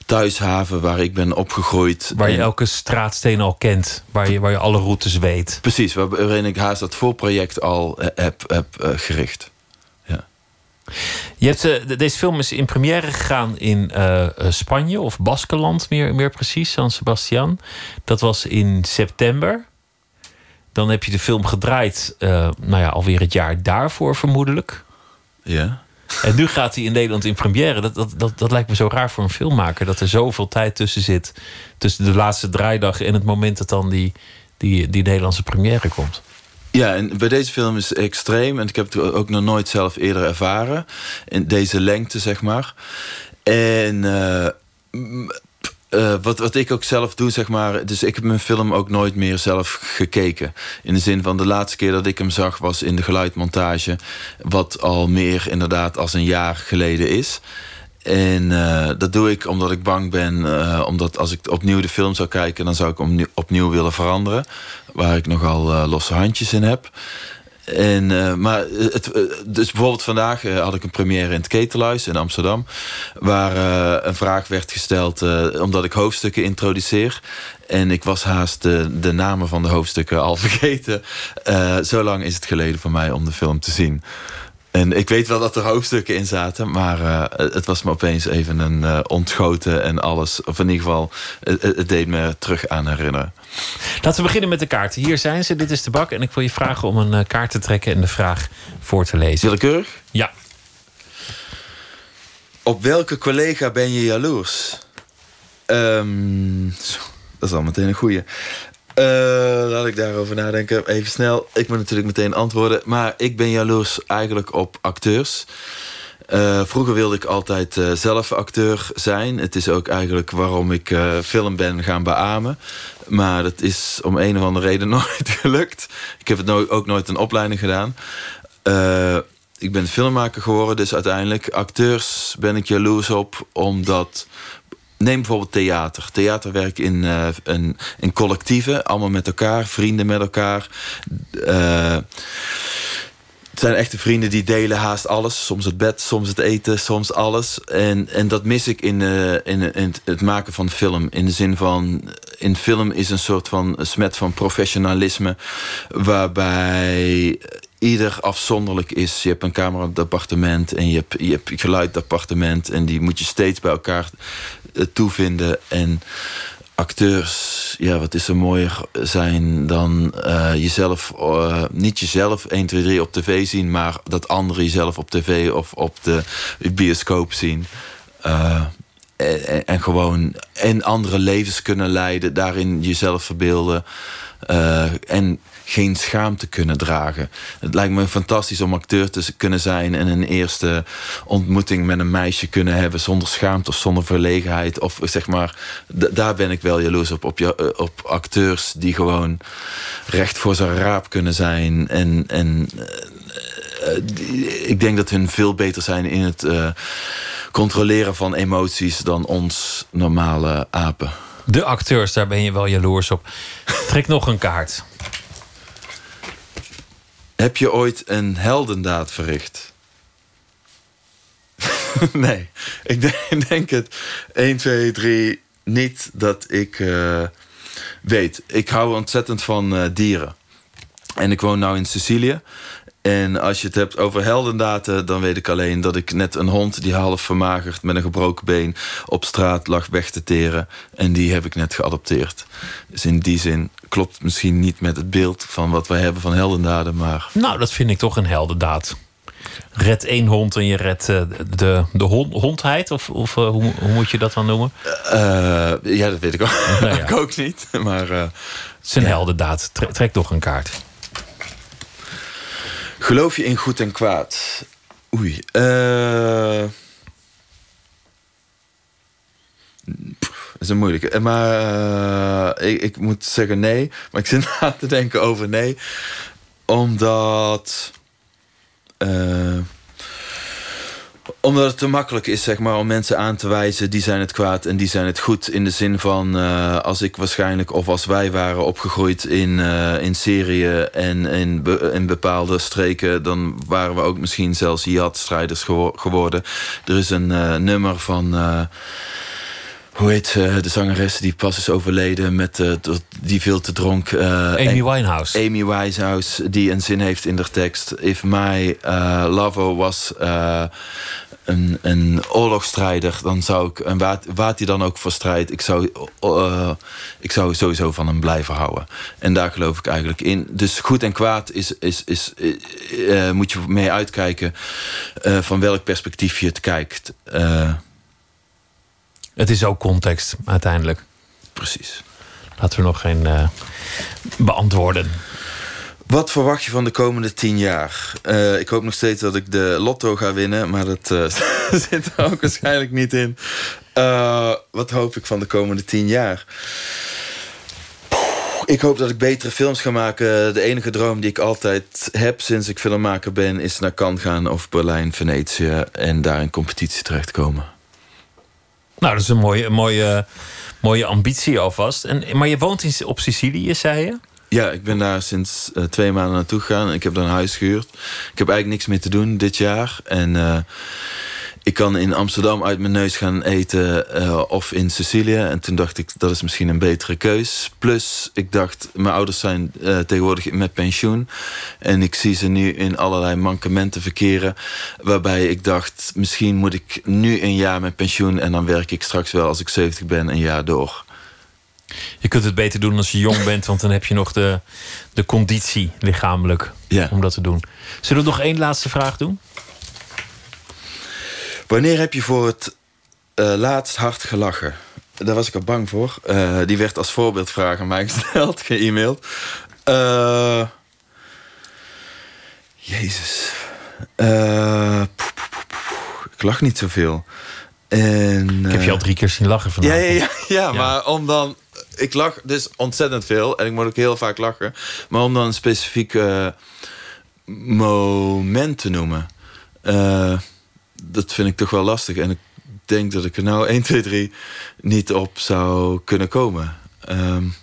Speaker 17: thuishaven waar ik ben opgegroeid.
Speaker 1: Waar je elke straatsteen al kent. Waar je, waar je alle routes weet.
Speaker 17: Precies, waarin ik haast dat voorproject al heb, heb uh, gericht.
Speaker 1: Je hebt, uh, deze film is in première gegaan in uh, Spanje of Baskeland, meer, meer precies, San Sebastian. Dat was in september. Dan heb je de film gedraaid, uh, nou ja, alweer het jaar daarvoor vermoedelijk.
Speaker 17: Ja.
Speaker 1: En nu gaat hij in Nederland in première. Dat, dat, dat, dat lijkt me zo raar voor een filmmaker. Dat er zoveel tijd tussen zit. Tussen de laatste draaidag en het moment dat dan die, die, die Nederlandse première komt.
Speaker 17: Ja, en bij deze film is het extreem. En ik heb het ook nog nooit zelf eerder ervaren. In deze lengte, zeg maar. En uh, uh, wat, wat ik ook zelf doe, zeg maar... Dus ik heb mijn film ook nooit meer zelf gekeken. In de zin van de laatste keer dat ik hem zag... was in de geluidmontage. Wat al meer inderdaad als een jaar geleden is. En uh, dat doe ik omdat ik bang ben. Uh, omdat als ik opnieuw de film zou kijken... dan zou ik hem opnieuw willen veranderen. Waar ik nogal uh, losse handjes in heb. En, maar het, dus bijvoorbeeld vandaag had ik een première in het Ketelhuis in Amsterdam. Waar een vraag werd gesteld omdat ik hoofdstukken introduceer. En ik was haast de, de namen van de hoofdstukken al vergeten. zo lang is het geleden voor mij om de film te zien. En ik weet wel dat er hoofdstukken in zaten, maar uh, het was me opeens even een uh, ontgoten en alles. Of in ieder geval, het, het, deed me terug aan herinneren.
Speaker 1: Laten we beginnen met de kaarten. Hier zijn ze, dit is de bak. En ik wil je vragen om een uh, kaart te trekken en de vraag voor te lezen.
Speaker 17: Willekeurig?
Speaker 1: Ja.
Speaker 17: Op welke collega ben je jaloers? Um, dat is al meteen een goeie. Uh, laat ik daarover nadenken. Even snel. Ik moet natuurlijk meteen antwoorden. Maar ik ben jaloers eigenlijk op acteurs. Uh, vroeger wilde ik altijd uh, zelf acteur zijn. Het is ook eigenlijk waarom ik film ben gaan beamen. Maar dat is om een of andere reden nooit gelukt. Ik heb het ook nooit een opleiding gedaan. ik ben filmmaker geworden, dus uiteindelijk acteurs ben ik jaloers op, omdat Neem bijvoorbeeld theater. Theaterwerk in, in, in, collectieven, allemaal met elkaar, vrienden met elkaar. Uh, het zijn echte vrienden die delen haast alles. Soms het bed, soms het eten, soms alles. En, en dat mis ik in, uh, in, in het maken van film. In de zin van, in film is een soort van smet van professionalisme... waarbij ieder afzonderlijk is. Je hebt een camera op het appartement en je hebt, je hebt geluid op het appartement... en die moet je steeds bij elkaar toevinden. En acteurs, ja, wat is er mooier zijn dan uh, jezelf, uh, niet jezelf 1, 2, 3 op tv zien, maar dat anderen jezelf op tv of op de bioscoop zien. En, en, gewoon en andere levens kunnen leiden, daarin jezelf verbeelden. en geen schaamte kunnen dragen. Het lijkt me fantastisch om acteur te kunnen zijn... en een eerste ontmoeting met een meisje kunnen hebben... zonder schaamte of zonder verlegenheid. Of zeg maar, daar ben ik wel jaloers op. Op, je, op acteurs die gewoon recht voor zijn raap kunnen zijn. En, en uh, ik denk dat hun veel beter zijn in het controleren van emoties... dan ons normale apen.
Speaker 1: De acteurs, daar ben je wel jaloers op. Trek nog een kaart.
Speaker 17: Heb je ooit een heldendaad verricht? nee, ik denk, het 1, 2, 3 niet dat ik uh, weet. Ik hou ontzettend van uh, dieren. En ik woon nu in Sicilië. En als je het hebt over heldendaden, dan weet ik alleen dat ik net een hond die half vermagerd met een gebroken been op straat lag weg te teren. En die heb ik net geadopteerd. Dus in die zin klopt misschien niet met het beeld van wat wij hebben van heldendaden, maar.
Speaker 1: Nou, dat vind ik toch een heldendaad. Red één hond en je redt eh, de, de hond, hondheid? Of, of eh, hoe, hoe moet je dat dan noemen?
Speaker 17: Eh, ja, dat weet ik ook,
Speaker 1: Nou ja.
Speaker 17: ik ook niet. Maar,
Speaker 1: Het is een heldendaad. Tre- trek toch een kaart.
Speaker 17: Geloof je in goed en kwaad? Oei. eh dat is een moeilijke. Eh, Maar eh, ik, ik moet zeggen nee. Maar ik zit na te denken over nee. Omdat... eh, omdat het te makkelijk is zeg maar, om mensen aan te wijzen... die zijn het kwaad en die zijn het goed. In de zin van, als ik waarschijnlijk of als wij waren opgegroeid in, eh, in Syrië... en in, in bepaalde streken... dan waren we ook misschien zelfs jihad-strijders gewo- geworden. Er is een nummer van... eh, hoe heet ze, de zangeres die pas is overleden... Met, eh, tot- die veel te dronk... eh,
Speaker 1: Amy Winehouse.
Speaker 17: Amy Winehouse, die een zin heeft in de tekst. If my uh, lover was uh, een, een oorlogsstrijder, dan zou ik, en waar, waar hij dan ook voor strijdt, ik zou, uh, ik zou sowieso van hem blijven houden. En daar geloof ik eigenlijk in. Dus goed en kwaad is, is, is, uh, moet je mee uitkijken uh, van welk perspectief je het kijkt.
Speaker 1: Het is ook context uiteindelijk.
Speaker 17: Precies.
Speaker 1: Laten we nog geen uh, beantwoorden.
Speaker 17: Wat verwacht je van de komende tien jaar? Uh, ik hoop nog steeds dat ik de lotto ga winnen, maar dat uh, zit er ook waarschijnlijk niet in. Uh, wat hoop ik van de komende tien jaar? Ik hoop dat ik betere films ga maken. De enige droom die ik altijd heb sinds ik filmmaker ben... is naar Cannes gaan of Berlijn, Venetië... en daar in competitie terechtkomen.
Speaker 1: Nou, dat is een mooie, mooie, mooie ambitie alvast. En, maar je woont in, op Sicilië, zei je?
Speaker 17: Ja, ik ben daar sinds uh, twee maanden naartoe gegaan. Ik heb daar een huis gehuurd. Ik heb eigenlijk niks meer te doen dit jaar. En uh, ik kan in Amsterdam uit mijn neus gaan eten uh, of in Sicilië. En toen dacht ik, dat is misschien een betere keus. Plus, ik dacht, mijn ouders zijn tegenwoordig met pensioen. En ik zie ze nu in allerlei mankementen verkeren. Waarbij ik dacht, misschien moet ik nu een jaar met pensioen... en dan werk ik straks wel, als ik 70 ben, een jaar door.
Speaker 1: Je kunt het beter doen als je jong bent, want dan heb je nog de, de conditie lichamelijk
Speaker 17: ja.
Speaker 1: om dat te doen. Zullen we nog één laatste vraag doen?
Speaker 17: Wanneer heb je voor het uh, laatst hard gelachen? Daar was ik al bang voor. Uh, die werd als voorbeeldvraag aan mij gesteld, ge-mailed. Uh, Jezus. Poeh, poeh, ik lach niet zoveel. En,
Speaker 1: ik heb je al drie keer zien lachen vandaag.
Speaker 17: Ja, ja, ja, ja, maar om dan... Ik lach dus ontzettend veel. En ik moet ook heel vaak lachen. Maar om dan een specifiek moment te noemen... Uh, dat vind ik toch wel lastig. En ik denk dat ik er nou 1, 2, 3 niet op zou kunnen komen. Um,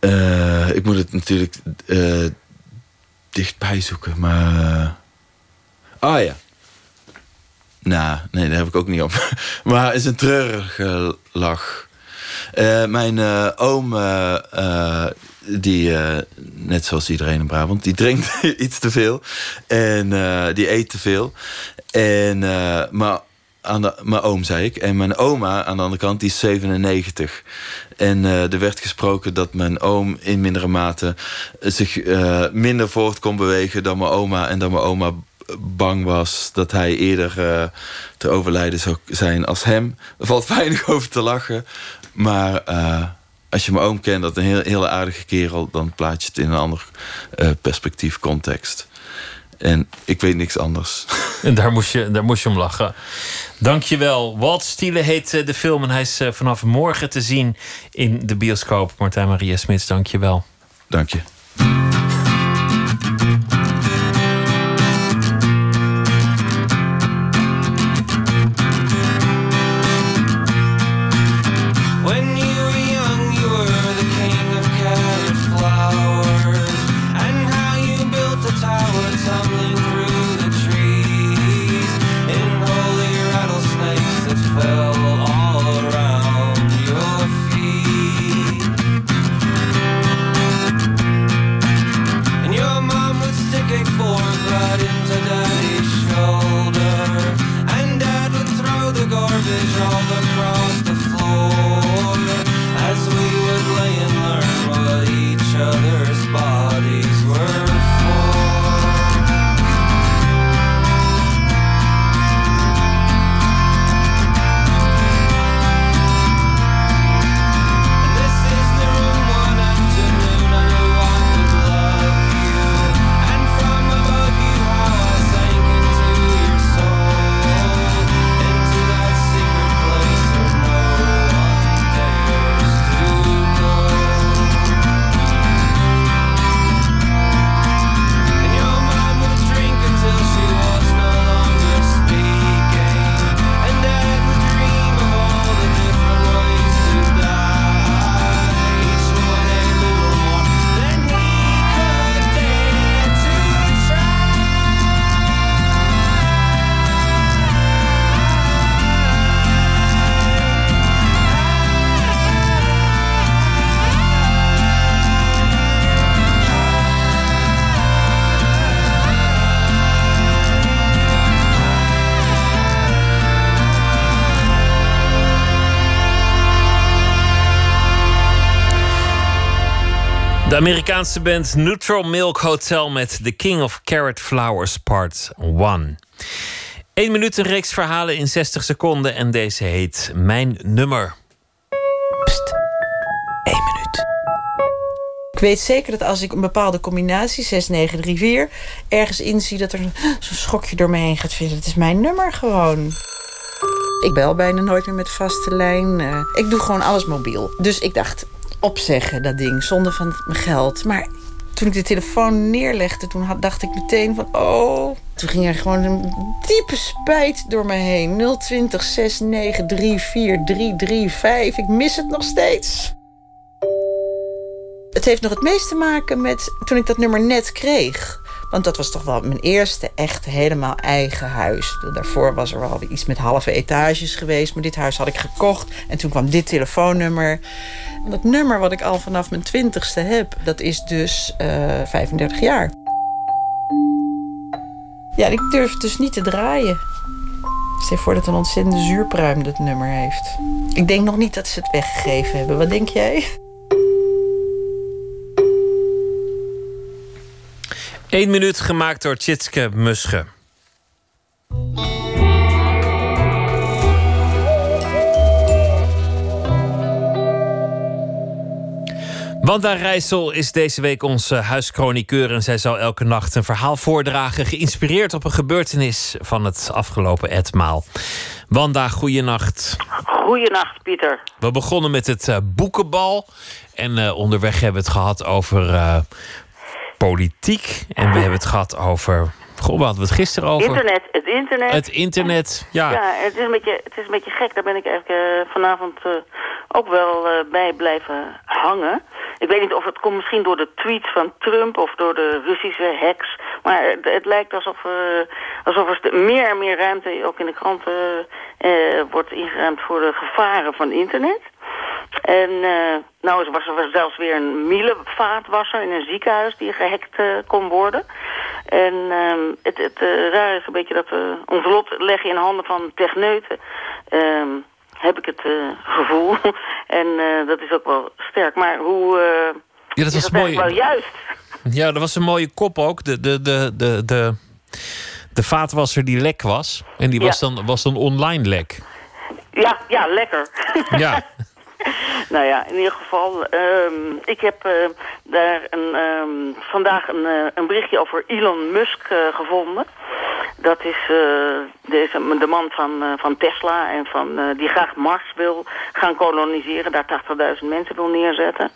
Speaker 17: uh, ik moet het natuurlijk uh, dichtbij zoeken, maar... Ah ja. Nou, nee, daar heb ik ook niet op. maar is een treurige lach. Uh, mijn uh, oom, uh, die, net zoals iedereen in Brabant, die drinkt iets te veel. En die eet te veel. En, maar aan de, mijn oom, zei ik. En mijn oma, aan de andere kant, die is 97. En er werd gesproken dat mijn oom in mindere mate zich minder voort kon bewegen dan mijn oma. En dat mijn oma bang was dat hij eerder uh, te overlijden zou zijn als hem. Er valt weinig over te lachen. Maar uh, als je mijn oom kent, dat een heel, hele aardige kerel... dan plaats je het in een ander uh, perspectief, context. En ik weet niks anders.
Speaker 1: En daar moest je, daar moest je om lachen. Dankjewel. Walt Stielen heet de film en hij is vanaf morgen te zien in de bioscoop. Martijn Maria Smits, dankjewel.
Speaker 17: Dank je.
Speaker 1: De Amerikaanse band Neutral Milk Hotel met The King of Carrot Flowers Part 1. Eén minuut een reeks verhalen in 60 seconden en deze heet Mijn Nummer.
Speaker 18: Ik weet zeker dat als ik een bepaalde combinatie, 6, 9, 3, 4, ergens inzie dat er zo'n schokje door me heen gaat vinden. Het is mijn nummer gewoon. Ik bel bijna nooit meer met vaste lijn. Eh, ik doe gewoon alles mobiel. Dus ik dacht, opzeggen dat ding, zonder van mijn geld. Maar toen ik de telefoon neerlegde, toen had, dacht ik meteen van... oh, toen ging er gewoon een diepe spijt door me heen. 020 69 34 335. Ik mis het nog steeds. Het heeft nog het meest te maken met toen ik dat nummer net kreeg. Want dat was toch wel mijn eerste echt helemaal eigen huis. Daarvoor was er wel iets met halve etages geweest. Maar dit huis had ik gekocht. En toen kwam dit telefoonnummer. Dat nummer wat ik al vanaf mijn twintigste heb, dat is dus eh 35 jaar. Ja, ik durf dus niet te draaien. Stel voor dat een ontzettende zuurpruim dat nummer heeft. Ik denk nog niet dat ze het weggegeven hebben. Wat denk jij?
Speaker 1: Eén minuut gemaakt door Tjitske Musche. Wanda Rijssel is deze week onze huischroniqueur en zij zal elke nacht een verhaal voordragen, geïnspireerd op een gebeurtenis van het afgelopen etmaal. Wanda, goeienacht.
Speaker 19: Goeienacht, Pieter.
Speaker 1: We begonnen met het eh, boekenbal en eh, onderweg hebben we het gehad over eh, politiek en we hebben het gehad over. Goh, we hadden het gisteren over.
Speaker 19: Internet, het internet.
Speaker 1: Het internet, ja.
Speaker 19: Ja, het is, een beetje, het is een beetje gek. Daar ben ik eigenlijk eh, vanavond eh, ook wel eh, bij blijven hangen. Ik weet niet of het komt misschien door de tweets van Trump of door de Russische hacks. Maar het, het lijkt alsof, alsof er meer en meer ruimte, ook in de kranten, wordt ingeruimd voor de gevaren van internet. En eh, nou was er zelfs weer een mielenvaatwasser in een ziekenhuis die gehackt eh, kon worden. En ehm, het, het eh, raar is een beetje dat we ons lot leggen in handen van techneuten. Ehm, heb ik het gevoel. en dat is ook wel sterk. Maar hoe
Speaker 1: Ja, dat
Speaker 19: is
Speaker 1: was
Speaker 19: dat
Speaker 1: mooi.
Speaker 19: wel juist?
Speaker 1: Ja, dat was een mooie kop ook. De, de, de, de, de, de vaatwasser die lek was. En die was, dan, was dan online lek.
Speaker 19: Ja, ja, lekker.
Speaker 1: Ja.
Speaker 19: nou ja, in ieder geval, ehm, ik heb eh, daar een, ehm, vandaag een, eh, een berichtje over Elon Musk eh, gevonden. Dat is deze, de man van, van Tesla en van, die graag Mars wil gaan koloniseren, daar 80.000 mensen wil neerzetten.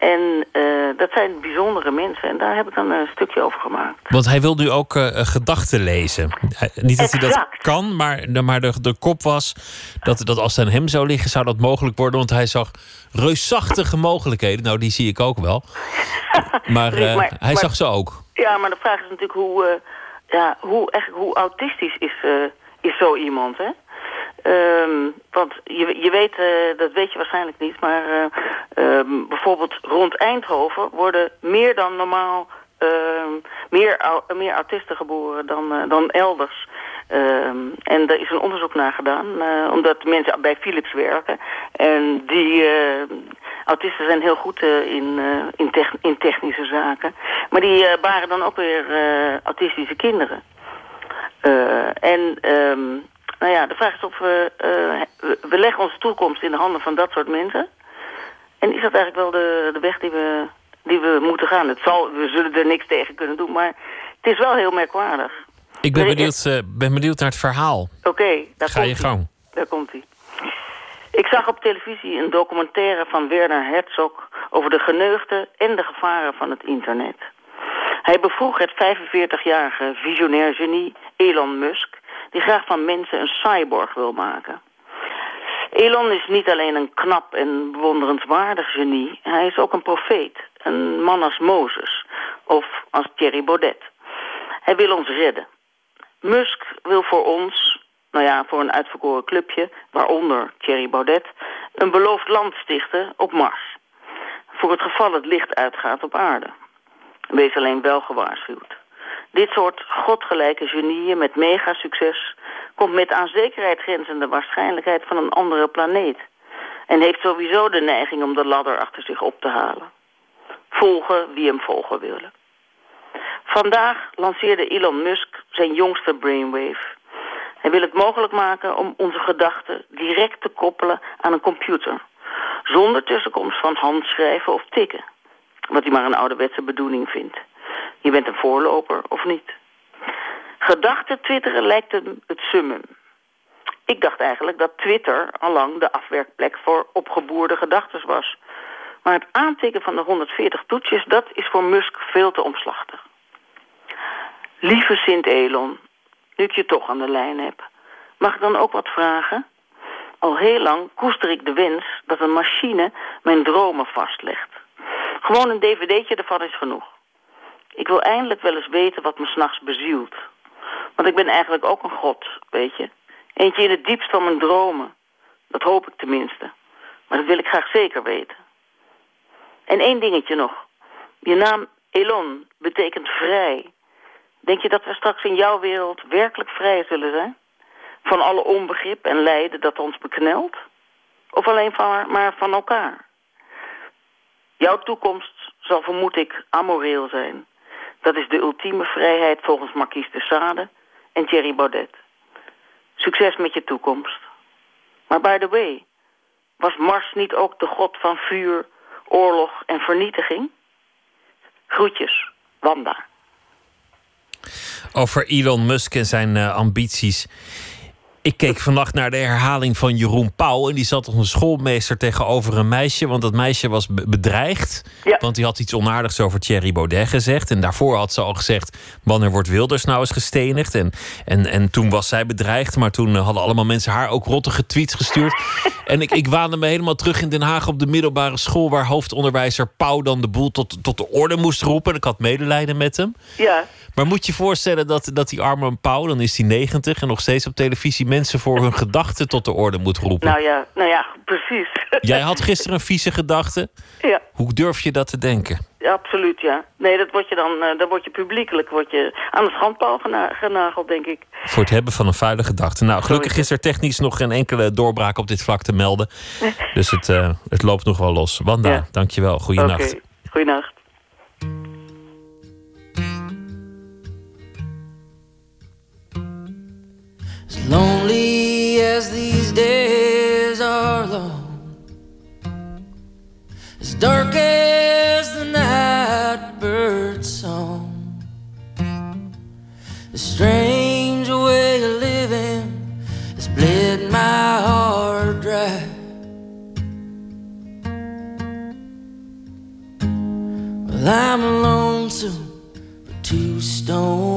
Speaker 19: En eh, dat zijn bijzondere mensen en daar heb ik dan een stukje over gemaakt.
Speaker 1: Want hij wil nu ook eh, gedachten lezen. Niet dat hij dat kan, maar, de- maar de, de kop was dat, dat als het aan hem zou liggen, zou dat mogelijk worden. Want hij zag reusachtige mogelijkheden. Nou, die zie ik ook wel. Maar, eh,
Speaker 19: Maar-
Speaker 1: hij
Speaker 19: maar-
Speaker 1: zag ze ook.
Speaker 19: Ja, maar de vraag is natuurlijk hoe, eh, ja, hoe, eigenlijk, hoe autistisch is, eh, is zo iemand, hè? Ehm, want je, je weet, eh, dat weet je waarschijnlijk niet, maar eh, ehm, bijvoorbeeld rond Eindhoven worden meer dan normaal ehm, meer, meer autisten geboren dan, eh, dan elders. En daar is een onderzoek naar gedaan, omdat mensen bij Philips werken. En die autisten zijn heel goed in, in, in technische zaken. Maar die baren dan ook weer autistische kinderen. En nou ja, de vraag is of we, eh, we... We leggen onze toekomst in de handen van dat soort mensen. En is dat eigenlijk wel de, de weg die we, die we moeten gaan? Het zal, we zullen er niks tegen kunnen doen, maar het is wel heel merkwaardig.
Speaker 1: Ik ben benieuwd, eh, ben benieuwd naar het verhaal.
Speaker 19: Oké, daar
Speaker 1: Ga je gang.
Speaker 19: Daar komt hij. Ik zag op televisie een documentaire van Werner Herzog over de geneugten en de gevaren van het internet. Hij bevroeg het 45-jarige visionair genie Elon Musk, die graag van mensen een cyborg wil maken. Elon is niet alleen een knap en bewonderenswaardig genie, hij is ook een profeet, een man als Mozes of als Thierry Baudet. Hij wil ons redden. Musk wil voor ons, nou ja, voor een uitverkoren clubje, waaronder Thierry Baudet, een beloofd land stichten op Mars. Voor het geval het licht uitgaat op aarde. Wees alleen wel gewaarschuwd. Dit soort godgelijke genieën met megasucces komt met aan zekerheid grenzende waarschijnlijkheid van een andere planeet. En heeft sowieso de neiging om de ladder achter zich op te halen. Volgen wie hem volgen willen. Vandaag lanceerde Elon Musk zijn jongste brainwave. Hij wil het mogelijk maken om onze gedachten direct te koppelen aan een computer. Zonder tussenkomst van handschrijven of tikken. Wat hij maar een ouderwetse bedoeling vindt. Je bent een voorloper of niet. Gedachten twitteren lijkt hem het summum. Ik dacht eigenlijk dat Twitter allang de afwerkplek voor opgeboerde gedachten was. Maar het aantikken van de 140 toetsjes, dat is voor Musk veel te omslachtig. Lieve Sint Elon, nu ik je toch aan de lijn heb, mag ik dan ook wat vragen? Al heel lang koester ik de wens dat een machine mijn dromen vastlegt. Gewoon een dvd'tje ervan is genoeg. Ik wil eindelijk wel eens weten wat me s'nachts bezielt. Want ik ben eigenlijk ook een god, weet je. Eentje in het diepst van mijn dromen. Dat hoop ik tenminste. Maar dat wil ik graag zeker weten. En één dingetje nog. Je naam Elon betekent vrij. Denk je dat we straks in jouw wereld werkelijk vrij zullen zijn? Van alle onbegrip en lijden dat ons beknelt? Of alleen van, maar van elkaar? Jouw toekomst zal vermoed ik amoreel zijn. Dat is de ultieme vrijheid volgens Marquise de Sade en Thierry Baudet. Succes met je toekomst. Maar by the way, was Mars niet ook de god van vuur, oorlog en vernietiging? Groetjes, Wanda.
Speaker 1: Over Elon Musk en zijn eh, ambities. Ik keek vannacht naar de herhaling van Jeroen Pauw. En die zat als een schoolmeester tegenover een meisje. Want dat meisje was be- bedreigd. Want die had iets onaardigs over Thierry Baudet gezegd. En daarvoor had ze al gezegd: Wanneer wordt Wilders nou eens gestenigd? En, en, en toen was zij bedreigd. Maar toen eh, hadden allemaal mensen haar ook rottige tweets gestuurd. En ik, ik waande me helemaal terug in Den Haag op de middelbare school. Waar hoofdonderwijzer Pauw dan de boel tot, tot de orde moest roepen. En ik had medelijden met hem.
Speaker 19: Ja,
Speaker 1: Maar moet je voorstellen dat, dat die arme Pauw, dan is hij 90 en nog steeds op televisie mensen voor hun gedachten tot de orde moet roepen.
Speaker 19: nou ja, nou ja, precies.
Speaker 1: Jij had gisteren een vieze gedachte.
Speaker 19: Ja.
Speaker 1: Hoe durf je dat te denken?
Speaker 19: Ja, absoluut, ja. Nee, dat word je dan, eh, dan word je publiekelijk word je aan de schandpaal gena- genageld, denk ik.
Speaker 1: Voor het hebben van een vuile gedachte. Nou, gelukkig is er technisch nog geen enkele doorbraak op dit vlak te melden. Dus het, eh, het loopt nog wel los. Wanda,
Speaker 19: Ja.
Speaker 1: dankjewel. Goeienacht.
Speaker 19: Oké, goeienacht.
Speaker 20: As lonely as these days are long, as dark as the bird's song, a strange way of living has bled my heart dry. Well, I'm lonesome for two stone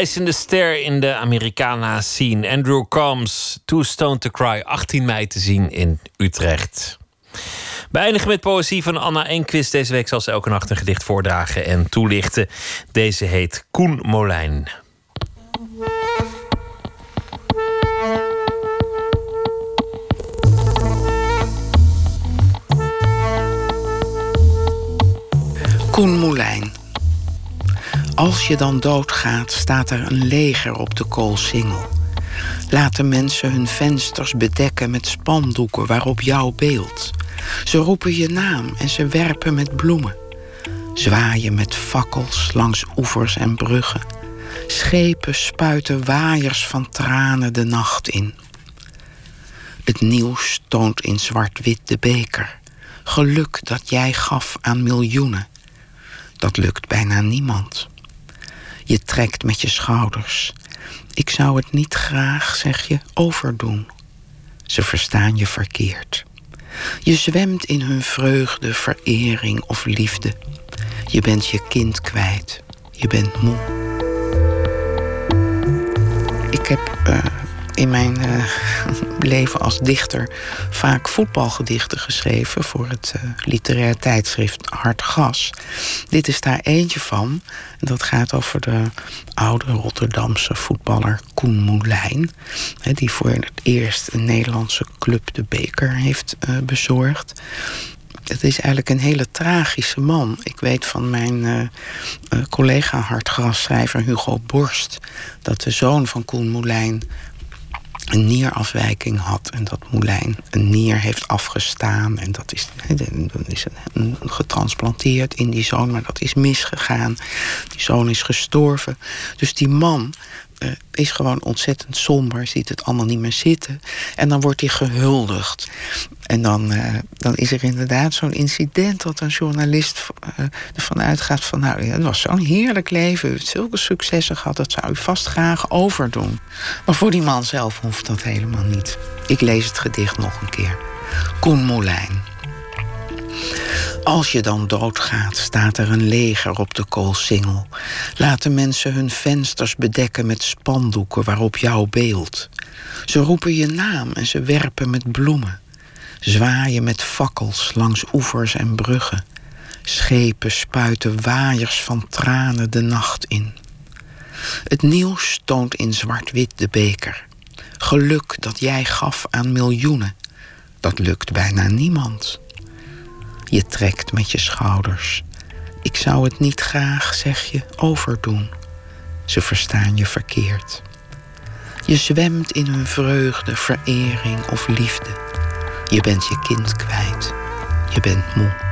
Speaker 1: reizende ster in de Americana scene. Andrew Combs, Too Stone to Cry. 18 mei te zien in Utrecht. We eindigen met poëzie van Anna Enquist. Deze week zal ze elke nacht een gedicht voordragen en toelichten. Deze heet Koen Molijn.
Speaker 21: Koen Moulijn. Als je dan doodgaat, staat er een leger op de koolsingel. Laten mensen hun vensters bedekken met spandoeken waarop jouw beeld. Ze roepen je naam en ze werpen met bloemen. Zwaaien met fakkels langs oevers en bruggen. Schepen spuiten waaiers van tranen de nacht in. Het nieuws toont in zwart-wit de beker. Geluk dat jij gaf aan miljoenen. Dat lukt bijna niemand. Je trekt met je schouders. Ik zou het niet graag, zeg je, overdoen. Ze verstaan je verkeerd. Je zwemt in hun vreugde, verering of liefde. Je bent je kind kwijt. Je bent moe. Ik heb eh, in mijn eh, leven als dichter vaak voetbalgedichten geschreven voor het eh, literair tijdschrift Hard. Dit is daar eentje van. Dat gaat over de oude Rotterdamse voetballer Koen Moulijn. Die voor het eerst een Nederlandse club de beker heeft eh, bezorgd. Het is eigenlijk een hele tragische man. Ik weet van mijn eh, collega hartgrasschrijver Hugo Borst... dat de zoon van Koen Moulijn een nierafwijking had. En dat Moulijn een nier heeft afgestaan. En dat is, is een getransplanteerd in die zoon. Maar dat is misgegaan. Die zoon is gestorven. Dus die man eh, is gewoon ontzettend somber. Ziet het allemaal niet meer zitten. En dan wordt hij gehuldigd. En dan, eh, dan is er inderdaad zo'n incident dat een journalist eh, ervan uitgaat van... nou, het was zo'n heerlijk leven, u heeft zulke successen gehad... dat zou u vast graag overdoen. Maar voor die man zelf hoeft dat helemaal niet. Ik lees het gedicht nog een keer. Koen Moulijn. Als je dan doodgaat, staat er een leger op de koolsingel. Laten mensen hun vensters bedekken met spandoeken waarop jouw beeld. Ze roepen je naam en ze werpen met bloemen. Zwaaien met fakkels langs oevers en bruggen. Schepen spuiten waaiers van tranen de nacht in. Het nieuws toont in zwart-wit de beker. Geluk dat jij gaf aan miljoenen. Dat lukt bijna niemand. Je trekt met je schouders. Ik zou het niet graag, zeg je, overdoen. Ze verstaan je verkeerd. Je zwemt in hun vreugde, verering of liefde. Je bent je kind kwijt. Je bent moe.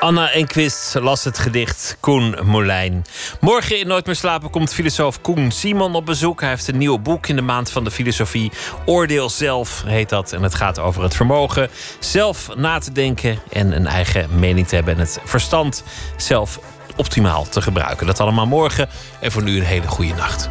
Speaker 1: Anna Enquist las het gedicht Koen Molijn. Morgen in Nooit meer slapen komt filosoof Koen Simon op bezoek. Hij heeft een nieuw boek in de maand van de filosofie. Oordeel zelf heet dat. En het gaat over het vermogen zelf na te denken en een eigen mening te hebben. En het verstand zelf optimaal te gebruiken. Dat allemaal morgen. En voor nu een hele goede nacht.